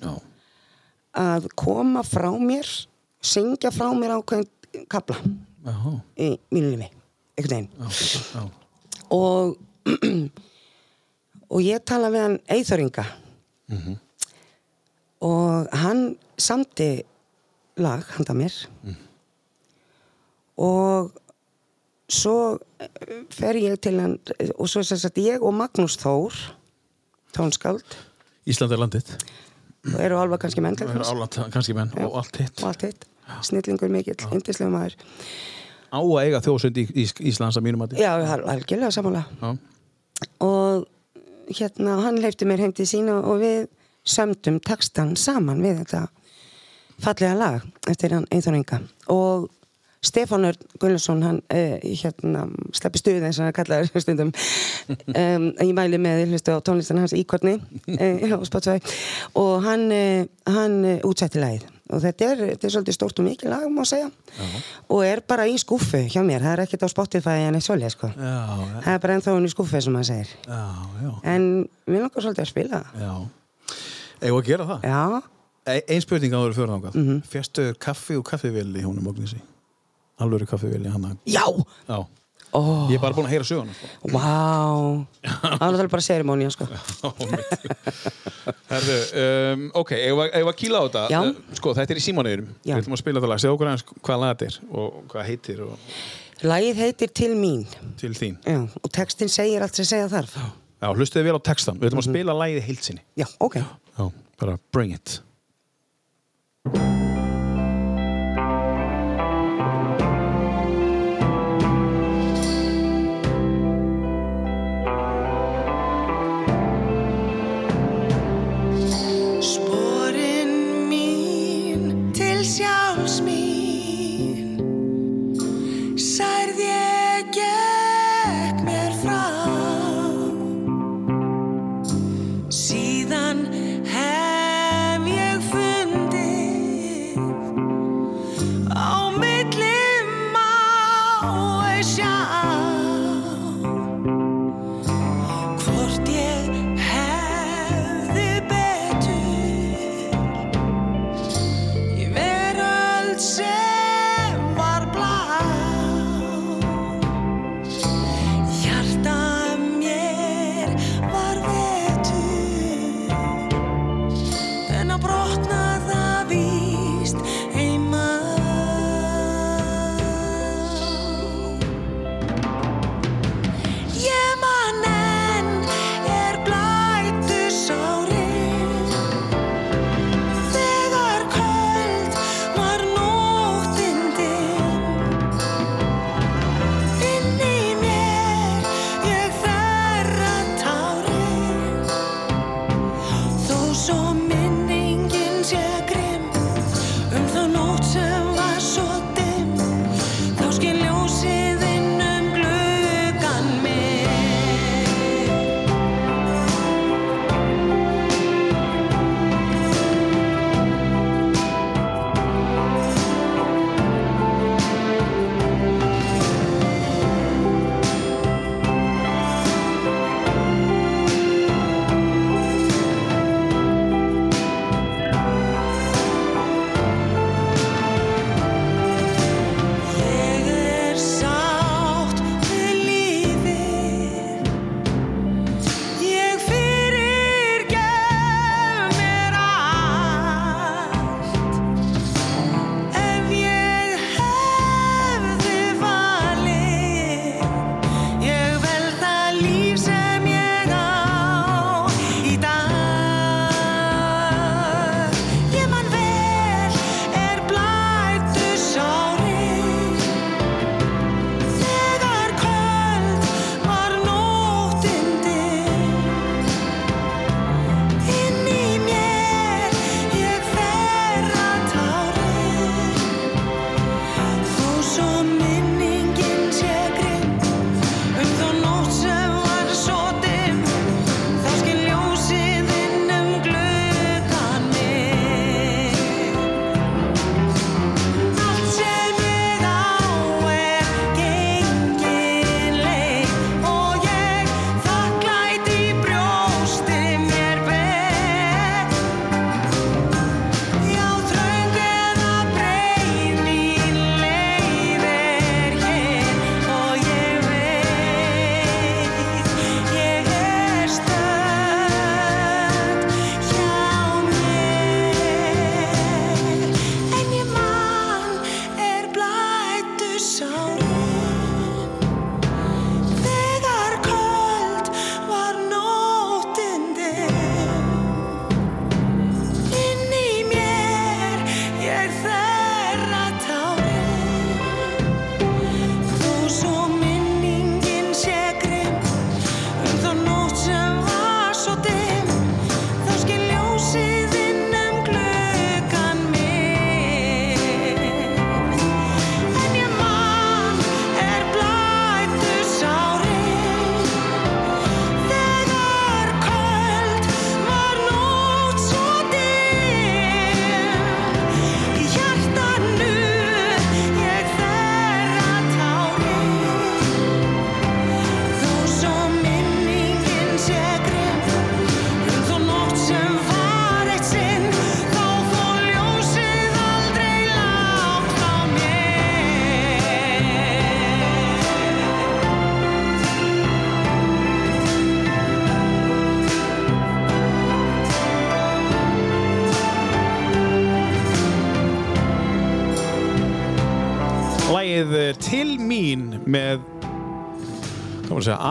Já. að koma frá mér syngja frá mér ákveðin kapla í mínu lífi einhvern veginn. Já. Já. og og ég tala við hann Eithöringa og hann samti lag handa mér. Og svo eh, fer ég til hann og svo sem sagt ég og Magnús Þór tónskáld. Ísland er landið. Og eru alveg kannski menn er þess álat, kannski menn og allt hitt. Hitt. Snillingur mikill, yndislega maður Á að eiga þjóðsund í, Íslands að mínum að já, al- algjörlega samanlega Já. og hérna hann leifti mér heim til sín og, við sömdum textan saman við þetta fallega lag eftir hann Eithor Inga. Og Stefán Örn Gullarsson hann uh, hérna sleppi stuð eins og hann kallar stundum um, ég mæli með hlustu á tónlistan hans íkorni uh, Spotify. Og hann, uh, hann útsætti lagið og þetta er, þetta er svolítið stórt og mikið lag má segja. Og er bara í skúffu hjá mér, það er ekkert á Spotify en eitt svolítið sko. Já, já, það er bara ennþá hún í skúffu sem maður segir. Já, já, en við langar svolítið að spila. Já. Við að gera það? já, E ein spurning áður fyrir þangað. Mm. -hmm. Fjastu kaffi og kaffivél í húnum Mógnísi? Alvöru kaffivél í hana já, Ó, Ég er bara búin að heyra söguna sko. vá. Það er náttúrulega bara serimónia sko. Herðu, um, ok, eigum við að kýla á þetta. Eh, Sko, þetta er í símóniðurum. Við ætlum að spila það lag, segja okkur aðeins hvað lag þetta er og hvað heitir og lagið heitir Til mín. Til þín. Já, og textin segir allt sem segja þarf. Já, hlustuðu vel á textan, við ætlum að spila lagið heilt sinni. Já, ok. Já, bara bring it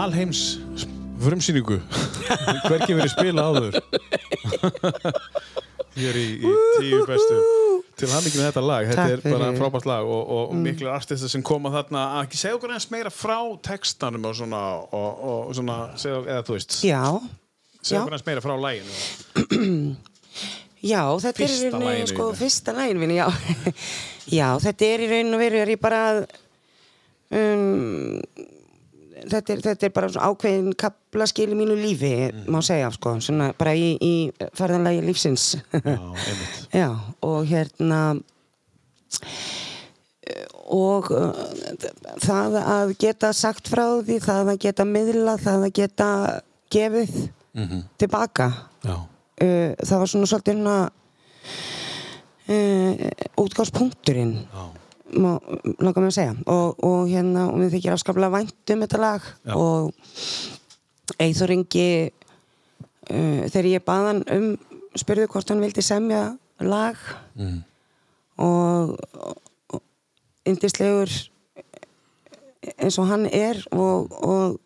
alheims frumsýningu hvergi verið spila áður ég er í, í tíu bestu til hann ekki með þetta lag þetta Takk er bara fyrir. Mm. frábært lag og, og miklu artistar sem koma þarna að ekki segja okkur eins meira frá textanum og svona, og, og svona segja, eða þú veist, Já, segja já. okkur eins meira frá laginu já, þetta Fyrsta er í rauninni, laginu sko, þínu. fyrsta lægin minni, já. já, þetta er í raun og veru, er ég bara að, um, þetta er, þetta er bara ákveðin kaplaskil í mínu lífi, Mm. má segja, sko, svona bara í, í ferðanlagi lífsins. já, Já, og hérna og uh, það að geta sagt frá því, það að geta miðla, það að geta gefið tilbaka. Já, uh, það var svona svolítið uh, útgáðspunkturinn já, langar mig að segja. Og, og hérna, og við þykir afskaplega vænt um þetta lag. Já. og Eithor Ingi uh, þegar ég baðan um spurði hvort hann vildi semja lag. Mm. og, og yndislegur eins og hann er og, og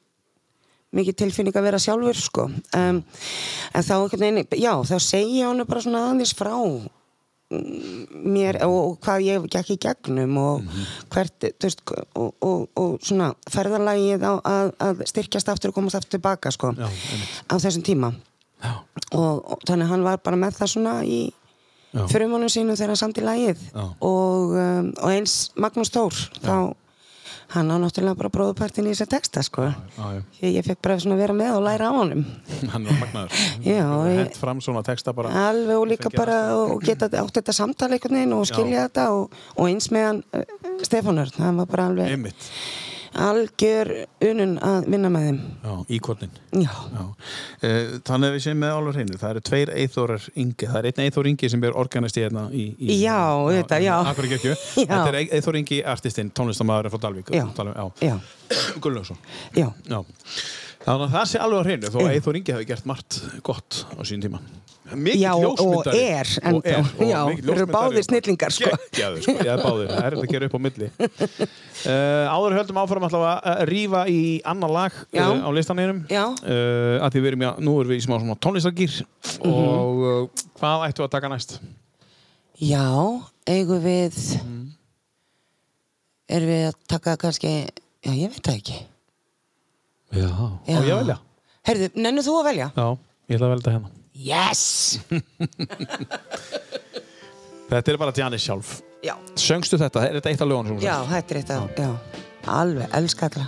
mikið tilfinning að vera sjálfur sko. Um, en þá já, þá segi ég hann bara svona aðeins frá mér og, og hvað ég gekk í gegnum og hvert, þú veist, og, og, og svona ferðarlagið á að, að styrkjast aftur og komast aftur tilbaka sko Já, á þessum tíma. Og, þannig hann var bara með það svona í Já. frumunum sínum þegar hann samt í lagið. Já. og, um, og eins Magnús Tór þá hann á náttúrulega bara bróðupartin í þessu texta sko. Já, já. ég, ég fekk bara svona að vera með og læra á honum. Hann er magnaður. Já, hent fram svona texta bara alveg og líka bara og geta átt þetta samtal einhvern veginn og skilja þetta og, og eins með hann uh, Stefanur, hann var bara alveg einmitt, algjör unun að vinna með þeim. Já, íkornin já, Já. Eh, Þannig að við séum með alveg hreinu. Það eru tveir eithórar Ingi. Það er einn eithór Ingi sem er organisti hérna í, í Já, já. Akkur ekki Já. Þetta er eithór Ingi artistinn, tónlistamæður frá Dalvík. Dalvík, já. Já, já Já. Þannig að það sé alveg á hreinu þó að Eithór Ingi hefði gert margt gott á sín tíma Já, og ljósmyndari. er Og er, og Já, þeir eru báðir snillingar, sko. Geggjaður, sko. Já, báðir, það er þetta að gera upp á milli uh, Áður höldum áfram alltaf að rífa í annar lag Já. uh, á listaneinum Já. uh, að því við erum, já, nú erum við í smá svona tónlistargýr Mhm. og uh, hvað ættu að taka næst? Já, eigum við erum við að taka kannski já, ég veit það ekki Já, já. Á ég velja? Herðu, nennu þú að velja? Já, ég ætla að velja hérna Yes! Þetta er bara Janis sjálf Já, Söngstu þetta? Er þetta eitt af lögunum já, þetta er eitt af, já, alveg, elska alla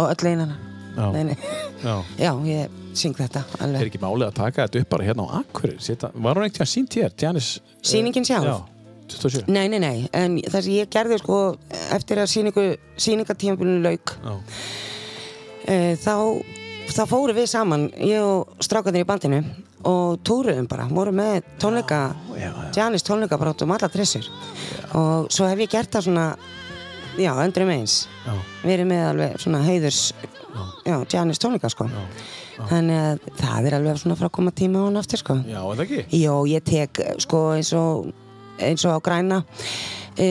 og öll einana Já. Nei, nei. Já. já, ég syng þetta Er alveg ekki málið að taka þetta upp bara hérna á? Seta, var hún ekkert sínt hér? Janis uh, Sýningin sjálf? Já, 27 Nei, nei, nei, en það sem ég gerði sko eftir að sýningu, sýningatímabilinu lauk Já, e, þá, þá fórum við saman ég og strákarnir í bandinu og túruðum bara, vorum með tónleika já, Janis tónleika bara út um alla trissur. Og svo hef ég gert það svona já, endrum eins. Já, verið með alveg svona heiðurs já, Janis tónleika sko. Þannig að það er alveg svona frá að koma tíma á hann aftur sko. Já, er það ekki? Jó, ég tek sko eins og eins og á græna. E,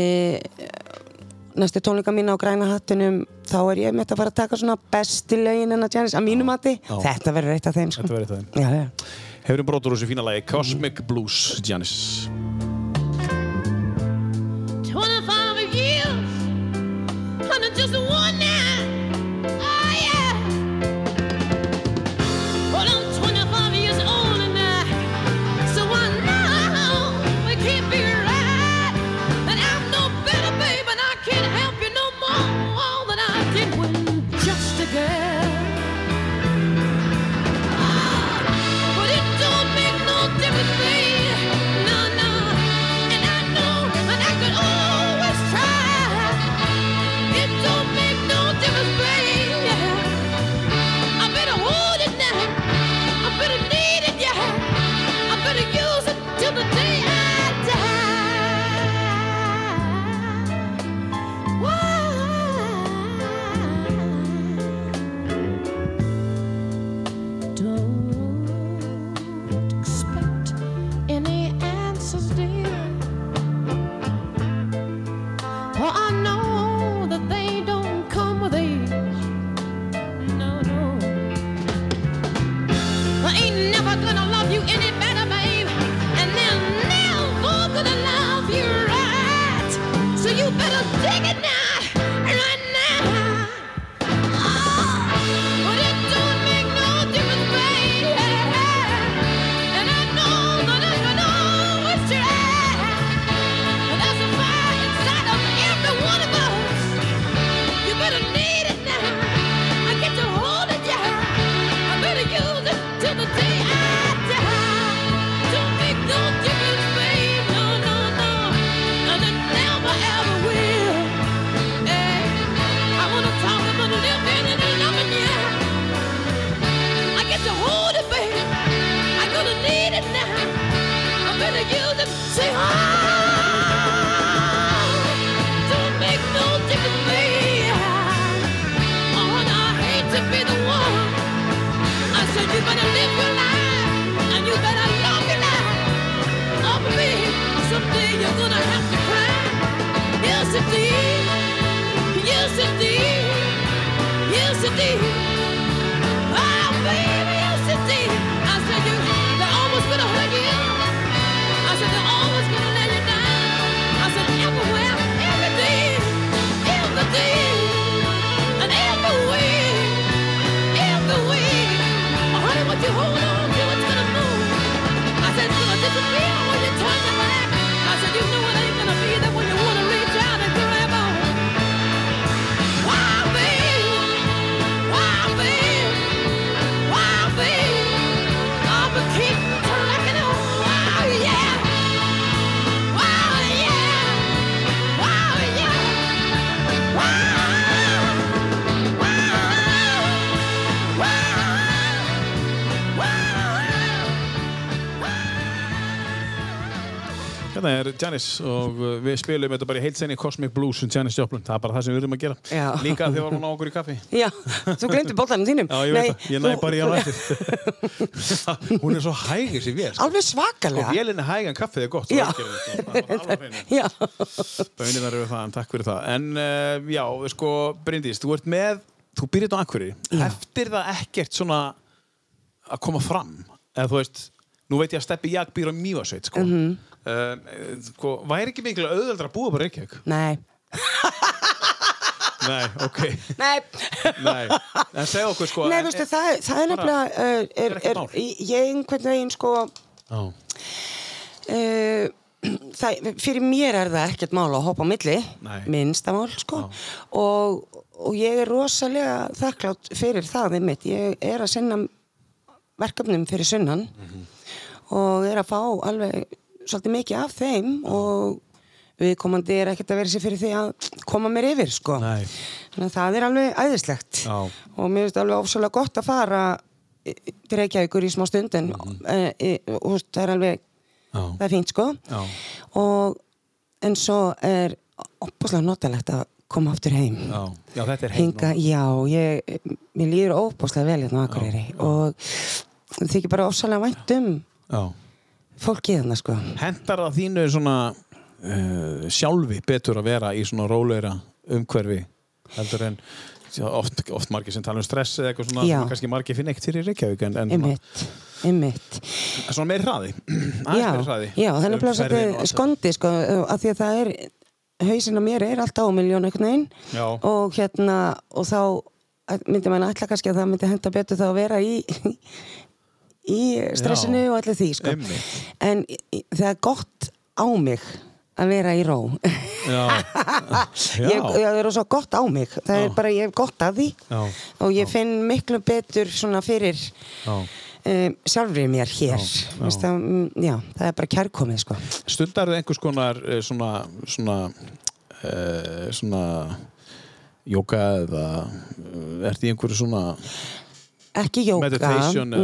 næstu tónleika mína á græna hattunum þá er ég með að fara að taka svona besti lögin en að Janis, að mínu mati. Þetta verður eitt af þeim sko. Þetta verður eitt af þeim. Já, já. Hefur um brotur úr þessu fína lagi Cosmic Blues, Janis? 25 years under just one er Janis og uh, við spilum þetta bara í heilsenni Cosmic Blues um Janis Joplin. Það er bara það sem við erum að gera. Já. Líka þegar við varum á okkur í kaffi. Já, þú glemdi boltanum þínum. Já, ég veit það. Ég næ bara í hann eftir. Hún er svo hæg þessi vél. sko. Alveg Og svakalega. vélinn er hæg en kaffið er gott. Já. Böninar eru það, en takk fyrir það. En uh, já, sko, Bryndís, þú ert með, þú byrjit á Akureyri. Eftir það ekkert svona að koma fram. Eða þú veist, nú veit ég að Steppi Jag býr á Mývasveit, sko. Mhm. uh, sko. Væri ekki mikil auðveldra að búa bara Reykjavík? nei. Nei, ok. Nei. Nei. En segja okkur, sko. Nei, en- veistu, það, er- það er bara- nefnilega, uh, er, er ekkert er, ég einhvern veginn, sko, Já. uh, það, fyrir mér er það ekkert mál að hoppa á milli, Nei. minnsta mál, sko, og, og ég er rosalega þakklátt fyrir það, einmitt, ég er að sinna verkefnum fyrir sunnan Mhm. og er að fá alveg svolítið mikið af þeim og viðkomandi er ekkert að vera sér fyrir því að koma mér yfir, sko. Nei. Þannig að það er alveg æðislegt Já. og mér finnst alveg ofsalega gott að fara til Reykjavíkur í smá stund en Mhm. e, e, og, það er alveg Já. það er fínt sko og en svo er opaslega notalegt að koma aftur heim Já. Já, þetta er heim. hinga, já, ég mér líður óbáslega vel hérna á Akureyri og það þykir bara ofsalega vænt um Já. fólkið hérna sko Hendar það þínu svona uh, sjálfi betur að vera í svona róleira umhverfi heldur en oft, oft margir sem tala um stress eða eitthvað svona Já. sem kannski margir finna ekkert fyrir í Reykjavík en, en svona, einmitt, einmitt svona meiri hraði aðeins já, meiri hraði já, það er nefnilega svolítið skondi sko, af því að það er hausinn á mér er alltaf á miljón einhvern veginn Já. og hérna og þá myndi maður ætla kannski að það myndi henda betur þá að vera í í stressinu Já. og allir því sko. En það er gott á mig að vera í ró Já. Já. ég, það er svo gott á mig það Já. er bara, ég hef gott af því Já. og ég finn miklu betur svona fyrir um, sjálfri mér hér Það, mm, það er bara kærkomið sko. Stundar þau einhvers konar eh, svona svona, uh, svona jóka eða ert í einhverju svona ekki jóka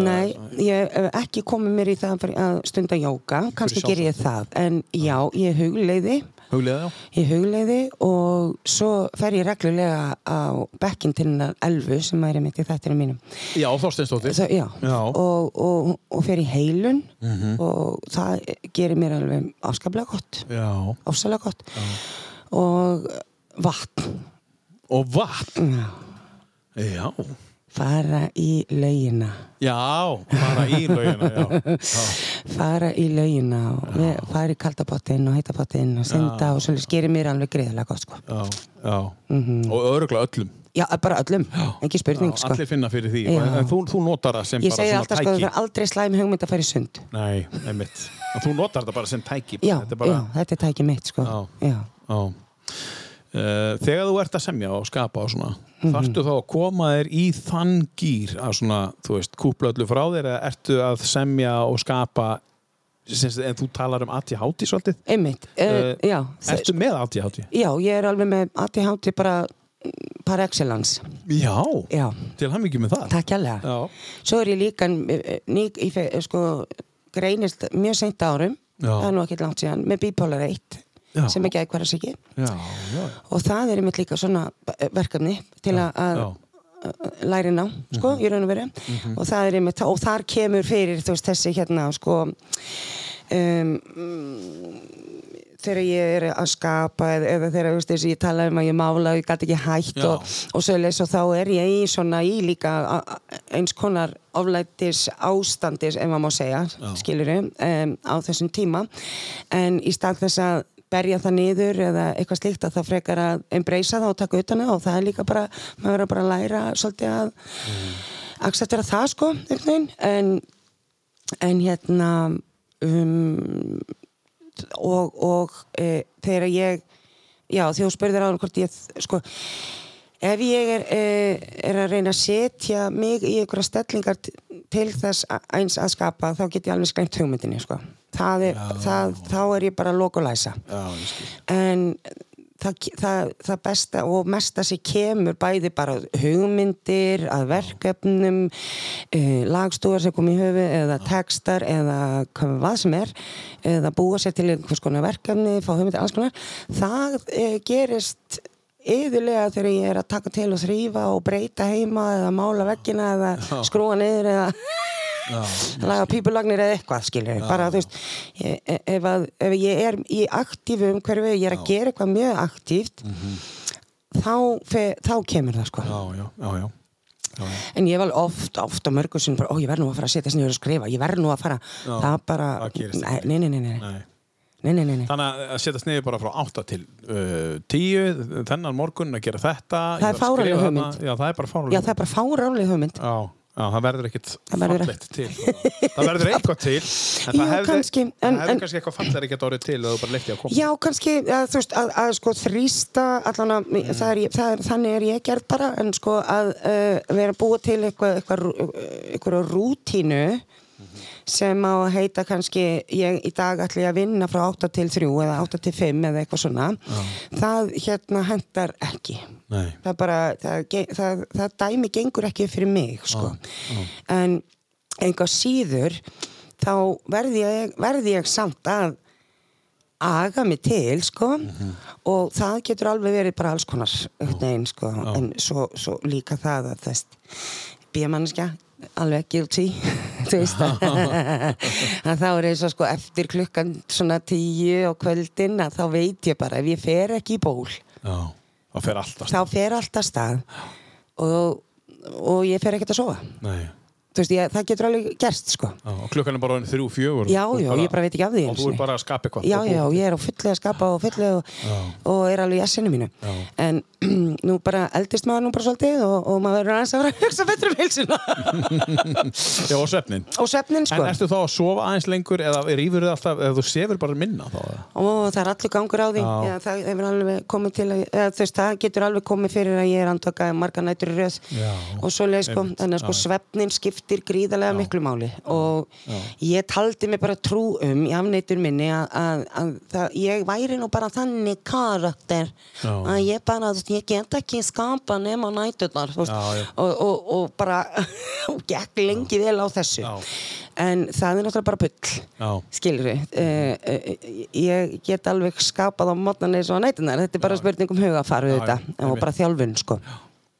nei, ég hef ekki komið mér í það að stunda jóka, kannski ger ég það. En já, ég hugleiði. Huglega já? ég hugleiði og svo fer ég reglulega á bekkin til hennar elfu sem er einmitt í þættinu mínum. Já, já, Já. Mhm. Og, og, og fer í heilun og það gerir mér alveg afskaplega gott. Já. ofsalega gott. Og vatn. Og vatn? Já. Já, fara í laugina Já, bara í laugina, já. já. fara í laugina fara í kaldapottin og heitapottin og synda og svolítið skerir mér alveg greiðlega gott sko. Já, já. Og öruglega öllum. já, bara öllum, ekki spurning Já, sko. allir finna fyrir því. Já. En þú, þú notar það sem ég bara segi svona alltaf sko, tæki. það er aldrei slæm hugmynd að fara í sund Nei, einmitt. En þú notar þetta bara sem tæki. já, Þetta er bara, já, þetta er tækið mitt sko. Já. Uh, þegar þú ert að semja og skapa og svona, Mhm. þarftu þá að koma þér í þann gýr að svona, þú veist, kúpla öllu frá þér eða ertu að semja og skapa en þú talar um ADHD svolítið? einmitt, uh, Eh, já Ertu með ADHD? já, ég er alveg með ADHD bara par excellence Já, já, til hann mikið með það. takk Já, Svo er ég líka eh, ný, í, fe- sko, greinist mjög seint árum Já. það er nú ekki langt síðan með bipolar 1 Já. sem ekki eitthvað að ekki já, já. og það er einmitt líka svona verkefni til að já. læri ná sko, í raun og veru og það er einmitt, og þar kemur fyrir veist þessi hérna sko um, mm, þegar ég er að skapa eða, eða þegar þú veist, þessi, ég tala um að ég mála og ég gæti ekki hægt Já. og, og svo leys og þá er ég í svona í líka eins konar oflætis ástandis ef maður má segja, skilur um, á þessum tíma en í stað þess að berja það niður eða eitthvað slíkt að það frekar að embracea það og taka utan það og það er líka bara, maður verður bara að læra svolítið að mm. acceptera það sko, einhvern veginn en, en hérna um, og, og e, þegar ég já, þegar þú spurðir á hann hvort ég sko ef ég er, e, er að reyna að setja mig í einhverja stellingar til þess að, eins að skapa þá get ég alveg skræmt hugmyndinni sko. það er, það, þá er ég bara að loka og læsa. Já, en það, það, það besta og mesta sem kemur bæði bara hugmyndir að verkefnum uh, lagstúar sem kom í höfu eða textar eða hvað sem er eða búa sér til einhvers konar verkefni fá hugmyndir alls konar. Það uh, gerist yðurlega þegar ég er að taka til og þrýfa og breyta heima eða mála veggina eða skrúa niður eða laga pípulagnir eða eitthvað skilur bara þú veist ég, e, ef, að, ef ég er í aktífu umhverfi ég er að gera eitthvað mjög aktíft þá, fe, þá kemur það sko. Já, já, já, já. já, já. en ég var oft, oft á mörgum sem bara, ó ég verð nú að fara að setja sinni og skrifa ég verð nú að fara, Já, það bara nei, nei, nei, nei, nei, Nei. nei, nei. Þannig að setjast niður bara frá 8 til uh, 10, þennan morgun að gera þetta. Það er ég var að fáránleg skrifa hugmynd. Já, það er bara fáránlega já það er bara fáránlega hugmynd Já, já, það verður verður fallegt til. það verður eitthvað til, en það hefði, kannski, kannski eitthvað fallegri ekkert orðið til að þú bara leyfti að koma. Já, kannski, að, þú veist, að, að sko þrýsta allan að, Mm. það er, er, þannig er ég gerð bara, en sko að uh, vera búið til eitthvað, eitthvað, eitthvað rútínu Mhm. sem á að heita kannski, ég í dag ætla ég að vinna frá 8 til 3 eða 8 til 5 eða eitthvað svona, það hérna hendar ekki. Nei. Það bara, það, það, það dæmi gengur ekki fyrir mig, sko. En einhvað síður, þá verði ég, verði ég samt að aga mig til sko og það getur alveg verið bara alls konar einhvern veginn sko en svo, svo líka það að þess bíamannskja alveg guilty þú veist að þá er eins og sko eftir klukkan svona tíu á kvöldin að þá veit ég bara ef ég fer ekki í ból Já, það fer alltaf. þá fer alltaf stað og, og ég fer ekkert að sofa Nei. þú veist ég, það getur alveg gerst sko Já, og klukkan er bara þrjú, fjögur. Já, já, ég bara veit ekki af því Og þú er bara að skapa eitthvað. Já, og já, ég er á fullu að skapa og fullu og, og er alveg í essinu mínu Já. en nú bara eldist maður nú bara svolítið og, og maður verður aðeins að vera að hugsa betur um heilsuna. Já, og svefnin. og svefnin sko En ertu þá að sofa aðeins lengur eða rýfur þið alltaf, eða þú sefur bara minna þá? og það er allur gangur á því Já. Það hefur alveg komið til að, eða, veist, það getur alveg komið fyrir að ég er andvaka marga nætur í röð Já. og svo leið sko, þannig að sko svefnin skiptir gríðarlega miklu máli og ég taldi mig bara trú um í afneitur minni að, að, að það, ég væri nú bara þannig karakter Já. að ég bara, þú veist, ég get ekki skapa nema já. og, og, og bara og gekk lengi vel á þessu Já. en það er náttúrulega bara bull Já. skilur við ég get alveg skapað á mótnan eins og nætunar þetta er bara spurning um hugafaru þetta og bara þjálfun sko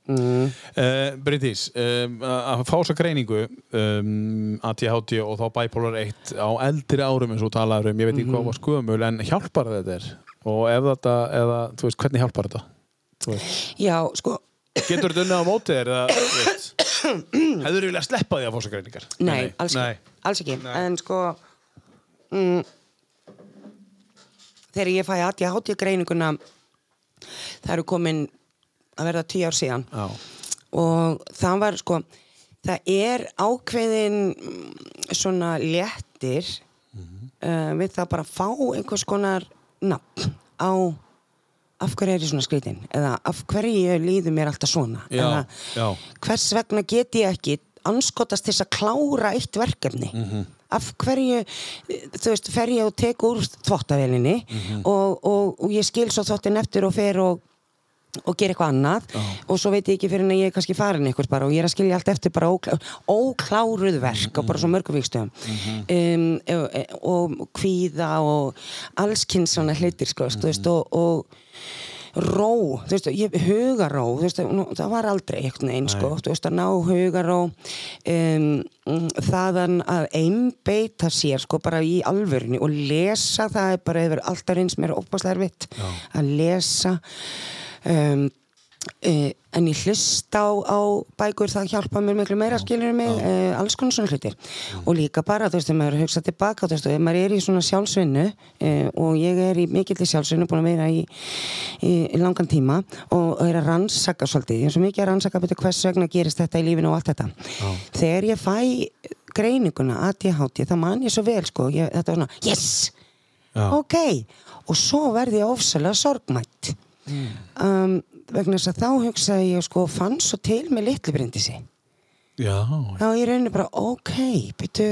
mm. Uh, Bryndís, um, að fá þessa greiningu um, ADHD og þá bipolar 1 á eldri árum eins og talaður um, ég veit ekki Mhm. hvað var skumul en hjálpar þetta er og ef þetta, eða, þú veist, hvernig hjálpar þetta? Þú já sko getur þetta unnið á móti þér þú Hefur þú viljað sleppa því að greiningar? Nei, alls Nei. ekki, alls ekki. En sko mm, þegar ég fæ ADHD greininguna það eru komin að verða tíu ár síðan Já. og það var sko það er ákveðin mm, svona léttir uh, við það bara að fá einhvers konar nafn á af hverju er ég svona skrítin eða af hverju líður mér alltaf svona Já, eða já. hvers vegna get ég ekki anskotast til að klára eitt verkefni Mhm. af hverju þú veist, fer ég og tek úr þvottavélinni Mhm. og, og, og ég skil svo þvottin eftir og fer og og gera eitthvað annað. Og svo veit ég ekki fyrir en ég er kannski farin eitthvað bara og ég er að skilja allt eftir bara óklá, ókláruð verk og bara svo mörgum vikstöðum um, og, og kvíða og allskinn svona hlutir sko, þú veist, og, og ró, þú veist, ég, hugaró veist, það var aldrei eitthvað einn sko, þú veist, að ná hugaró um, mm, þaðan að einbeita sér sko bara í alvörinu og lesa, það er bara yfir alltaf eins mér óbáslega erfitt að lesa um, Uh, en ég hlusta á, á bækur það hjálpa mér miklu meira skilur mig, uh, alls konar svona hlutir. Og líka bara, þú veist, þegar maður hugsa tilbaka þú veist, ef maður er í svona sjálfsvinnu uh, og ég er í mikill í sjálfsvinnu búin að vera í, í, í langan tíma og er að rannsaka svolítið, ég er svo mikið að rannsaka betur hvers vegna gerist þetta í lífinu og allt þetta. Þegar ég fæ greininguna ADHD, það man ég svo vel sko, ég, þetta var svona, yes! Já. ok, og svo verði ég ofsalega sorgmætt um, vegna þess að þá hugsaði ég sko fann svo til með litlu brindisi Já. þá ég reyni bara ok, byrju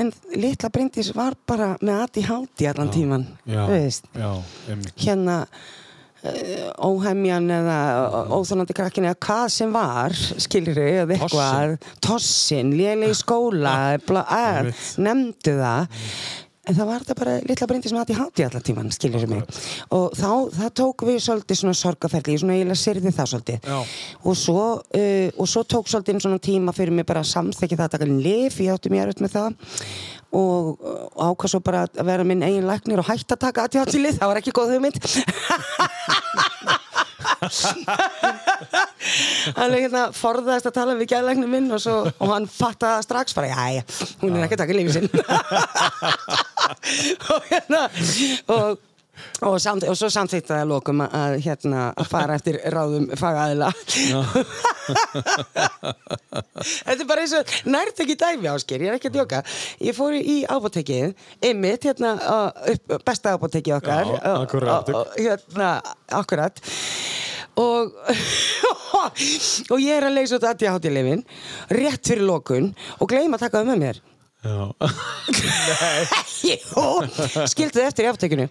en litla brindis var bara með ADHD allan tíman Já. veist Já. einmitt. hérna uh, óhemjan eða óþólandi krakkin eða hvað sem var skilur eða eitthvað tossin, léleg í skóla bla, er, Einmitt. nefndu það en það var þetta bara litla brindi sem hætti hátti allan tíman, skilur mig. Og þá, það tók við svolítið svona sorgaferli svona eiginlega syrði það svolítið. Og svo, uh, og svo tók svolítið svona tíma fyrir mig bara að samþekja það að taka lif, ég átti mér auðvitað með það. Og, og ákvað svo bara að vera minn eigin læknir og hætta að taka aðtjáttili, það var ekki góð hugmynd hann er hérna forðaðist að tala við gæðlegni minn og, svo, og hann fattaði strax bara, já, já, hún er ekki að taka lífið sinn. Og hérna og Og, samt, og svo samþýtti það að lokum að, hérna, að fara eftir ráðum fagaðila. Þetta er bara eins og nært ekki dæmi ásker, ég er ekki að djóka. Ég fór í ábótekið Einmitt, hérna, besta ábótekið okkar. Já, akkúrat. og- Hérna, akkurat. Og Og ég er að leysa út aðtíðaháttilefin Rétt fyrir lokun Og gleyma að taka það með mér. Jú, skildi þið eftir í aftekinu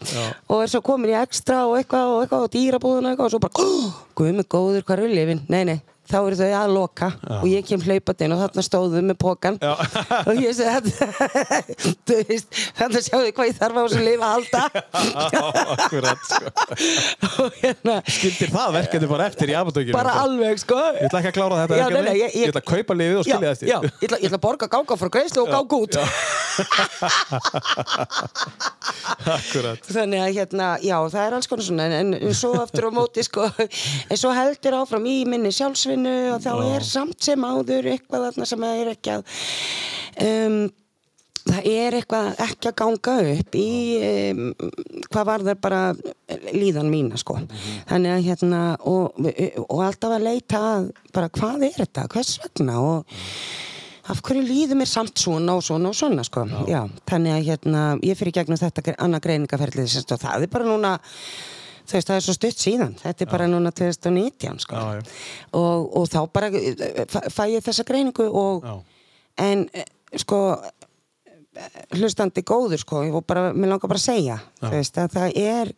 og er svo komin í ekstra og eitthvað og eitthvað og dýrabúðuna og eitthvað og svo bara, oh, guð mig góður, hvað er lifin? Nei, nei, þá eru þau að loka og ég kem hlaupandi inn og þarna stóðum með pókan Já. og ég segi þannig sjáu þið hvað ég þarf á þessu lifa að halda Akkurat, sko. hérna Skildir það verkefni bara eftir í apotekinu? bara alveg, sko Ég ætla ekki að klára þetta Já, verkefni. nei, ég- ég- ætla að kaupa liðið og skilja já, já, ég ég ætla að borga ganga frá greiðslu og ganga út Akkurat. þannig að hérna, já, það er alls konar svona en, en svo aftur á móti sko en svo heldur áfram í minni sjálfsvinnu og þá er samt sem áður eitthvað þarna sem er ekki að um, það er eitthvað ekki að ganga upp í um, hvað var það bara líðan mína sko. Þannig að hérna og, og alltaf að leita að bara hvað er þetta, hvers vegna? Og af hverju líður mér samt svona og svona og svona sko. Já. þannig að hérna, ég fyrir gegnum þetta annað sagt, og það er bara núna þú veist, það er svo stutt síðan. Þetta er bara núna 2019 sko. Og, og þá bara eh, fæ, ég þessa greiningu og, en eh, sko eh, hlustandi góður sko og bara, mér langar bara að segja þú veist, að það er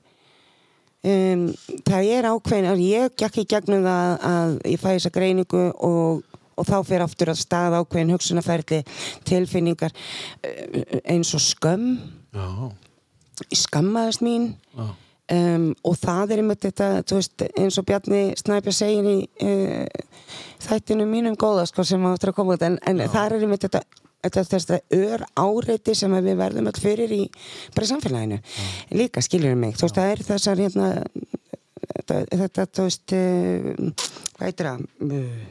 um, það er ákveðin að ég gekk í gegnum það að ég fæ þessa greiningu og, og þá fyrir aftur að staða ákveðin hugsunarferli tilfinningar eins og skömm. Já. skammaðist mín. Já. Um, og það er einmitt þetta veist, eins og Bjarni Snæpja segir í uh, þættinu mínum góða sko, sem áttur að koma út en, en það er einmitt þetta þetta, þetta ör áreiti sem við verðum all fyrir í bara samfélaginu. Líka skiljur mig, þú veist það er þessar hérna þetta, þetta þú veist uh, hvað það? Uh,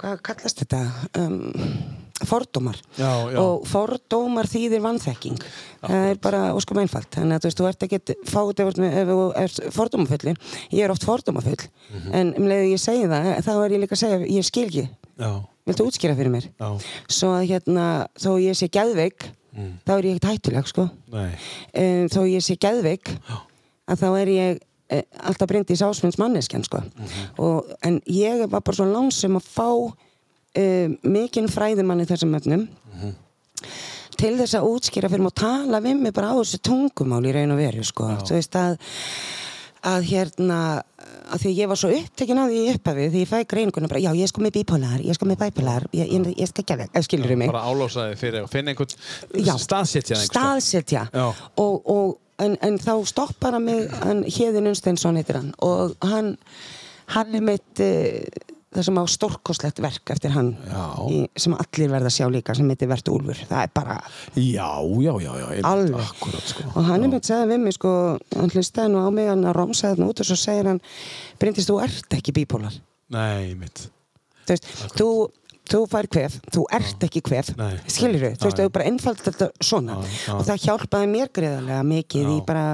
hvað kallast þetta? Um, fordómar. Já, já. og fordómar þýðir vannþekking það er bara óskum einfalt. Þannig að þú veist, þú ert ekki fáið ef, þú ert fordómafullin ég er oft fordómafull Mhm. en um leiðu ég segi það, þá er ég líka að segja ég skil ekki, viltu útskýra fyrir mér? Já, svo að hérna, þó ég sé geðveik þá er ég ekkert hættuleg sko. Um, þó ég sé geðveik að þá er ég e, alltaf breyndi í sásmunds manneskjan sko. og, en ég var bara svo langsum að fá um, mikinn fræðimann í þessum efnum. Til þess að útskýra fyrir mig og tala við mig bara á þessu tungumál í raun og veru sko. þú veist að að hérna að því ég var svo upptekin að því í upphafi því ég fæ greininguna bara, já ég er sko með bipolar ég er sko með bipolar, ég, ég, ég skal ekki að skilur mig? Bara álósaði fyrir að finna einhvern staðsetja einhvern staðsetja. Og, og, en, en þá stoppar hann mig Héðin Unsteinsson heitir hann og hann hann er mitt uh, það sem á stórkoslegt verk eftir hann í, sem allir verða að sjá líka sem heitir Vert Úlfur. Það er bara Já, já, já, alveg. Akkurat, sko. Og hann er mitt segði við mig sko hann hlustaði nú á mig hann að romsaði hann út og svo segir hann Bryndist, þú ert ekki bípólar Nei, mitt þú veist, þú þú fær kvef, þú ert ekki kvef Nei. skilur þú, veist, já. þú bara einfald þetta svona. Já, og það hjálpaði mér greiðarlega mikið í bara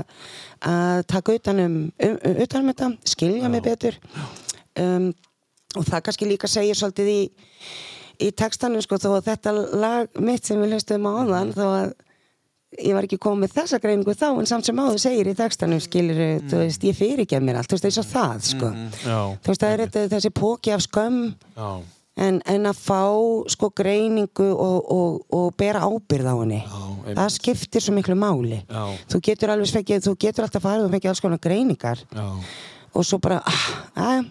að taka utan um, um, utan um þetta, skilja mig betur. Um, og það kannski líka segir svolítið í í textanum sko, þó að þetta lag mitt sem við hlustum á áðan þó að ég var ekki komið með þessa greiningu þá en samt sem áður segir í textanum skilur þú veist, ég fyrirgef mér allt þú veist, eins og það sko. Já, þú veist, það er þetta, þessi póki af skömm já, en, en að fá sko greiningu og, og, og bera ábyrð á henni einmitt. það skiptir svo miklu máli. Já. þú getur alveg fengið, þú getur alltaf farið og fengið alls konar greiningar já. og svo bara, ah,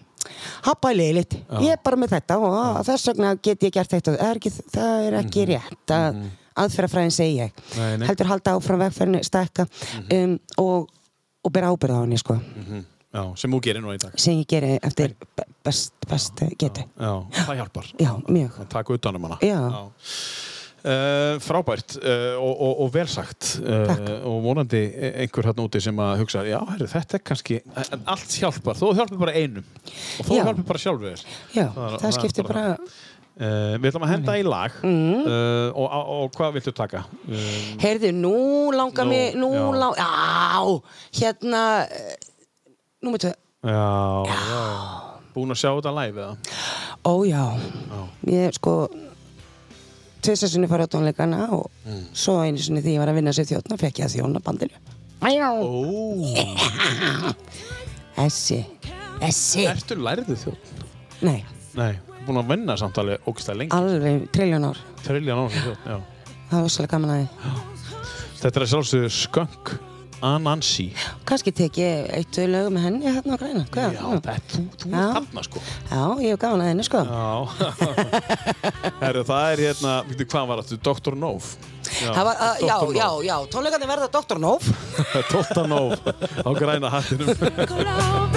happa í liðlitt, ég er bara með þetta og ah, þess vegna get ég gert þetta. Það er ekki, það er ekki rétt að aðferðafræðin segi ég. Mhm. Nei, nei. heldur halda áfram vegferðinu stækka um, og, og bera ábyrð á henni sko, Mhm. Já, sem þú gerir nú í dag. Sem ég geri eftir be- best, best getu Já, það hjálpar. Já, að taka utan um hana Já. Uh, frábært uh, og, og, og vel sagt uh, Takk. og vonandi einhver hann úti sem að hugsa já, herri, þetta er kannski en allt hjálpar, þú hjálpar bara einum og þú Já. hjálpar bara sjálfur þér Já, Það það, skiptir bara bara, Við ætlum að henda í lag uh, og, og, hvað viltu taka? Uh, heyrðu, nú langar Nú, mig, nú já. langar, já, hérna, eh, númer tvö, já, já. Búin að sjá þetta live eða? ó já, ég sko, tvisar sinni fara á tónleikana og Mm. svo einu sinni því ég var að vinna sér þjóðna, fekk ég að þjóna bandinu. Þessi, þessi, ertu lærðið þjóð? nei, Nei, búin að vinna samtalið ógstæð lengi alveg triljón ár, Triljan ára sem þjóð, já það var svolítið gaman að því. Þetta er að sjálfsögðu Skunk Anansi Kannski tek ég eitt, tvö lög með henni hérna á græna, hvað? Já, þetta, þú, þú Já. ert þarna sko Já, ég hef gaman að henni, sko. Já Herru, það er hérna, veitu hvað var þetta? Dr. Nov Það var, uh, já, já, já, tónleikarnir verða Dr. Nóf. Dr. Nov á græna hattinum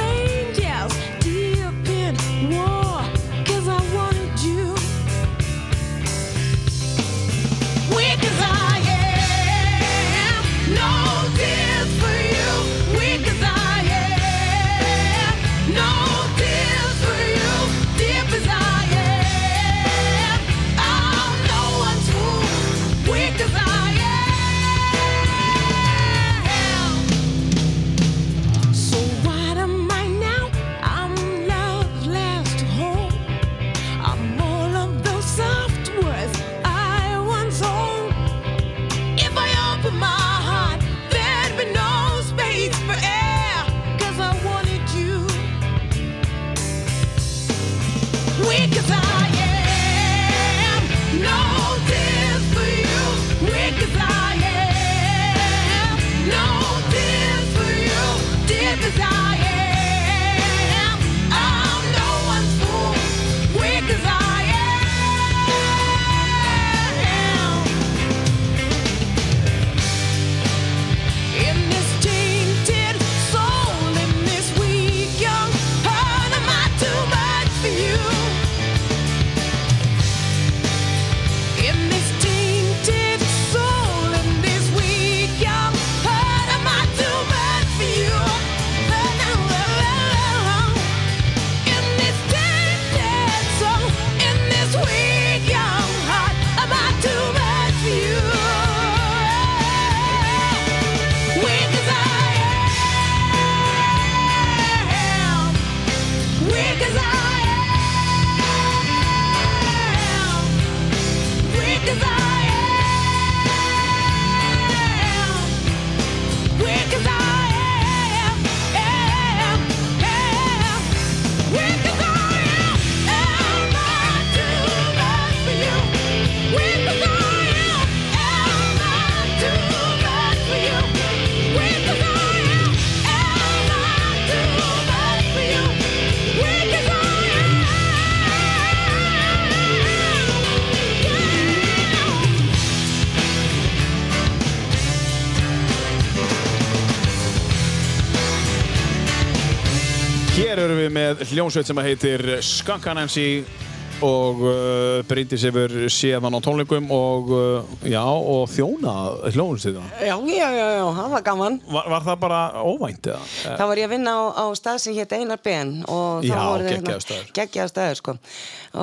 hljómsveit sem heitir Skanka Nancy og uh, Bryndis hefur séðan á tónleikum og, uh, já, og þjóna hljómsveitina. Já, já, já, já, það var gaman. Var, var það bara óvænt eða? Þá var ég að vinna á, á stað sem hétt Einar Ben og þá voru þeir geggjaður staður. geggjaður staður sko.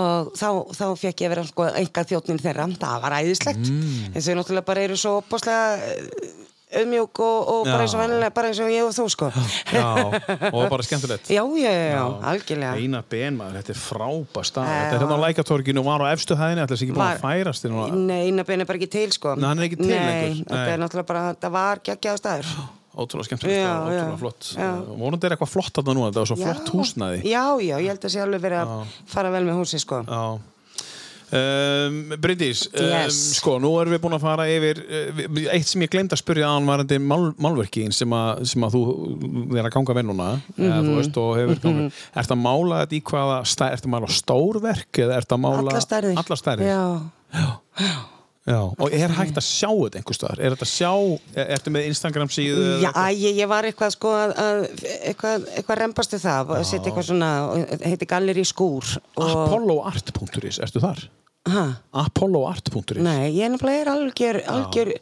og þá, þá fekk ég að vera sko, enga þjóttnin þeirra, það var æðislegt mm. en þau náttúrulega bara eru svo opbáslega auðmjúk og, og bara, eins og vennilega, bara eins og ég og þú sko. Já, og bara skemmtilegt. já, já, já, algjörlega Eina ben maður, þetta er frábær stað. Þetta er hérna á lækatorginu og var á efstu hæðinni, ætla þess ekki búin að færast þér núna. Nei, Einar Ben er bara ekki til sko. Nei, hann er ekki til Nei, þetta er náttúrulega bara, þetta var geggjaður staður Ótrúlega skemmtilegt Já, og ótrúlega já, flott. Og Vonandi er eitthvað flott þarna núna, þetta var svo flott húsnæði. Já, já, ég held að sé alveg verið að fara vel með húsi sko. Já. Um, Bryndís, um, Yes. sko, nú erum við búin að fara yfir uh, eitt sem ég glemd að spyrja án varandi mál, málverkin sem, að- sem að þú er að ganga núna eða, þú veist, hefur ganga Ertu að mála þetta í hvaða ertu að mála stórverk eða ertu að mála Alla stærðir? Já. Og er hægt að sjá þetta einhvers staðar? Er þetta að sjá, er- ertu með Instagram síðu? Já, ég, ég var eitthvað sko að, að eitthvað, eitthvað rembast við það að setja eitthvað svona, heiti Galleri skúr og, Apolloart.is, ertu þar? ha, Apolloart.is nei, ég er er algjör, algjör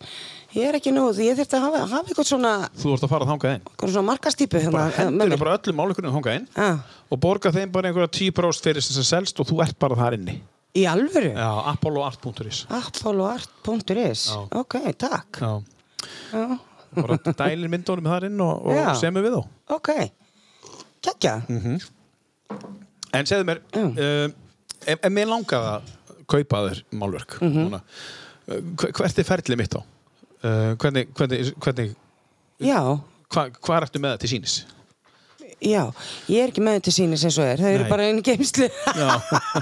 ég er ekki nóð, ég þurfti að hafa, hafa eitthvað svona, Þú ert að fara að þangað inn eitthvað svona markastýpu bara hérna, með hendur bara öllum máleikurinn þangað inn Ha, og borga þeim bara einhverja 10% fyrir þess að selst og þú ert bara þar inni í alvöru? Já, apolloart.is apolloart.is ok, takk Já, Já. bara dælir myndunum þar inn og, og semur við þá ok, kekja Mm. En segðu mér uh, ef, ef mér langaði að kaupa þér málverk Mhm. núna, uh, hver- hvert er ferlið mitt á? Uh, hvernig, hvernig, hvernig já, hva, hvað ertu með það til sínis? Já, ég er ekki með þetta sínis eins og er, eru Nei. bara einu geimslu Já,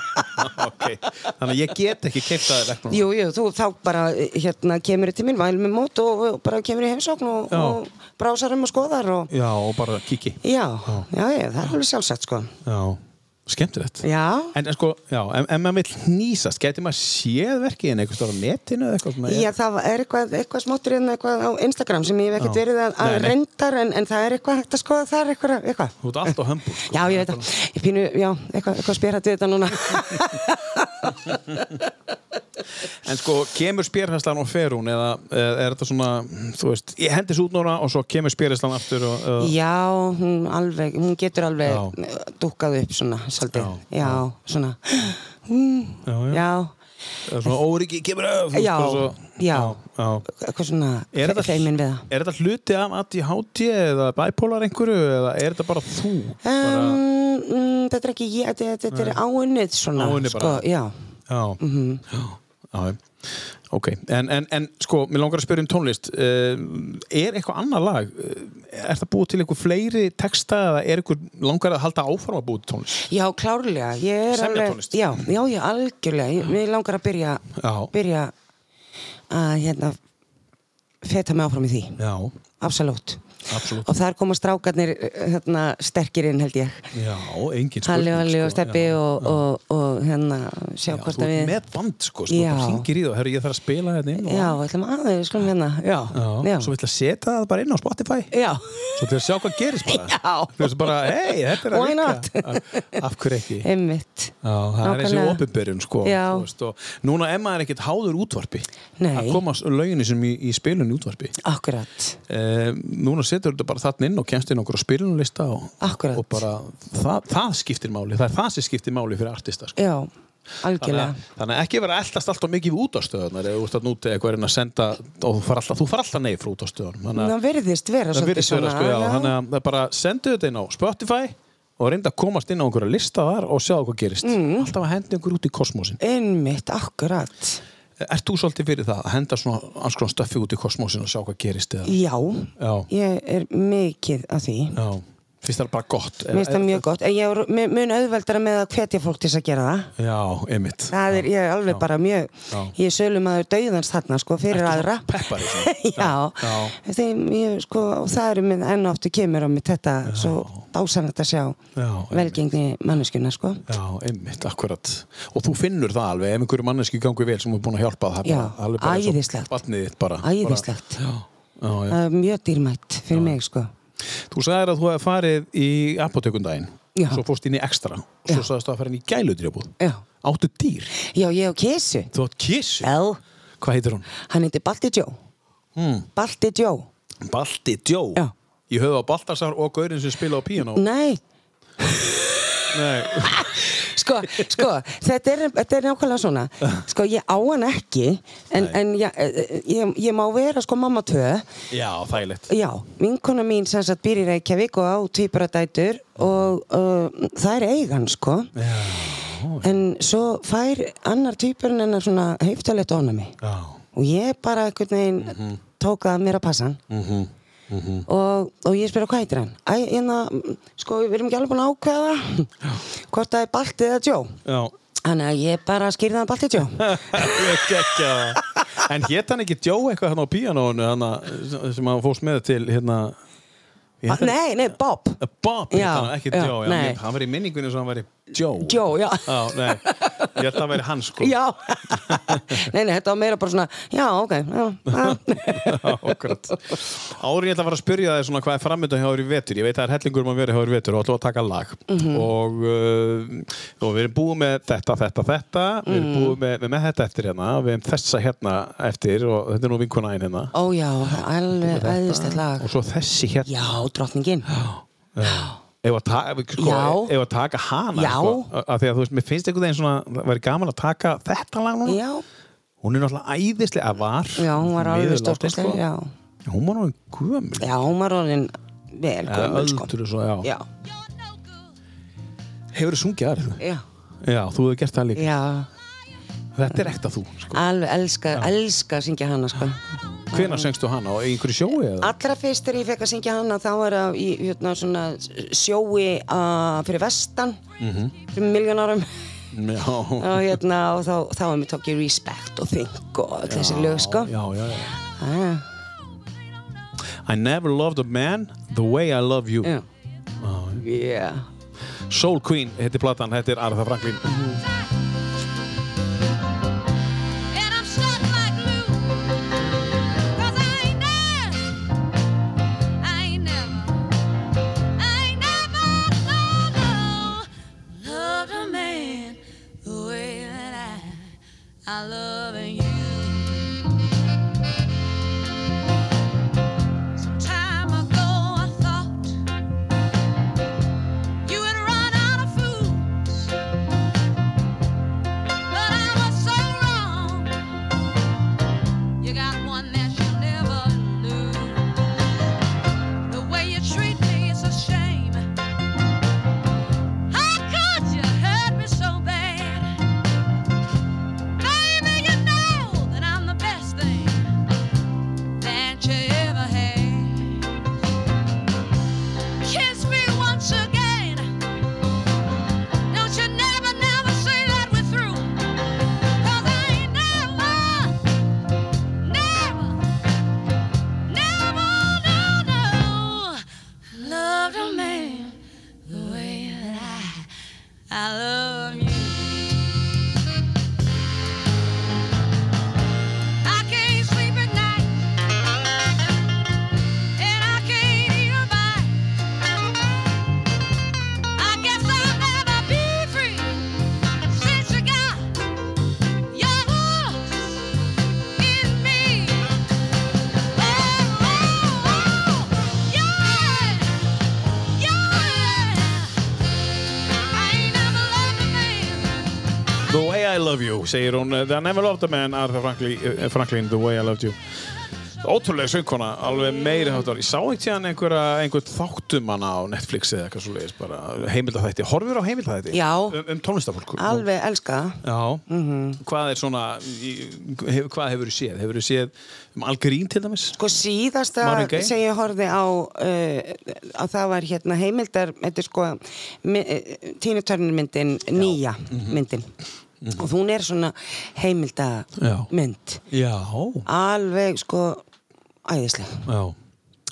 ok Þannig að ég get ekki keipt það þér verk núna Jú, jú, þú þá bara hérna kemur til mín, væl með mót og, og bara kemur í heimsókn og, og brásar um og skoðar og Já, og bara kiki já, já, já, það er alveg sjálfsagt sko. Já, skemmtilegt Já, En en sko, já, ef, ef maður vill hnýsast, getur maður séð verkið en eitthvað stóra netinu eða eitthvað svona? já, það er eitthvað, eitthvað smáttur en eitthvað á Instagram sem ég hef ekkert verið að, að reyndar en, en það er eitthvað hægt að skoða þar eitthvað, eitthvað. Þú ert allt á hömbul. Sko. Já, ég veit það, ég pínu, já, eitthvað, eitthvað spyrat við þetta núna En sko, kemur spjörhæslan og fer hún eða er þetta svona, þú veist, ég hendis út núna og svo kemur spjörhæslan aftur og... og Já, hún alveg, hún getur alveg Já. dúkkað upp svona, svolítið Já, Já, svona já, já. Já, svona óryggi kemur öf. Já, já. eitthvað svona Er þetta, feimin við það er þetta hluti af ADHD eða bipolar einhverju eða er þetta bara þú? mm, þetta er ekki ég, þetta, er áunnið svona Áunnið sko, bara. já. já, Mhm. já, já, ok. En, en, en sko, mér langar að spyrja um tónlist. Uh, er eitthvað annað lag? Uh, er það búið til einhver fleiri texta eða er eitthvað langar að halda áfram að búið til tónlist? já, klárlega Semja alveg, tónlist? já, já, já, algjörlega mér langar að byrja byrja að hérna feta mig áfram í því, Já, absolutt absolutt. og þar koma strákarnir hérna, sterkir inn held ég Já, engin spurning. Halli, Halli sko. og Steppi Já, og, já. og, og hérna sjá Já, hvort að við með band sko, sko það hringir í það, herru ég þarf að spila þetta inn og, já, ætlum aðeins, skulum hérna já, já. svo vill að setja það bara inn á Spotify já. svo til að sjá hvað gerist bara þú veist bara, hei, þetta er að Why virka af hverju ekki það er sko Já. þú veist, og núna maður er ekkert háður útvarpi Nei. að koma löginu sem í, í spilun útvarpi akkurat, eh, núna setur þetta bara þarna inn og kemst inn okkur á spilunlista og, og bara það, það skiptir máli, það er það sem skiptir máli fyrir artista sko. já, Þannig algjörlega. að, þannig að ekki vera eldast alltaf mikið út á stöðunar eða ert að núti eitthvað er að senda og þú far alltaf, þú far alltaf nei frá út á stöðunum þannig að það virðist vera svolítið vera sko, já, þannig að bara sendu þetta inn á Spotify og reynda að komast inn á einhverja lista þar og sjá hvað gerist. Mm. alltaf að hendi einhver út í kosmosin einmitt, akkurat Ert þú svolítið fyrir það að henda svona alls konar stöffi út í kosmosin og sjá hvað gerist? Já, Já. ég er mikið af því Já. Fyrst það bara gott? Mér finnst það mjög gott, en ég er mun auðveldara með að hvetja fólk til að gera það Já, einmitt. Það er, ég er alveg bara mjög Já. ég er sölum að dauðans þarna sko fyrir aðra peppari svona? Já, Já. Þeim, ég, sko, og það eru minn enn áttu kemur á mig þetta svo dásanætt að sjá Já, velgengni manneskjuna sko Já, einmitt, akkurat. Og þú finnur það alveg, ef einhverju manneski gangi vel sem er búin að hjálpa það. Já, æðislegt. Æðislegt. Já, já, já. Það er mjög dýrmætt fyrir mig sko Þú sagðir að þú hefði farið í apotekundaginn. Svo fórst inn í ekstra. Og svo sagðist þú að fara inn í gæludrjábúð. Já, Áttu dýr. Já ég og Kissu Þú átt kissu. Já, Hvað heitir hún? hann heitir Balti Joe Hmm. Balti Joe Balti Joe. Já. Ég höfðu á Baltasar og Gaurin sem spila á píanó. Nei, Nei. sko, sko, þetta er, þetta er nákvæmlega svona. Sko, ég á hann ekki En, en ég, ég, ég má vera sko mamma tvö. Já, þægilegt. Já, vinkona mín sem sagt býr í Reykjavík og á tvíburadætur og uh, það er eigan sko. Já. en svo fær annar tvíburinn hennar svona heiftalegt ónami Já. og ég bara einhvern veginn tók það að mér að passa hann Mhm. og, og ég spyr hvað heitir hann Æ, hérna, sko við erum ekki alveg búin að ákveða hvort það er Balti eða Joe Já. þannig að ég bara skýrði hann Balti Joe. En hét hann ekki Joe eitthvað hann á píanónu sem hann fórst með til hérna held að- Nei, nei, Bob. Bob hét Já, ekki Joe Hann var í minningunni sem hann var í Joe. Joe, já. Já, nei, ég held að það væri hann sko. Já, nei, nei, þetta var meira bara svona, já, ok, Áður ég ætla að fara að spyrja þig svona hvað er framöndan hjá þér í vetur? Ég veit að það er hellingur um að vera hjá þér í vetur og ætla að taka lag. Mhm. og, uh, og við erum búið með þetta, þetta, þetta. Við erum Mhm. búið með, með, með þetta eftir hérna. Við erum þessa hérna eftir og þetta er nú vinkona einn hérna. Ó já, alveg æðislegt lag. Og svo þessi hérna Já, drottningin Ef að, ta sko, Já. ef að taka hana Já. sko, að því að þú veist, mér finnst einhvern veginn svona það væri gaman að taka þetta lag núna. Já, hún er náttúrulega æðislega að var. Já, hún var alveg stórkostleg, já. Hún var náttúrulega gömul. Já, hún var orðin vel gömul, sko. já. Já, hefur þú sungið aðrið? Já, já, þú hefur gert það líka. Já þetta er ekta þú sko. Alveg elska, elska að syngja hana, sko. Hvenær sengstu hana? Á einhverju sjói eða? Allra fyrst þegar ég fekk að syngja hana þá var það í hérna, svona, sjói uh, fyrir vestan fyrir miljón árum. Já, og, hérna, og þá, þá var mér tók ég respect og think og öll þessi lög sko. já, já, já. ah, I never loved a man the way I love you. Já. Yeah. Soul Queen heitir platan, þetta er Arða Franklin segir hún I never loved a man, Arða Franklin, eh, Franklin The way I loved you Ótrúlega söngkona, alveg meiri þáttar. Ég sá ekki hann einhver þáttum hana á Netflix eða eitthvað svo leiðis, bara heimildaþætti. Horfur á heimildaþætti? Já. Um, um tónlistafólk? Alveg elska það. Já. Hvað er svona, hef, hvað hefur þú séð? Hefur þú séð um Algrín til dæmis? Sko síðasta sem ég horfði á uh, að það var hérna heimildar þetta er sko uh, Tínu Törnir myndin, nýja Mhm. myndin og hún er svona heimilda Já. mynd Já. alveg sko æðisleg Já.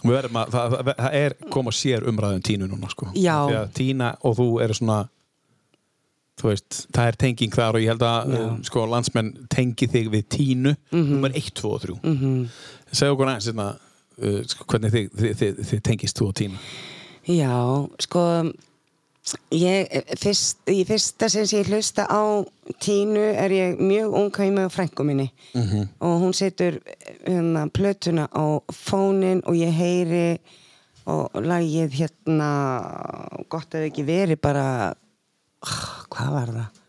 Við verðum að, það, það, er koma sér umræðum tínu núna, sko. Tína og þú eru svona, þú veist, það er tenging þar og ég held að, uh, sko, landsmenn tengi þig við tínu, nummer 1, 2 og 3. Mm -hmm. Segðu okkur aðeins, hérna, uh, sko, hvernig þið, þið, þið, þið tengist þú og tínu. Já, sko ég, fyrst, í fyrsta sem ég hlusta á Tínu er ég mjög ung heima á frænku minni -hmm. og hún setur hérna, plötuna á fónin og ég heyri og lagið hérna gott að ekki verið bara oh, hvað var það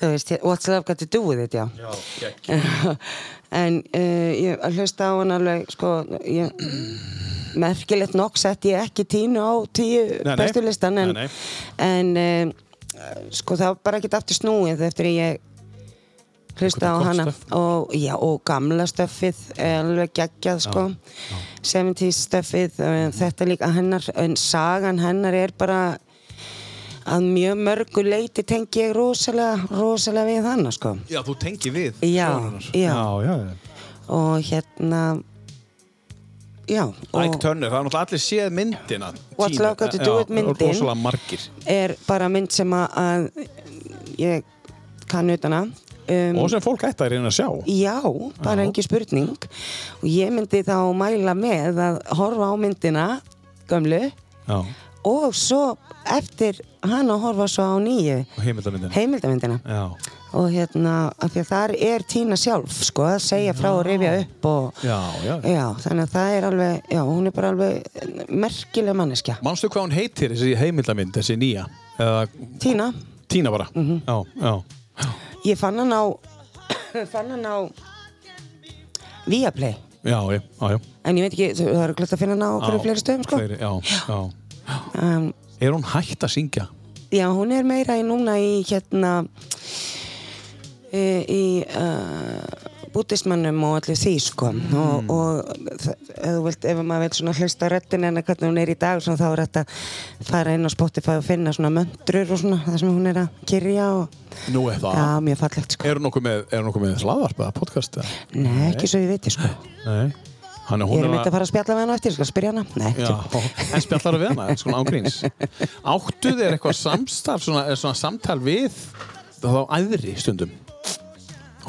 þú veist, what's love got to do with it, já. Já, en uh, ég hlusta á hann alveg sko, ég merkilegt nokk sett ég ekki tínu á tíu bestu listan en, Nei, nei. en uh, sko það var bara ekkert aftur snúið eftir ég hlusta á hana. og, já, og gamla stöffið alveg geggjað sko. 70s stöffið uh, þetta líka hennar en sagan hennar er bara að mjög mörgu leiti tengi ég rosalega, rosalega við hana sko Já, þú tengi við. Já, já. Já, já, já. og hérna já Ike og Turner, það er náttúrulega allir séð myndina. What's. Love Got to Do Já, myndin? Rosalega margir. er bara mynd sem að, ég kann utan að um, Og sem fólk ætti að reyna að sjá. já, bara engi spurning og ég myndi þá mæla með að horfa á myndina gömlu Já. og svo eftir hann að horfa svo á nýju heimildamyndina Já. og hérna, af því að þar er Tína sjálf sko, að segja frá og rifja upp og Já, já. Já, þannig að það er alveg, já, hún er bara alveg merkileg manneskja. Manstu hvað hún heitir, þessi heimildamynd, þessi nýja? Eða Tína, Tína bara? Mhm. Já, já. ég fann hann á, fann hann á Viaplay, Já, já, já, já. en ég veit ekki, það er glögt að finna hann á Já, fleiri stöðum, sko. Fleiri, já, já. Um, Er hún hægt að syngja? já, hún er meira í núna í hérna, í, í uh, bútismannum og allir því, sko. Og, og þú vilt, ef maður vil svona hlusta röttin en hvernig hún er í dag, þá er þetta að fara inn á Spotify og finna svona möndrur og svona, það sem hún er að kyrja og Nú er það. Já, mjög fallegt sko. Er hún nokkuð með, með hlaðvarp eða podcast? Nei, ekki svo ég veit sko. Nei. Ég er er myndi að fara að spjalla við hana eftir, skal spyrja hana. Nei, Já, en spjallar við hana, svona ágríns. Áttu þér eitthvað samstarf, svona, er svona samtal við þá æðri stundum?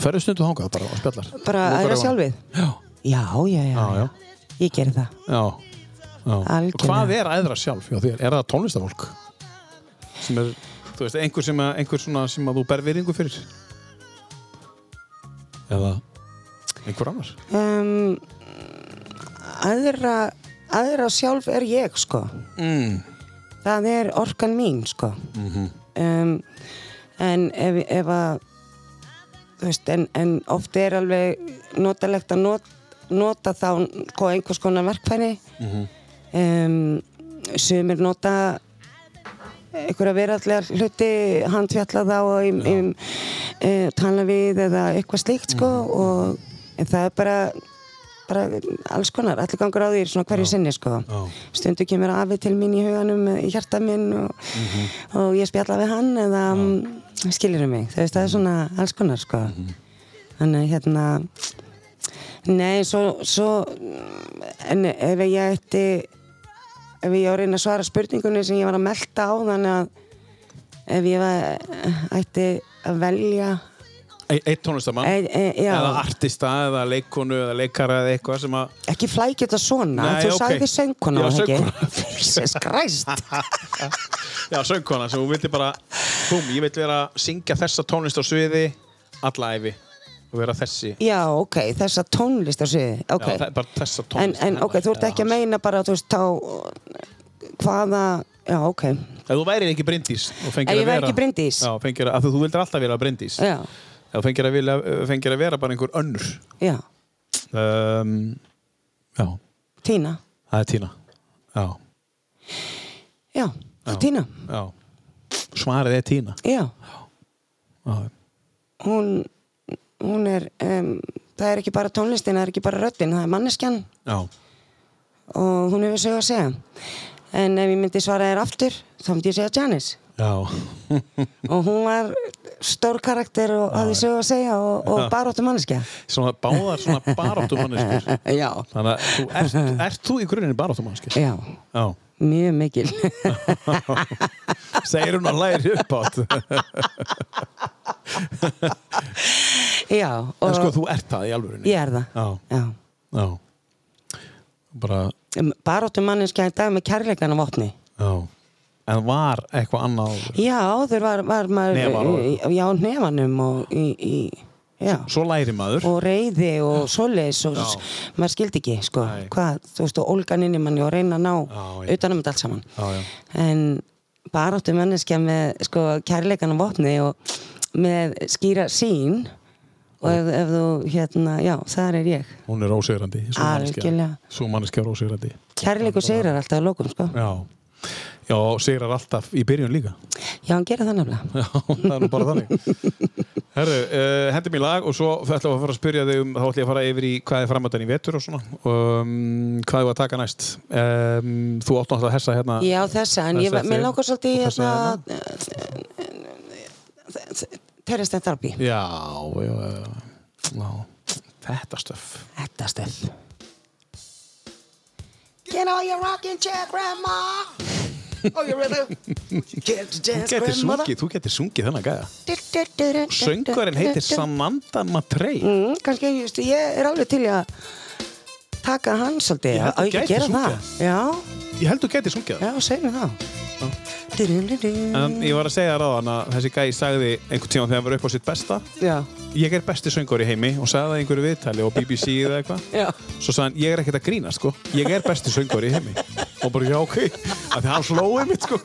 Ferðu stundum þangað bara og spjallar? bara aðra sjálfið. Já, Já, já, já. Já. Ég gerir það. já. já. Hvað er æðra sjálf hjá þér? Er það tónlistafólk? Sem er, þú veist, einhver sem, að, einhver sem að þú ber virðingu fyrir? Eða einhver annar? Um, aðra, aðra sjálf er ég sko. Mm. Það er orkan mín sko. um, en ef, ef að, þú veist, en, en oft er alveg notalegt að not, nota þá sko, einhvers konar verkfæri. um, sumir nota einhverja verallega hluti handfjalla þá og um, um, uh, tala við eða eitthvað slíkt sko og en það er bara bara alls konar, allir gangur á því svona hverju sinni sko. Já. stundu kemur afi til mín í huganum í hjarta minn og, og ég spjalla við hann eða um, skilur mig, þú veist það er svona alls konar sko. Þannig hérna nei, svo, svo en ef ég ætti ef ég á reyna að svara spurningunni sem ég var að melta á þannig að ef ég var, ætti að velja Eitt tónlistamann? e, e, Eða artista, eða leikonu, eða leikara eða eitthvað sem að ekki flækja þetta svona Nei, þú ok. sagði söngkona ekki? Jesus Christ. Já, söngkona sem hún vildi bara Búm, ég vil vera að syngja þessa tónlist á sviði alla æfi og vera þessi. Já, ok, þessa tónlist á sviði ok, Já, bara þessa en, tónlist. En ok, þú ert ekki að meina bara þú veist, þá hvaða, já, ok. Ef þú værir ekki Bryndís og fengir Ef ég að væri vera ekki Bryndís? Já, fengir að, að þú, vildir alltaf vera Bryndís. Já, Þú fengir að, vilja, fengir að vera bara einhver önnur. Já, um, Já, Tína, það er Tína. Já, já, það er Tína. Já. Svarið er Tína. Já, Já, hún hún er um, það er ekki bara tónlistin, það er ekki bara röddin það er manneskjan. Já, og hún hefur sög að segja. En ef ég myndi svara þér aftur þá myndi ég segja Janis já. Og hún var stór karakter og hafði sög að segja og, og baróttu manneskja. Svona báðar svona baráttum manneskur Já, Þannig að þú ert, ert þú í gruninni baráttum manneskur? já, Já. Mjög mikil. Segir hún að læri upp átt Já, En sko þú ert það í alvörinni ég er það. Já, Já. já. Bara, baróttu manneskja í dag með kærleikan á vopni. Já En var eitthvað annað Já, áður var, var maður Hnefar og- Já, nefanum og í, í Já, Svo læri maður. Og reyði og svoleiðis og maður skildi ekki, sko. Nei. hvað, þú veist, og ólgan inn í manni og reyna að ná Já, utanum þetta allt saman. Já, en baráttu manneskja með sko kærleikan á vopni og með skýra sín og ef, ef þú, hérna, já, þar er ég. Hún er ósegrandi. Svo manneskja. Ósegrandi kærleiku sigrar alltaf að lókum, sko. Já Já, segrar alltaf í byrjun líka. Já, hann gerir það nefnilega. Já, það er nú bara þannig. Herru, uh, hendur mér lag og svo ætlum við að fara að spyrja þig um þá ætlum ég að fara yfir í hvað er framöndan í vetur og svona. Um, hvað er að taka næst? Um, Þú átt náttúrulega að hessa hérna já, þessa, en ég, mér langar svolítið þessa hérna Terrestend Darby Já, já, já, já. Þetta stöf. Þetta stöð Get all your rocking chair, grandma Oh, Þú getur sungið, þú getur sungið þennan gæða Söngvarinn heitir Samantha Matrey. Mm, Kannski, just, ég er alveg til að taka þú ekki að gera það. Já, Ég held þú getur sungið það. Já, segjum það. En ég var að segja ráðan að þessi gæði sagði einhvern tíma þegar hann var upp á sitt besta Já, Ég er besti söngur í heimi og sagði það í einhverju viðtali og BBC eða eitthvað já Svo sagði hann, ég er ekkert að grína sko Ég er besti söngur í heimi Og bara, já, ok því hann slóði mitt sko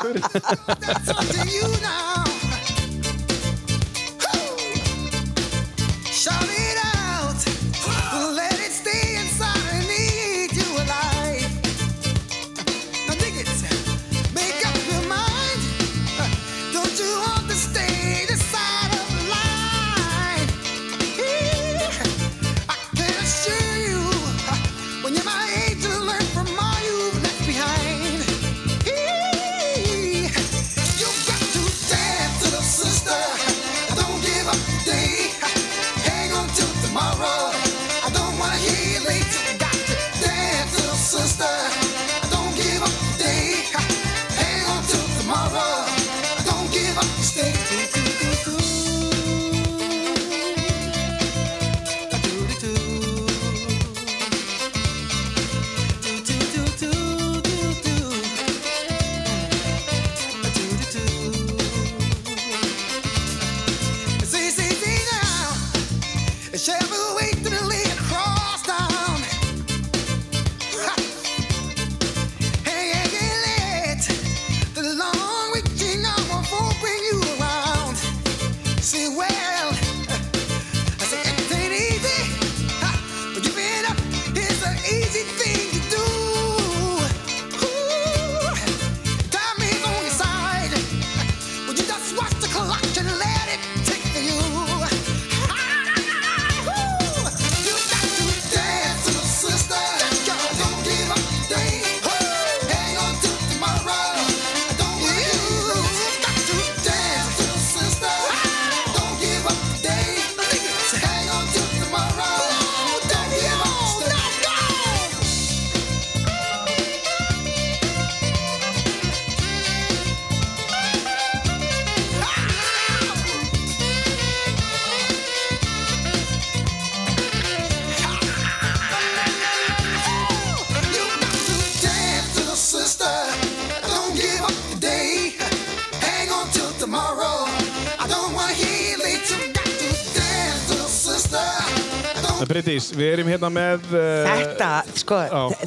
Bryndís, við erum hérna með uh, Þetta, sko,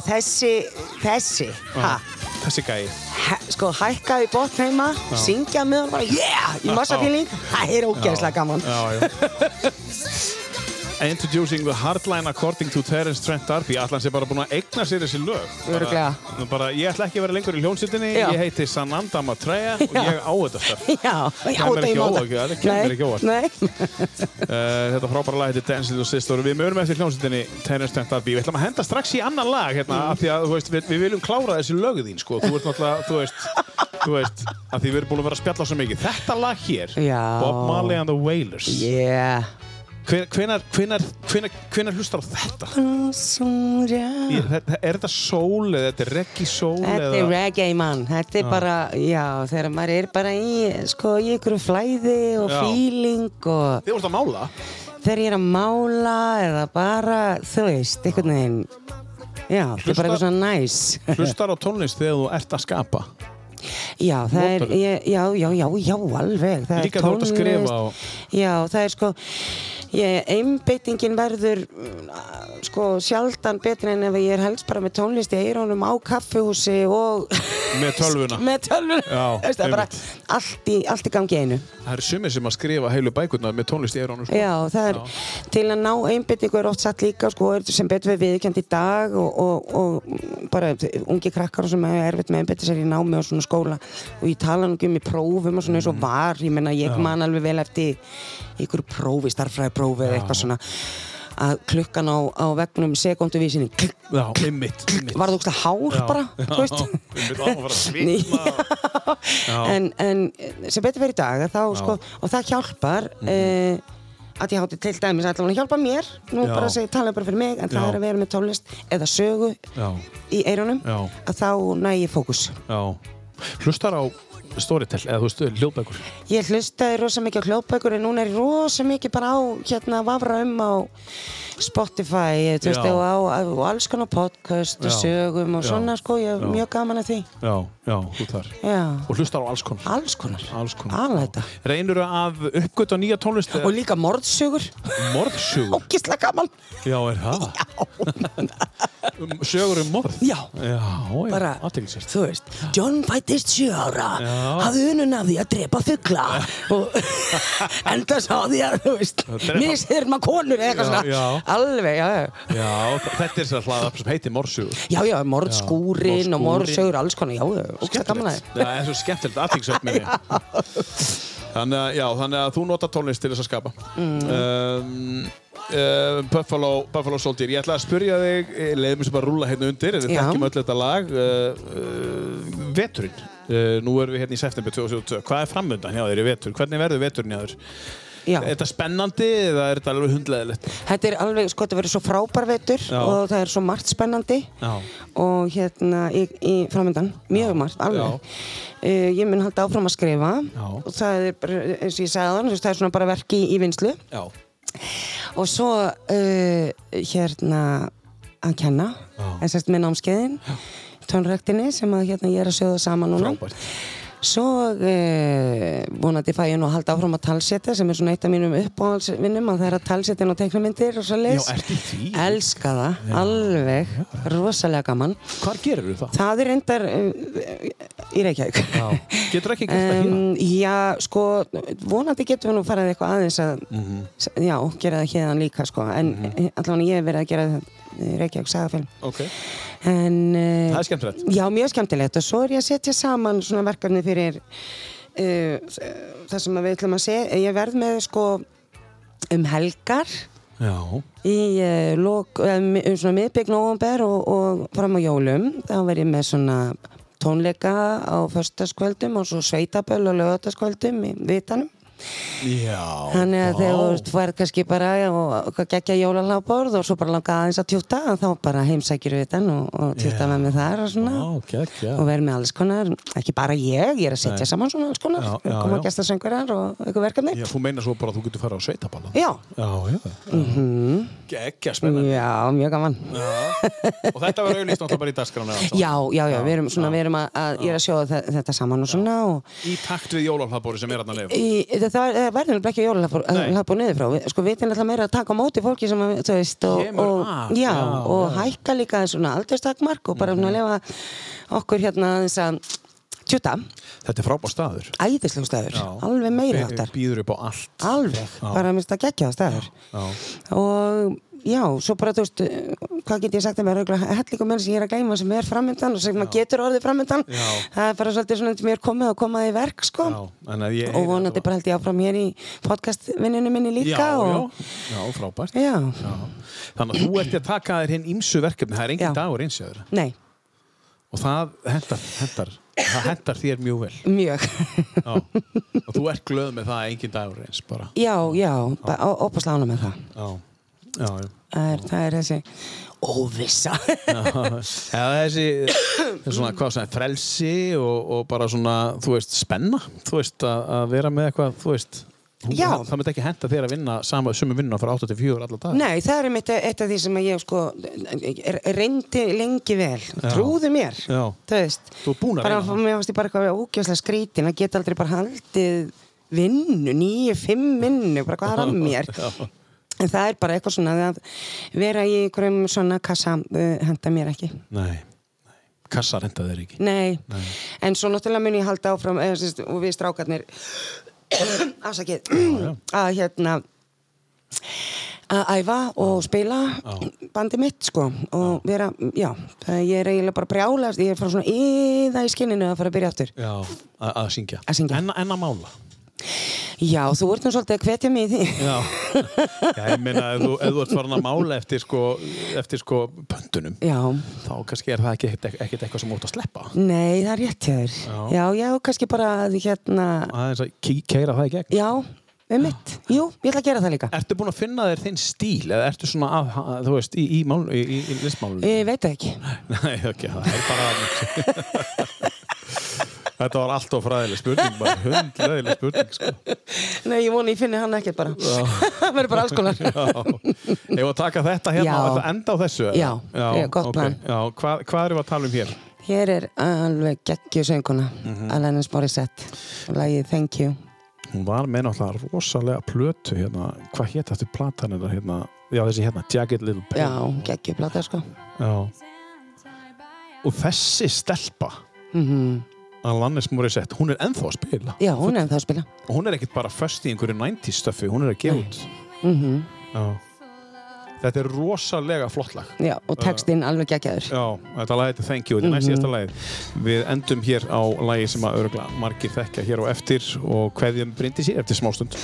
þessi, þessi, ha, Þessi gæði he, sko, hækka í botn heima, syngja með hann bara, yeah, í massa Já. feeling, það er ógeðslega gaman. Já, já Introducing the hardline according to Terence Trent D'Arby Allan sé bara búin að eigna sér þessi lög bara, bara, Ég ætla ekki að vera lengur í hljónsittinni Já. Ég heiti Sananda Matreya og ég á þetta Já, já, Kæmir þetta ég máta. óvart, það kæmir ekki óvart. Uh, þetta frábæra lag heitir Dance Little Sister og við mörum eftir hljómsveitinni Terence Trent D'Arby við ætlum að henda strax í annan lag hérna, Mm. að veist, við, við viljum klára þessi lögu þín sko. þú ert náttúrulega, þú veist þú veist, af því við erum búin að vera að spjalla svo mikið þetta lag hér, Já. Bob Marley and the Wailers yeah. Hvenar, hvenar, hvenar, hvenar, hvenar hlustar á þetta? Þetta er þetta sól eða þetta er reggae sól Þetta er reggae mann, þetta er bara, já, þegar maður er bara í, sko, í ykkur flæði og Já. feeling og þið vorst að mála þegar ég er að mála eða bara, þú veist, einhvern veginn, já, þetta er bara eitthvað svona næs. hlustar á tónlist þegar þú ert að skapa Já, það er, Notarðu? ég, já, já, já, já, alveg. Það Líka er þú ert að skrifa tónlist. og- Já, það er sko, ég, einbeitingin verður, mm, sko, sjaldan betri en ef ég er helst bara með tónlist í eirónum á kaffihúsi og... Með tölvuna. með tölvuna. Já, er bara allt í, allt í gangi einu. það eru sumir sem að skrifa heilu bækurnar með tónlist í eirónu sko. Já, það er til að ná einbyttingu er oft satt líka sko, er sem betur við viðkjönd í dag og, og, og bara ungi krakkar sem er erfitt með einbytti sér í námi og svona skóla og ég tala um í prófum og svona eins og var, ég menna ég man alveg vel eftir ykkur prófi, starffræðiprófi eða eitthvað svona að klukkan á, á vegnum sekunduvísinni Já, var það hár bara, á að fara að svitna. En, en sem betur verið í dag þá, sko, og það hjálpar mm að ég hátti til dæmis að hjálpa mér nú Já. bara að segja, tala bara fyrir mig en það Já. er að vera með tónlist eða sögu Já, í eyrunum Já. að þá næ ég fókus. Já. Hlustar á Storytel eða þú veist, hljóðbækur. Ég hlustaði rosa mikið á hljóðbækur en núna er ég rosa mikið bara á hérna vafra um á Spotify þú veist, og, á, og alls konar podcast og sögum og Já. svona sko, ég er mjög gaman að því. Já, já, þú þar. Já, Og hlustar á alls konar. Alls konar. Alls konar. Reynur að uppgöta nýja tónlist og líka morðsögur. Morðsögur? Ógislega gaman. Já, er það? Um, sögur um morð? Já. Já, bara, þú veist, John fættist sjö ára Já. hafði unun af því að drepa fugla og enda sá því að, þú veist Drepa- misþyrma konur eða eitthvað svona. já. Alveg, já, já. Já, þetta er sér hlaða sem heitir morðsögur Já, já, morðskúrin Já, og morðsögur, alls konar, já, já, ógsta gaman að Já, það er svo skemmtilegt því Þannig að, já, þannig að þú nota tónlist til þess að skapa. Mm. um, uh, Buffalo, Buffalo Soldier Ég ætla að spyrja þig, eh, leiðum mér sem bara að rúlla hérna undir Við Já. þekkjum öll þetta lag. Uh, uh, Veturinn. Nú erum við hérna í september 2022 Hvað er framöndan hjá þér í vetur? Hvernig verður veturinn hjá þér? Já. Er þetta spennandi eða er þetta alveg hundleðilegt? Þetta er alveg, sko, þetta verður svo frábær vetur Já. og það er svo margt spennandi Já. og hérna í, í framöndan, mjög margt, alveg. Uh, ég mun halda áfram að skrifa Já. og það er bara, eins og ég sagði þannig, það er svona bara verki í, í vinslu Já, og svo uh, hérna að kenna, en sérst með námskeiðin, tónræktinni sem að hérna ég er að sjóða saman núna. frábært Svo uh, vonandi fæ ég nú að halda áfram að talsetja sem er svona eitt af mínum uppáhaldsvinnum að það er að talsetja inn á teiknamyndir og svo leis. Já, ertu í því? Elska það, alveg, rosalega gaman. Hvar gerir þú það? Það er reyndar uh, í Reykjavík. Já. Getur ekki gert það hérna? Já, sko, vonandi getum við nú farið eitthvað aðeins að, Mhm. já, gera það hérna líka, sko, en mm allavega ég hef verið að gera það Reykjavík sagafilm. Ok, En, uh, það er skemmtilegt Já, mjög skemmtilegt og svo er ég að setja saman svona verkefni fyrir uh, það sem við ætlum að segja. Ég verð með sko um helgar Já, í uh, lok, uh, um svona miðbygg nóvumber og, og fram á jólum. Þá verð ég með svona tónleika á föstaskvöldum og svo sveitaböll og lögataskvöldum í vitanum. Já Þannig að þegar þú færð kannski bara og geggja jólalagborð og svo bara langa aðeins að tjúta þá bara heimsækjur við þann og, og tjúta Já. með mig þar og svona. Já, geggja. og verð með alls konar, ekki bara ég ég er að setja saman svona alls konar Já, já, koma já. gestasöngurar og eitthvað verkefni. Já, þú meina svo bara að þú getur fara á sveitaballa Já, Já, já. Geggja spennandi. Já, mjög gaman. Og þetta verður auðvist náttúrulega bara í dagskránu Já, já, já, við erum, svona, við erum að, að ég er að sjóða þe- þetta saman og svona og Í takt við jólalhlaðbóri sem er að það, verður nefnilega ekki Nei. jólalabur niður frá við, sko, við erum alltaf meira að taka á móti fólki sem, að, þú veist, og, og, að, já, já, og já. hækka líka svona aldurstakmark og bara mm -hmm. lefa okkur hérna aðeins að tjúta, Þetta er frábár staður. æðislegu staður alveg meira áttar, Býður upp á allt. alveg Já. bara minnst að gegja það staður Já. og já, svo bara þú veist hvað get ég sagt að mér hellingu menn sem ég er að gleyma sem er framöndan og sem maður getur orðið framöndan Já. það er bara svolítið svona er komið og komað í verk sko Já, og vonandi bara held ég áfram hér í podcastvinninu minni líka já, og, já, já, frábært. já. Já. Þannig að þú ert að taka þér hinn ímsu verkefni, það er engin Já. dagur eins og þér. nei, Og það hendar, hendar, það hendar þér mjög vel. mjög Já. Og þú ert glöð með það að engin dagur eins bara. já, já, ópaslega ána með það Já, já, já. það er, það er þessi óvissa Eða þessi, þessi svona, hvað sem er, frelsi og, og bara svona, þú veist, spenna, þú veist, að, að vera með eitthvað, þú veist, Já. það, það myndi ekki henda þér að vinna sama, sömu vinnuna frá 8-4 allar dag. Nei, það er einmitt eitt af því sem ég sko er- reyndi lengi vel trúðu mér, þú veist bara, það. mér fannst ég bara eitthvað ógjöfslega skrítin að geta aldrei bara haldið vinnu, nýju, fimm vinnu bara hvað er að mér. en það er bara eitthvað svona að vera í einhverjum svona kassa uh, henda mér ekki Nei, nei. Kassa renda þeir ekki. Nei. en svo náttúrulega mun ég halda áfram eða, sérst, og við strákarnir afsakið að hérna að æfa og spila bandi mitt sko og vera, já, ég er eiginlega bara brjálast, ég er bara svona yða í skinninu að fara að byrja aftur Já, að, að syngja. Að syngja. En, en að mála. Já, þú ert nú svolítið að hvetja mig í því. Já, Já ég meina ef þú, ef þú ert farin að mála eftir sko, eftir sko pöntunum Já, þá kannski er það ekki ekkert eitthvað sem ert að sleppa. Nei, það er rétt hjá þér. Já. Já, kannski bara hérna aðeins að ke- keira það í gegn. Já, um mitt, jú, ég ætla að gera það líka. Ertu búin að finna þér þinn stíl eða ertu svona að, þú veist, í, í, mál, í, í, listmálunum? Ég veit ekki. Nei, ok, það er bara Þetta var allt of fræðileg spurning bara hundleðileg spurning sko. Nei, ég voni ég finni hann ekkert bara Það verður bara alls konar Já, ef að taka þetta hérna Já. og þetta enda á þessu? Já, ég- gott ok. plan. Já, hvað, hvað erum við að tala um hér? Hér er alveg geggju sönguna Mhm. Alanis Morissette Lægið Thank You Hún var með náttúrulega rosalega plötu hérna, hvað hétt eftir platan þetta hérna, já þessi hérna, Jagged Little Pill Já, geggju plata sko Já. Og þessi stelpa mm Alanis Morissette, hún er ennþá að spila. Já, hún er það að spila. Og hún er ekkert bara föst í einhverju 90s stöfi, hún er að gefa út. Mm Já. Þetta er rosalega flott lag. Já, og textinn alveg geggjaður. Já, þetta lag heitir Thank You, þetta er næst síðasta lagið. Við endum hér á lagi sem að örgla margir þekkja hér og eftir og kveðjum brindi sér eftir smástund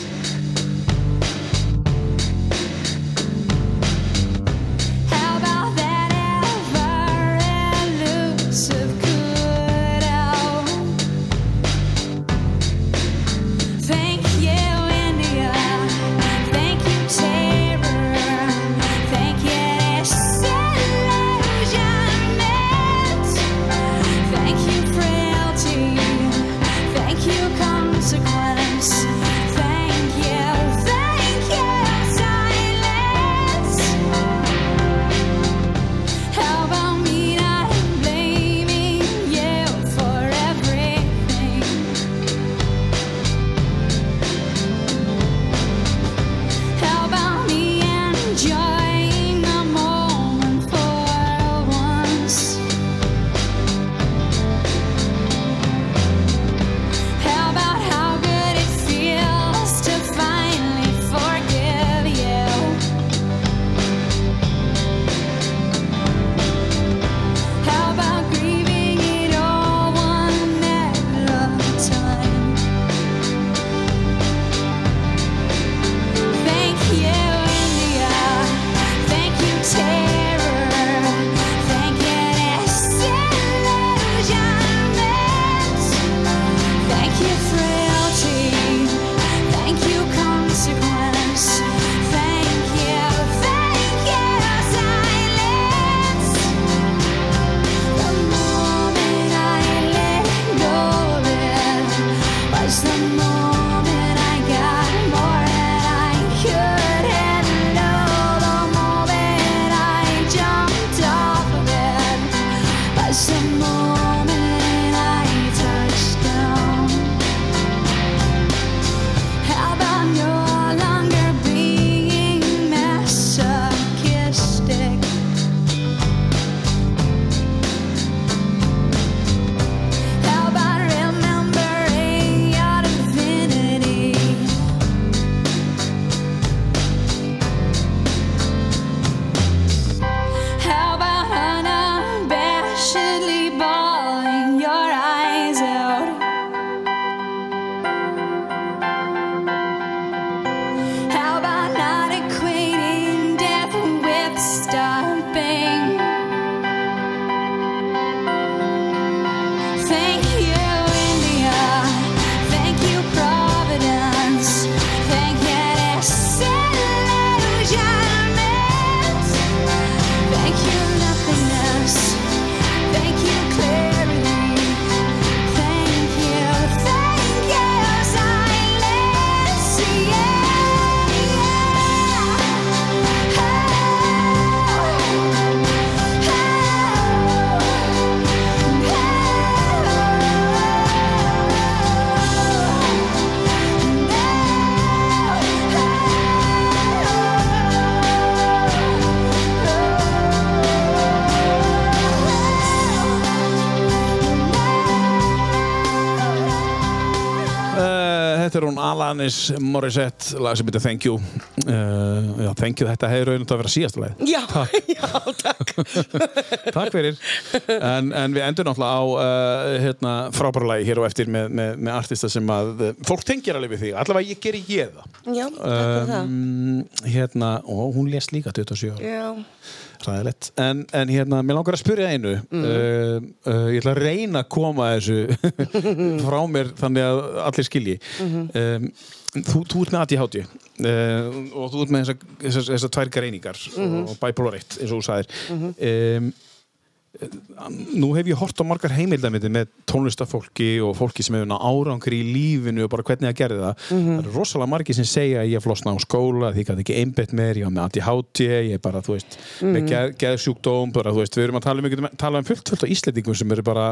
Alanis Morissette lag sem heitir Thank You. Uh, já, Thank You, þetta hefur auðvitað að vera síðasta lag Já, já, takk. Takk fyrir. En, en við endur náttúrulega á uh, hérna, frábæra lagi hér og eftir með, með, með artista sem að uh, fólk tengir alveg við því allavega ég geri ég það. Já, takk fyrir það. um, hérna, og hún lést líka 27 ára. Já, ræðilegt, en, en hérna mér langar að spyrja einu Mm. uh, uh, ég ætla að reyna að koma þessu frá mér þannig að allir skilji Mhm. um, þú, þú ert með ADHD uh, og þú ert með þessar þessa, þessa tvær greiningar Mhm. og bipolar 1 eins og þú sagðir um, nú hef ég hort á margar heimildamiti með tónlistafólki og fólki sem hefur árangri í lífinu og bara hvernig það gerði það. Það eru rosalega margir sem segja að ég flosna á skóla því ég gæti ekki einbett mér, ég var með ADHD ég er bara, þú veist, með geð, geðsjúkdóm bara, þú veist, við erum að tala um, tala um fullt, fullt á Íslendingum sem eru bara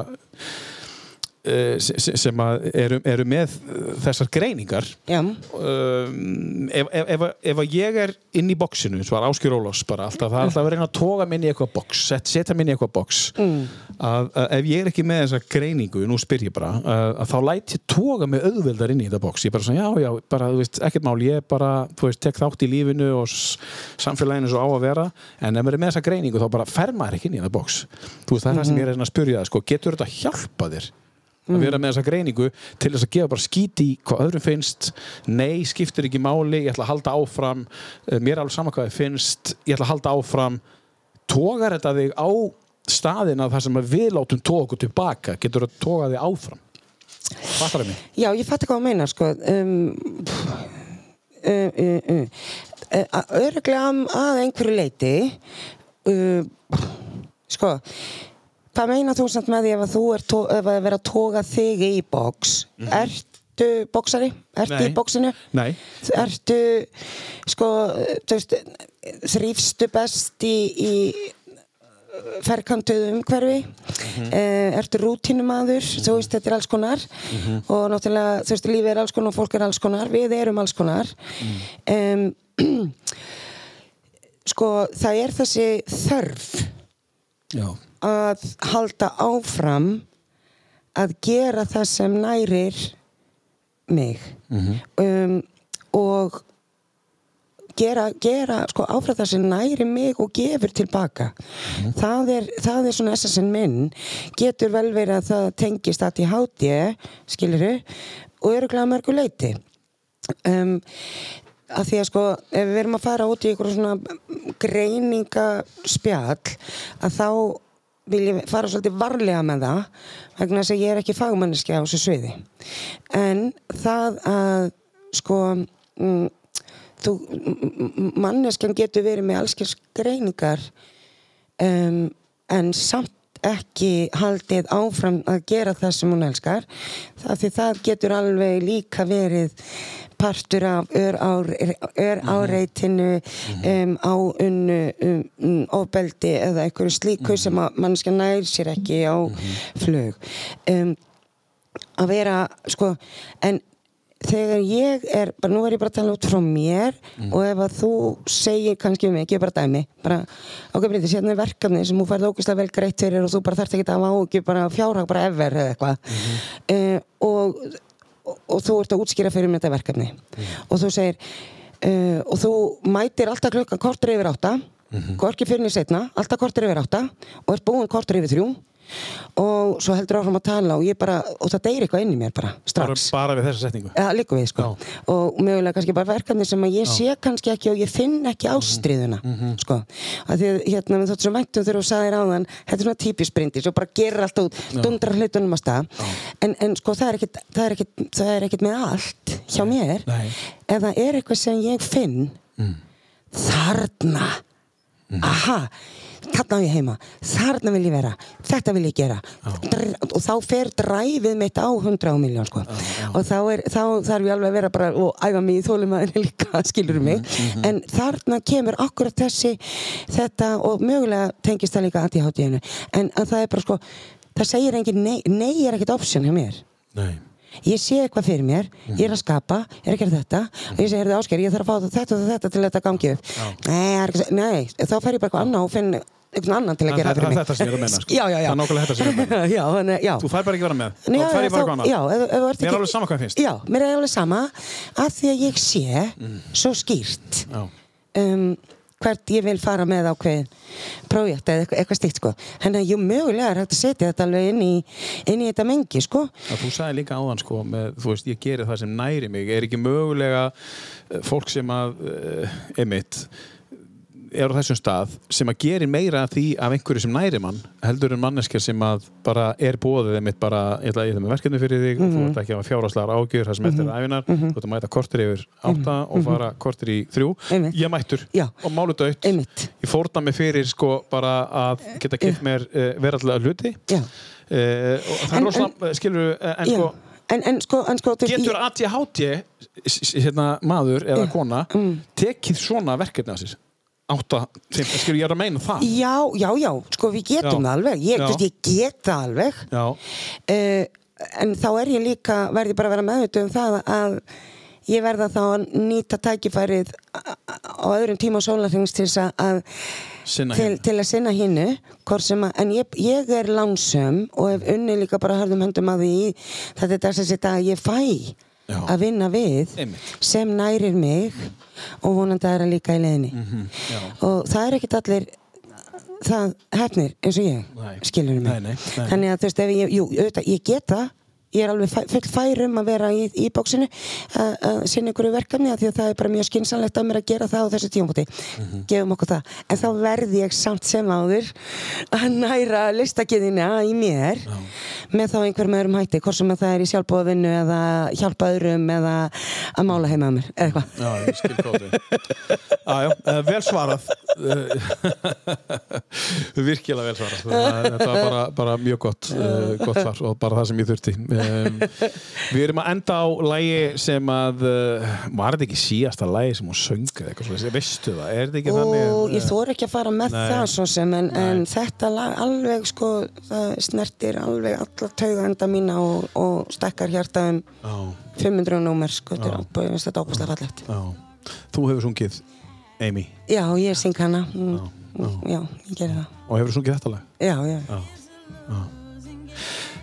sem, sem eru, eru með þessar greiningar. Um, ef, ef, ef, ég er inn í boxinu, svo var Áskjur Ólafs bara alltaf, það er alltaf að reyna að toga minni í eitthvað box set, setja minni í eitthvað box. Að, að ef ég er ekki með þessa greiningu nú spyr ég bara, að, að þá læt ég toga mig auðveldar inn í þetta box, ég bara svona já, já, bara, þú veist, ekkert mál, ég bara þú veist, tek þátt í lífinu og samfélaginu svo á að vera, en ef maður er með þessa greiningu þá bara fer maður ekki inn í þetta box. Þú veist, það er það sem ég er að spyrja sko, getur þetta hjálpa þér að vera með þessa greiningu til þess að gefa bara skíti í hvað öðrum finnst. Nei, skiptir ekki máli, ég ætla að halda áfram. Eh, mér er alveg sama hvað þið finnst ég ætla að halda áfram. Tógar þetta þig á staðina þar sem við látum okkur tilbaka? Getur að tóga þig áfram? Fattar það mig? já, ég fatti hvað að meina, sko. Um, uh, uh, uh, uh, öruglega að einhverju leiti, uh, sko, hvað meina þú samt með því ef að þú er ef að vera að toga þig í box? Ertu boxari? Ertu Nei. í boxinu? Nei. Ertu, sko, veist, þrýfstu best í, í ferkantuðu umhverfi uh, ertu rútínumadur þú veist þetta er alls konar og náttúrulega þú veist lífið er alls konar og fólk er alls konar við erum alls konar um, sko það er þessi þörf Já. Að halda áfram að gera það sem nærir mig. Um, og gera, gera sko, áfram það sem næri mig og gefur tilbaka. Það, er, það er svona SSN minn. Getur vel verið að það tengist að í háti skiluru og öruglega að mörgu leiti um, að því að sko ef við erum að fara út í einhverjum svona greiningaspjall að þá vil ég fara svolítið varlega með það vegna þess að ég er ekki fagmanniski á þessu sviði. En það að sko mm, þú, manneskjan getur verið með allskins greiningar um, en samt ekki haldið áfram að gera það sem hún elskar það því það getur alveg líka verið partur af ör, ár, ör áreitinu um, á unnu um, um, ofbeldi eða einhverju slíku sem að mannskja nær sér ekki á flug. Um, að vera sko en þegar ég er, bara nú er ég bara að tala út frá mér og ef að þú segir kannski um mig, ekki bara dæmi bara okkur breytið, sérna er verkefni sem þú færði ógeðslega vel greitt fyrir og þú bara þarft ekki að hafa ágjur bara fjárhag bara ever eða eitthvað. Uh, og, og, og þú ert að útskýra fyrir mér þetta verkefni. Og þú segir uh, og þú mætir alltaf klukkan kortur yfir átta hvorki fyrir niður setna, alltaf kortur yfir átta og ert búin kortur yfir þrjú og svo heldur áfram að tala og ég bara, og það deyri eitthvað inn í mér bara Bara, strax. bara við þessa setningu? Ja, líka við sko. Og mögulega kannski bara verkefni sem að ég sé kannski ekki og ég finn ekki ástriðuna sko, að því að hérna þóttum svo mættum þegar þú sagðir áðan þetta er svona típist brindis og bara gerir allt út dundrar hlutunum á stað. En, en sko það er, ekkit, það, er ekkit, það er ekkit með allt hjá mér. Nei. ef það er eitthvað sem ég finn þarna. Aha þarna á ég heima, þarna vil ég vera. Þetta vil ég gera. Dr og þá fer dræfið mitt á 100 miljón sko. og þá, er, þá þarf ég alveg að vera bara og æfa mig í þólumæðinu líka skilur mig, en þarna kemur akkurat þessi þetta og mögulega tengist það líka anti-hátíðinu en að það er bara sko það segir engin nei, nei er ekkit option hjá mér. Nei. Ég sé eitthvað fyrir mér, ég er að skapa ég er að gera þetta og ég segi, ásker, ég þarf að fá þetta og þetta til þetta gangi upp nei, það er nei, þá fer ég bara eitthvað annað og finn einhvern annan til að Það- gera það- það fyrir mig. þetta sem ég er að meina, sko. Já, já, já. Það er nákvæmlega þetta sem ég er að já. Þú fær bara ekki vera með. Þá fær ég bara eitthvað annað. Mér er alveg sama hvað finnst. Já, mér er alveg sama að því að ég sé svo skýrt Já. um, hvert ég vil fara með ákveðin prójekt eða eitthvað, stíkt sko. Þannig að jú, mögulega er hægt að setja þetta alveg inn í, inn í þetta mengi sko. að þú sagði líka áðan sko með, þú veist, ég geri það sem næri mig er ekki mögulega eh, fólk sem að emitt er á þessum stað sem að gerir meira af því af einhverju sem næri mann heldur en manneskja sem að bara er bóðið emitt bara, ég ætla að ég það með verkefni fyrir þig þú ert ekki að fjáraslegar ágjur það sem eftir er æfinar, þú ert að mæta kortir yfir átta og fara kortir í þrjú. Einmitt. ég mættur Já. og málu dött ég fórna mig fyrir sko bara að geta kemd mér uh, verallega hluti. Uh, og það er rosalega, skilur en Já. sko, En, en sko, en sko getur s- s- hérna, maður eða kona Mm. tekið svona verkefni á sér átta, fimm, skilur ég að meina það. Já, já, já, sko við getum Já. það alveg. Ég, veist, ég get það alveg. Uh, en þá er ég líka verð ég bara að vera meðvitið um það að ég verða þá að nýta tækifærið á öðrum tíma og sólarhengs til að- til, til að sinna hinnu en ég, ég er lánsöm og hef unni líka bara hörðum höndum að því þetta er þess að ég fæ Já. að vinna við Einmitt. sem nærir mig og vonandi aðra líka í leiðinni Mhm, og það er ekkert allir það hefnir eins og ég skilur mig Nei, nei, nei. þannig að þú veist ég, jú, auðvitað, ég get það ég er alveg full fær um að vera í, í bóksinu að að sinna einhverju verkefni af því að það er bara mjög skynsanlegt af mér að gera það á þessu tímabúti Mhm. gefum okkur það, en þá verð ég samt sem áður að næra listakiðina í mér með þá einhver með öðrum hætti hvort sem að það er í sjálfbóðavinnu eða hjálpa öðrum eða að mála heima á mér eða eitthvað. Já, ég skil kóti Já, já, uh, vel svarað. Uh, Virkilega vel svarað. Þetta var bara, bara mjög gott uh, gott svar og bara það sem ég þurfti um, Við erum að enda á lægi sem að uh, var þetta ekki síðasta lægi sem hún söng eða eitthvað svo veistu það, er þetta ekki þannig og ég þór ekki að fara með Nei. það svo sem en, en þetta lag alveg sko það snertir alveg alla taugaenda mína og, og stekkar hjarta um Já, 500 númer sko þetta er ábúið, finnst þetta ábúðslega fallegt. Já Þú hefur sungið Amy? Já, ég syng hana. Mm, já, ég gerir það. Og hefur sungið þetta lag? Já, já, Uh,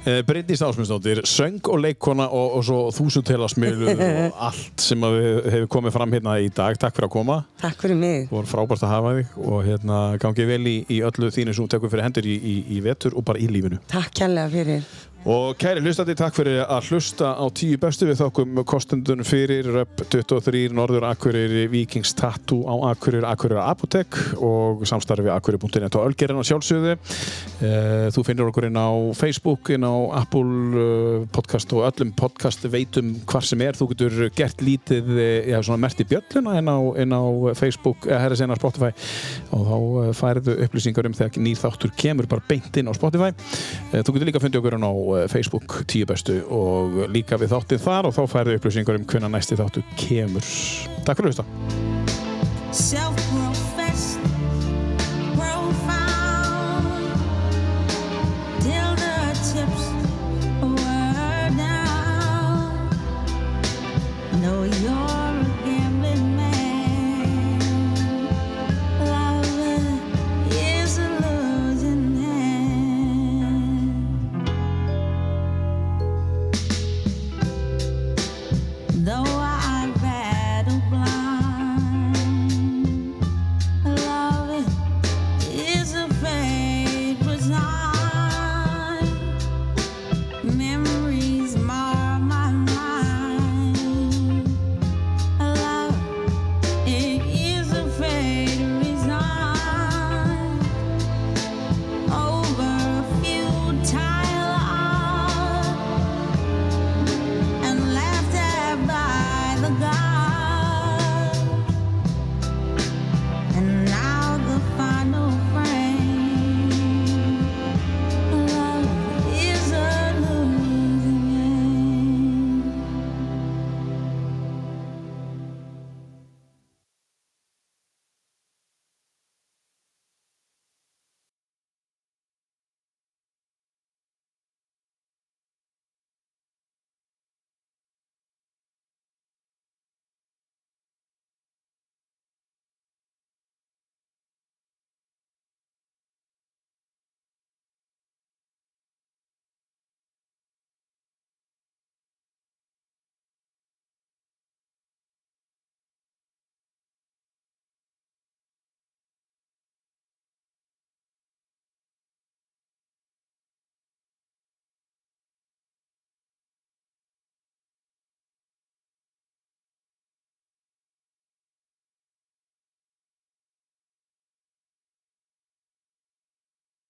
Bryndís Ásmundsdóttir, söng og leikkona og, og svo þúsutela smilu og allt sem við hefur komið fram hérna í dag. Takk fyrir að koma. takk fyrir mig Það voru frábært að hafa þig og hérna gangið vel í, í öllu þínu sem þú tekur fyrir hendur í, í, í vetur og bara í lífinu. takk kærlega fyrir Og kæri hlustandi, takk fyrir að hlusta á tíu bestu við þokkum kostendun fyrir Röp 23, Norður Akureyri, Vikings Tattoo á Akureyri, Akureyri Apotek og samstarfi Akureyri.net og Ölgerinn á sjálfsögðu. Eh, Þú finnir okkur inn á Facebook, inn á Apple eh, podcast og öllum podcast veitum hvar sem er. Þú getur gert lítið, eh, já svona mert í bjölluna inn á, inn á Facebook, eða herra sen á Spotify og þá færðu upplýsingar um þegar nýr þáttur kemur bara beint inn á Spotify. Þú getur líka fundið okkur inn á Eh, Facebook tíu bestu og líka við þáttið þar og þá færðu upplýsingar um hvernig næsti þáttu kemur. Takk fyrir að hlusta. know you're